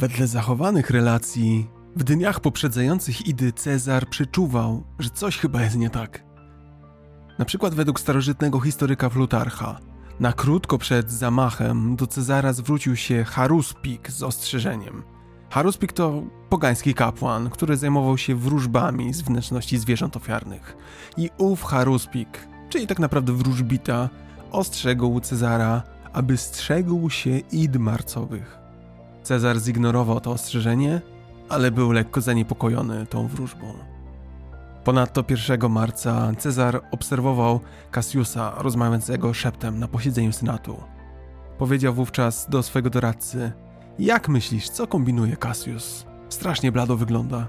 Wedle zachowanych relacji, w dniach poprzedzających Idy Cezar przeczuwał, że coś chyba jest nie tak. Na przykład według starożytnego historyka Plutarcha, na krótko przed zamachem do Cezara zwrócił się Haruspik z ostrzeżeniem. Haruspik to pogański kapłan, który zajmował się wróżbami z wnętrzności zwierząt ofiarnych. I ów Haruspik, czyli tak naprawdę wróżbita, ostrzegł Cezara, aby strzegł się id marcowych. Cezar zignorował to ostrzeżenie, ale był lekko zaniepokojony tą wróżbą. Ponadto 1 marca Cezar obserwował Cassiusa rozmawiającego szeptem na posiedzeniu Senatu. Powiedział wówczas do swojego doradcy: Jak myślisz, co kombinuje Cassius? Strasznie blado wygląda.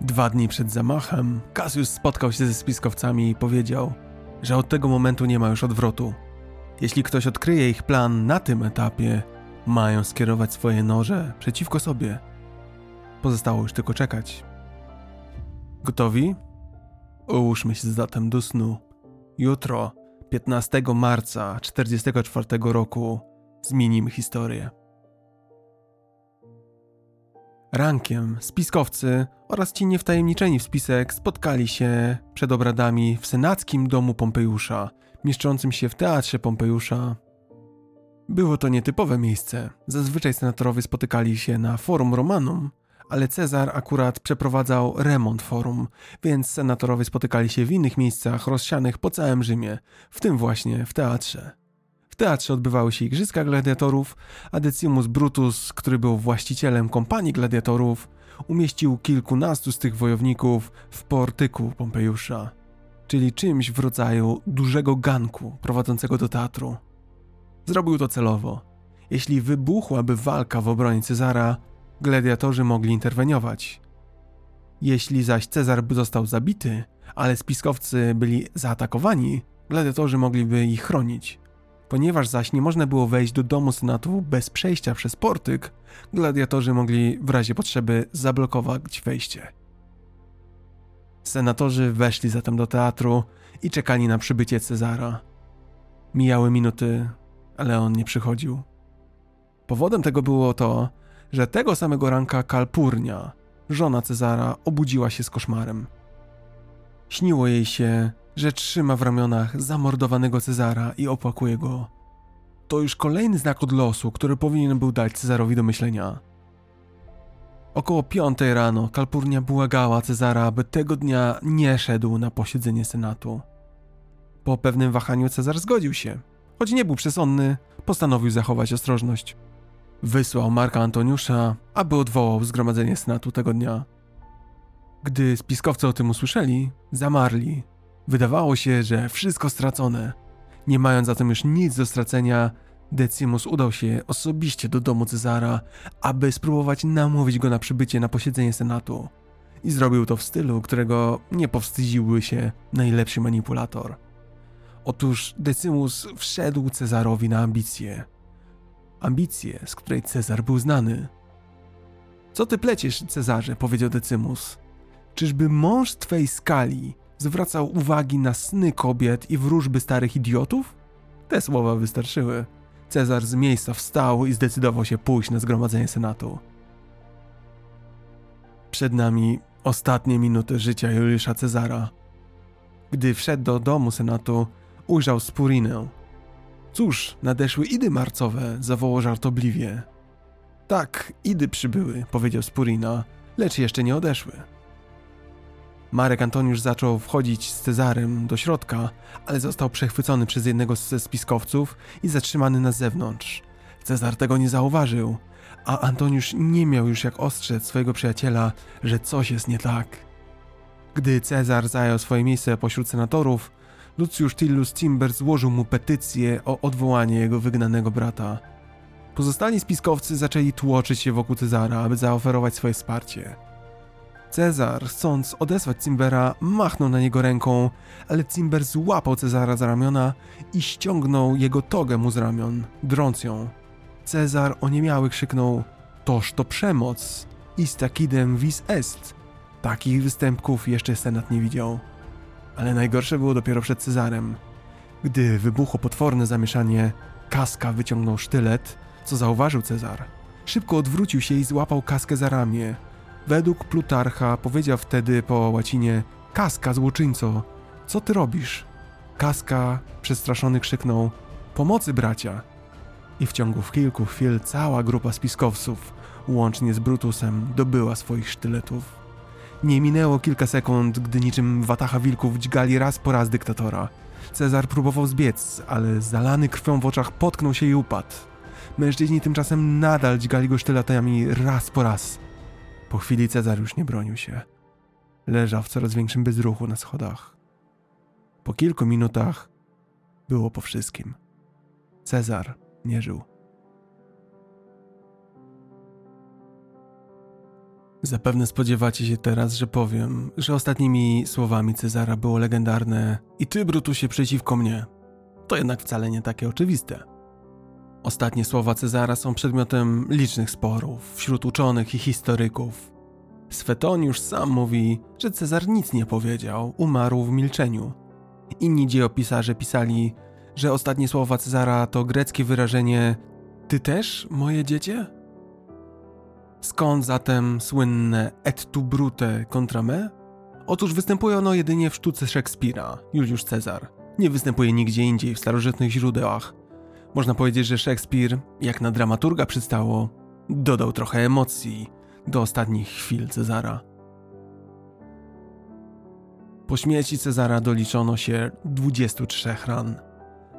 Dwa dni przed zamachem Cassius spotkał się ze spiskowcami i powiedział, że od tego momentu nie ma już odwrotu. Jeśli ktoś odkryje ich plan na tym etapie, mają skierować swoje noże przeciwko sobie. Pozostało już tylko czekać. Gotowi? Ułóżmy się zatem do snu. Jutro, 15 marca 44 roku, zmienimy historię. Rankiem spiskowcy oraz ci niewtajemniczeni w spisek spotkali się przed obradami w senackim domu Pompejusza, mieszczącym się w teatrze Pompejusza. Było to nietypowe miejsce. Zazwyczaj senatorowie spotykali się na Forum Romanum, ale Cezar akurat przeprowadzał remont forum, więc senatorowie spotykali się w innych miejscach rozsianych po całym Rzymie, w tym właśnie w teatrze. W teatrze odbywały się igrzyska gladiatorów, a Decimus Brutus, który był właścicielem kompanii gladiatorów, umieścił kilkunastu z tych wojowników w portyku Pompejusza, czyli czymś w rodzaju dużego ganku prowadzącego do teatru. Zrobił to celowo. Jeśli wybuchłaby walka w obronie Cezara, gladiatorzy mogli interweniować. Jeśli zaś Cezar by został zabity, ale spiskowcy byli zaatakowani, gladiatorzy mogliby ich chronić. Ponieważ zaś nie można było wejść do domu senatu bez przejścia przez portyk, gladiatorzy mogli w razie potrzeby zablokować wejście. Senatorzy weszli zatem do teatru i czekali na przybycie Cezara. Mijały minuty, ale on nie przychodził. Powodem tego było to, że tego samego ranka Kalpurnia, żona Cezara, obudziła się z koszmarem. Śniło jej się, że trzyma w ramionach zamordowanego Cezara i opłakuje go. To już kolejny znak od losu, który powinien był dać Cezarowi do myślenia. Około piątej rano Kalpurnia błagała Cezara, aby tego dnia nie szedł na posiedzenie Senatu. Po pewnym wahaniu Cezar zgodził się. Choć nie był przesądny, postanowił zachować ostrożność. Wysłał Marka Antoniusza, aby odwołał zgromadzenie Senatu tego dnia. Gdy spiskowcy o tym usłyszeli, zamarli. Wydawało się, że wszystko stracone. Nie mając zatem już nic do stracenia, Decimus udał się osobiście do domu Cezara, aby spróbować namówić go na przybycie na posiedzenie Senatu. I zrobił to w stylu, którego nie powstydziłby się najlepszy manipulator. Otóż Decimus wszedł Cezarowi na ambicje. Ambicje, z której Cezar był znany. Co ty pleciesz, Cezarze? powiedział Decimus. Czyżby mąż twej skali zwracał uwagi na sny kobiet i wróżby starych idiotów? Te słowa wystarczyły. Cezar z miejsca wstał i zdecydował się pójść na zgromadzenie senatu. Przed nami ostatnie minuty życia Juliusza Cezara. Gdy wszedł do domu senatu, ujrzał Spurinę. Cóż, nadeszły idy marcowe, zawołał żartobliwie. Tak, idy przybyły, powiedział Spurina, lecz jeszcze nie odeszły. Marek Antoniusz zaczął wchodzić z Cezarem do środka, ale został przechwycony przez jednego ze spiskowców i zatrzymany na zewnątrz. Cezar tego nie zauważył, a Antoniusz nie miał już jak ostrzec swojego przyjaciela, że coś jest nie tak. Gdy Cezar zajął swoje miejsce pośród senatorów, Lucius Tillus Timber złożył mu petycję o odwołanie jego wygnanego brata. Pozostali spiskowcy zaczęli tłoczyć się wokół Cezara, aby zaoferować swoje wsparcie. Cezar, chcąc odesłać Cimbera, machnął na niego ręką, ale Cimber złapał Cezara za ramiona i ściągnął jego togę mu z ramion, drąc ją. Cezar oniemiały krzyknął: Toż to przemoc! Istakidem vis est! Takich występków jeszcze Senat nie widział. Ale najgorsze było dopiero przed Cezarem. Gdy wybuchło potworne zamieszanie, Kaska wyciągnął sztylet, co zauważył Cezar. Szybko odwrócił się i złapał Kaskę za ramię. Według Plutarcha powiedział wtedy po łacinie Kaska, złoczyńco, co ty robisz? Kaska, przestraszony, krzyknął Pomocy, bracia! I w ciągu kilku chwil cała grupa spiskowców, łącznie z Brutusem, dobyła swoich sztyletów. Nie minęło kilka sekund, gdy niczym watacha wilków dźgali raz po raz dyktatora. Cezar próbował zbiec, ale zalany krwią w oczach potknął się i upadł. Mężczyźni tymczasem nadal dźgali go sztyletami raz po raz. Po chwili Cezar już nie bronił się. Leżał w coraz większym bezruchu na schodach. Po kilku minutach było po wszystkim. Cezar nie żył. Zapewne spodziewacie się teraz, że powiem, że ostatnimi słowami Cezara było legendarne i ty, Brutusie, przeciwko mnie. To jednak wcale nie takie oczywiste. Ostatnie słowa Cezara są przedmiotem licznych sporów wśród uczonych i historyków. Swetoniusz sam mówi, że Cezar nic nie powiedział, umarł w milczeniu. Inni dziejopisarze pisali, że ostatnie słowa Cezara to greckie wyrażenie Ty też, moje dziecię? Skąd zatem słynne et tu brute contra me? Otóż występuje ono jedynie w sztuce Szekspira, Juliusz Cezar. Nie występuje nigdzie indziej w starożytnych źródłach. Można powiedzieć, że Szekspir, jak na dramaturga przystało, dodał trochę emocji do ostatnich chwil Cezara. Po śmierci Cezara doliczono się 23 ran.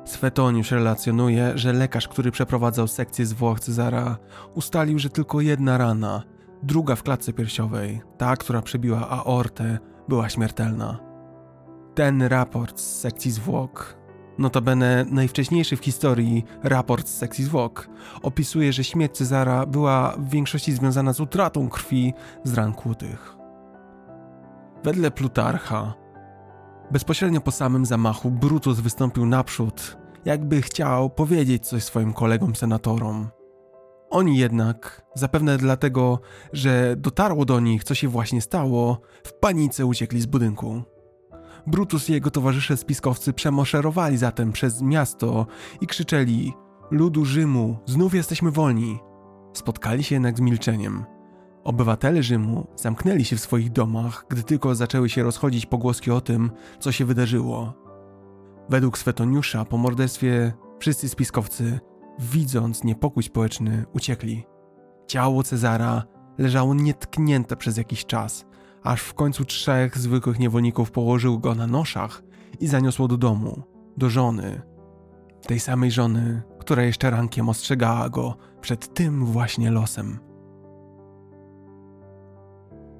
Swetoniusz relacjonuje, że lekarz, który przeprowadzał sekcję zwłok Cezara, ustalił, że tylko jedna rana, druga w klatce piersiowej, ta, która przebiła aortę, była śmiertelna. Ten raport z sekcji zwłok, notabene najwcześniejszy w historii raport z sekcji zwłok, opisuje, że śmierć Cezara była w większości związana z utratą krwi z ran kłutych. Wedle Plutarcha, Bezpośrednio po samym zamachu Brutus wystąpił naprzód, jakby chciał powiedzieć coś swoim kolegom senatorom. Oni jednak, zapewne dlatego, że dotarło do nich, co się właśnie stało, w panice uciekli z budynku. Brutus i jego towarzysze spiskowcy przemoszerowali zatem przez miasto i krzyczeli: Ludu Rzymu, znów jesteśmy wolni. Spotkali się jednak z milczeniem. Obywatele Rzymu zamknęli się w swoich domach, gdy tylko zaczęły się rozchodzić pogłoski o tym, co się wydarzyło. Według Swetoniusza po morderstwie wszyscy spiskowcy, widząc niepokój społeczny, uciekli. Ciało Cezara leżało nietknięte przez jakiś czas, aż w końcu trzech zwykłych niewolników położył go na noszach i zaniosło do domu, do żony. Tej samej żony, która jeszcze rankiem ostrzegała go przed tym właśnie losem.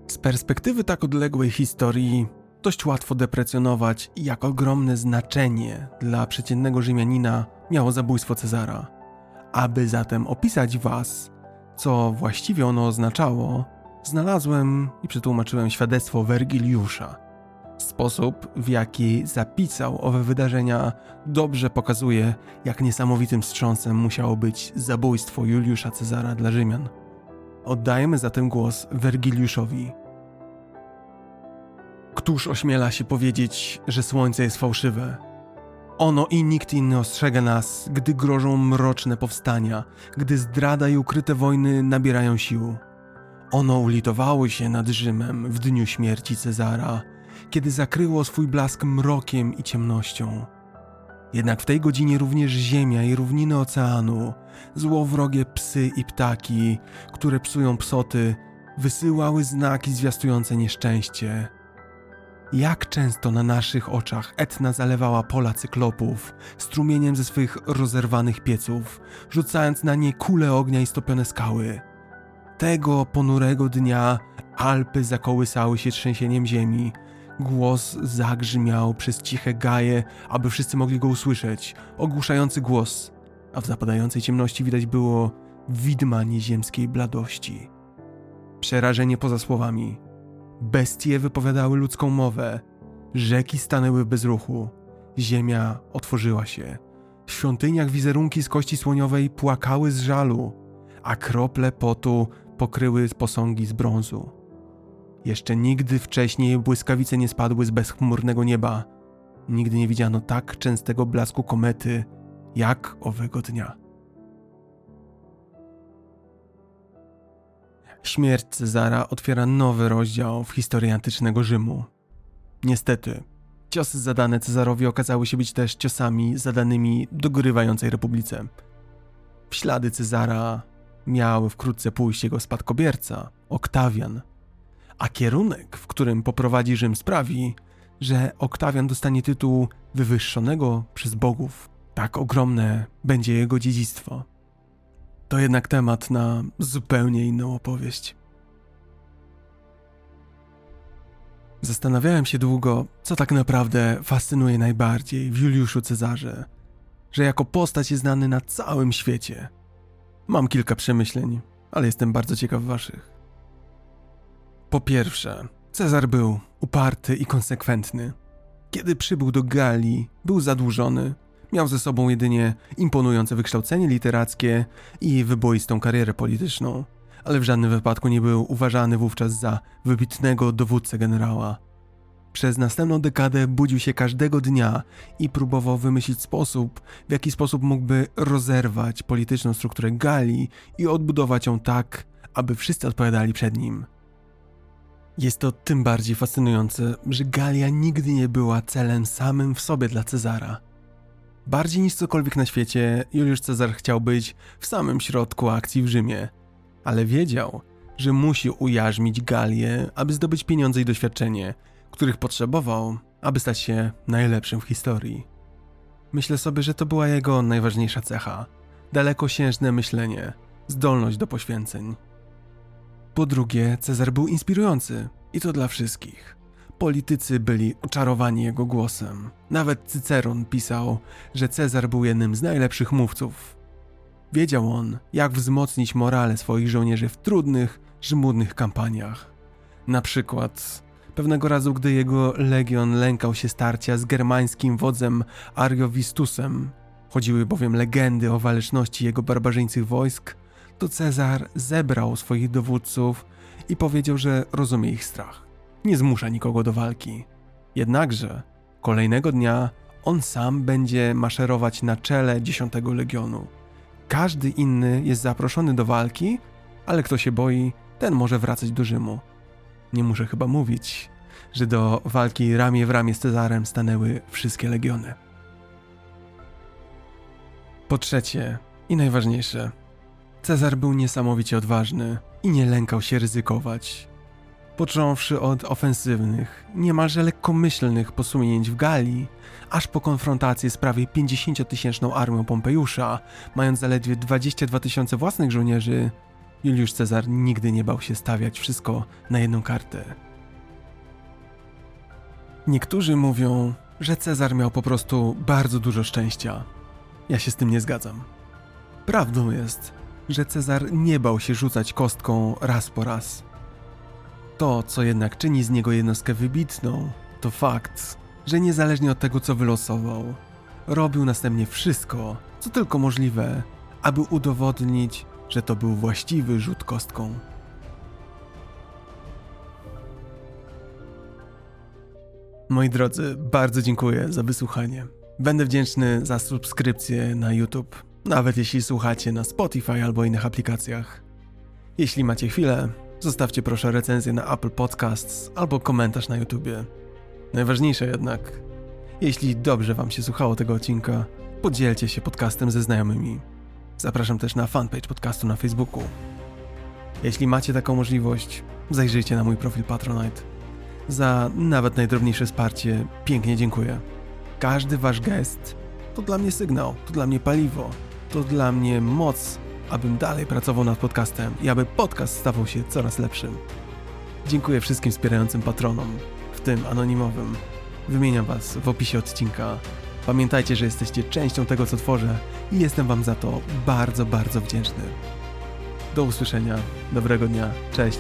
Z perspektywy tak odległej historii dość łatwo deprecjonować, jak ogromne znaczenie dla przeciętnego Rzymianina miało zabójstwo Cezara. Aby zatem opisać was, co właściwie ono oznaczało, znalazłem i przetłumaczyłem świadectwo Wergiliusza. Sposób, w jaki zapisał owe wydarzenia, dobrze pokazuje, jak niesamowitym wstrząsem musiało być zabójstwo Juliusza Cezara dla Rzymian. Oddajemy zatem głos Wergiliuszowi. Któż ośmiela się powiedzieć, że słońce jest fałszywe? Ono i nikt inny ostrzega nas, gdy grożą mroczne powstania, gdy zdrada i ukryte wojny nabierają sił. Ono ulitowało się nad Rzymem w dniu śmierci Cezara, kiedy zakryło swój blask mrokiem i ciemnością. Jednak w tej godzinie również ziemia i równiny oceanu, złowrogie psy i ptaki, które psują psoty, wysyłały znaki zwiastujące nieszczęście. Jak często na naszych oczach Etna zalewała pola cyklopów strumieniem ze swych rozerwanych pieców, rzucając na nie kule ognia i stopione skały. Tego ponurego dnia Alpy zakołysały się trzęsieniem ziemi, Głos zagrzmiał przez ciche gaje, aby wszyscy mogli go usłyszeć. Ogłuszający głos, a w zapadającej ciemności widać było widma nieziemskiej bladości. Przerażenie poza słowami. Bestie wypowiadały ludzką mowę. Rzeki stanęły bez ruchu. Ziemia otworzyła się. W świątyniach wizerunki z kości słoniowej płakały z żalu, a krople potu pokryły posągi z brązu. Jeszcze nigdy wcześniej błyskawice nie spadły z bezchmurnego nieba. Nigdy nie widziano tak częstego blasku komety, jak owego dnia. Śmierć Cezara otwiera nowy rozdział w historii antycznego Rzymu. Niestety, ciosy zadane Cezarowi okazały się być też ciosami zadanymi dogorywającej republice. W ślady Cezara miał wkrótce pójść jego spadkobierca, Oktawian, a kierunek, w którym poprowadzi Rzym sprawi, że Oktawian dostanie tytuł wywyższonego przez bogów. Tak ogromne będzie jego dziedzictwo. To jednak temat na zupełnie inną opowieść. Zastanawiałem się długo, co tak naprawdę fascynuje najbardziej w Juliuszu Cezarze, że jako postać jest znany na całym świecie. Mam kilka przemyśleń, ale jestem bardzo ciekaw waszych. Po pierwsze, Cezar był uparty i konsekwentny. Kiedy przybył do Galii, był zadłużony, miał ze sobą jedynie imponujące wykształcenie literackie i wyboistą karierę polityczną, ale w żadnym wypadku nie był uważany wówczas za wybitnego dowódcę generała. Przez następną dekadę budził się każdego dnia i próbował wymyślić sposób, w jaki sposób mógłby rozerwać polityczną strukturę Galii i odbudować ją tak, aby wszyscy odpowiadali przed nim – jest to tym bardziej fascynujące, że Galia nigdy nie była celem samym w sobie dla Cezara. Bardziej niż cokolwiek na świecie, Juliusz Cezar chciał być w samym środku akcji w Rzymie, ale wiedział, że musi ujarzmić Galię, aby zdobyć pieniądze i doświadczenie, których potrzebował, aby stać się najlepszym w historii. Myślę sobie, że to była jego najważniejsza cecha dalekosiężne myślenie, zdolność do poświęceń. Po drugie, Cezar był inspirujący i to dla wszystkich. Politycy byli oczarowani jego głosem. Nawet Cyceron pisał, że Cezar był jednym z najlepszych mówców. Wiedział on, jak wzmocnić morale swoich żołnierzy w trudnych, żmudnych kampaniach. Na przykład, pewnego razu, gdy jego legion lękał się starcia z germańskim wodzem Ariowistusem, chodziły bowiem legendy o waleczności jego barbarzyńcych wojsk, to Cezar zebrał swoich dowódców i powiedział, że rozumie ich strach. Nie zmusza nikogo do walki. Jednakże kolejnego dnia on sam będzie maszerować na czele 10 legionu. Każdy inny jest zaproszony do walki, ale kto się boi, ten może wracać do Rzymu. Nie muszę chyba mówić, że do walki ramię w ramię z Cezarem stanęły wszystkie legiony. Po trzecie i najważniejsze, Cezar był niesamowicie odważny i nie lękał się ryzykować. Począwszy od ofensywnych, niemalże lekkomyślnych posunięć w Galii, aż po konfrontację z prawie 50-tysięczną armią Pompejusza, mając zaledwie 22 tysiące własnych żołnierzy, Juliusz Cezar nigdy nie bał się stawiać wszystko na jedną kartę. Niektórzy mówią, że Cezar miał po prostu bardzo dużo szczęścia. Ja się z tym nie zgadzam. Prawdą jest, że Cezar nie bał się rzucać kostką raz po raz. To, co jednak czyni z niego jednostkę wybitną, to fakt, że niezależnie od tego, co wylosował, robił następnie wszystko, co tylko możliwe, aby udowodnić, że to był właściwy rzut kostką. Moi drodzy, bardzo dziękuję za wysłuchanie. Będę wdzięczny za subskrypcję na YouTube, nawet jeśli słuchacie na Spotify albo innych aplikacjach. Jeśli macie chwilę, zostawcie proszę recenzję na Apple Podcasts albo komentarz na YouTubie. Najważniejsze jednak, jeśli dobrze Wam się słuchało tego odcinka, podzielcie się podcastem ze znajomymi. Zapraszam też na fanpage podcastu na Facebooku. Jeśli macie taką możliwość, zajrzyjcie na mój profil Patronite. Za nawet najdrobniejsze wsparcie pięknie dziękuję. Każdy wasz gest to dla mnie sygnał, to dla mnie paliwo, to dla mnie moc, abym dalej pracował nad podcastem i aby podcast stawał się coraz lepszym. Dziękuję wszystkim wspierającym patronom, w tym anonimowym. Wymieniam was w opisie odcinka. Pamiętajcie, że jesteście częścią tego, co tworzę i jestem wam za to bardzo, bardzo wdzięczny. Do usłyszenia, dobrego dnia, cześć.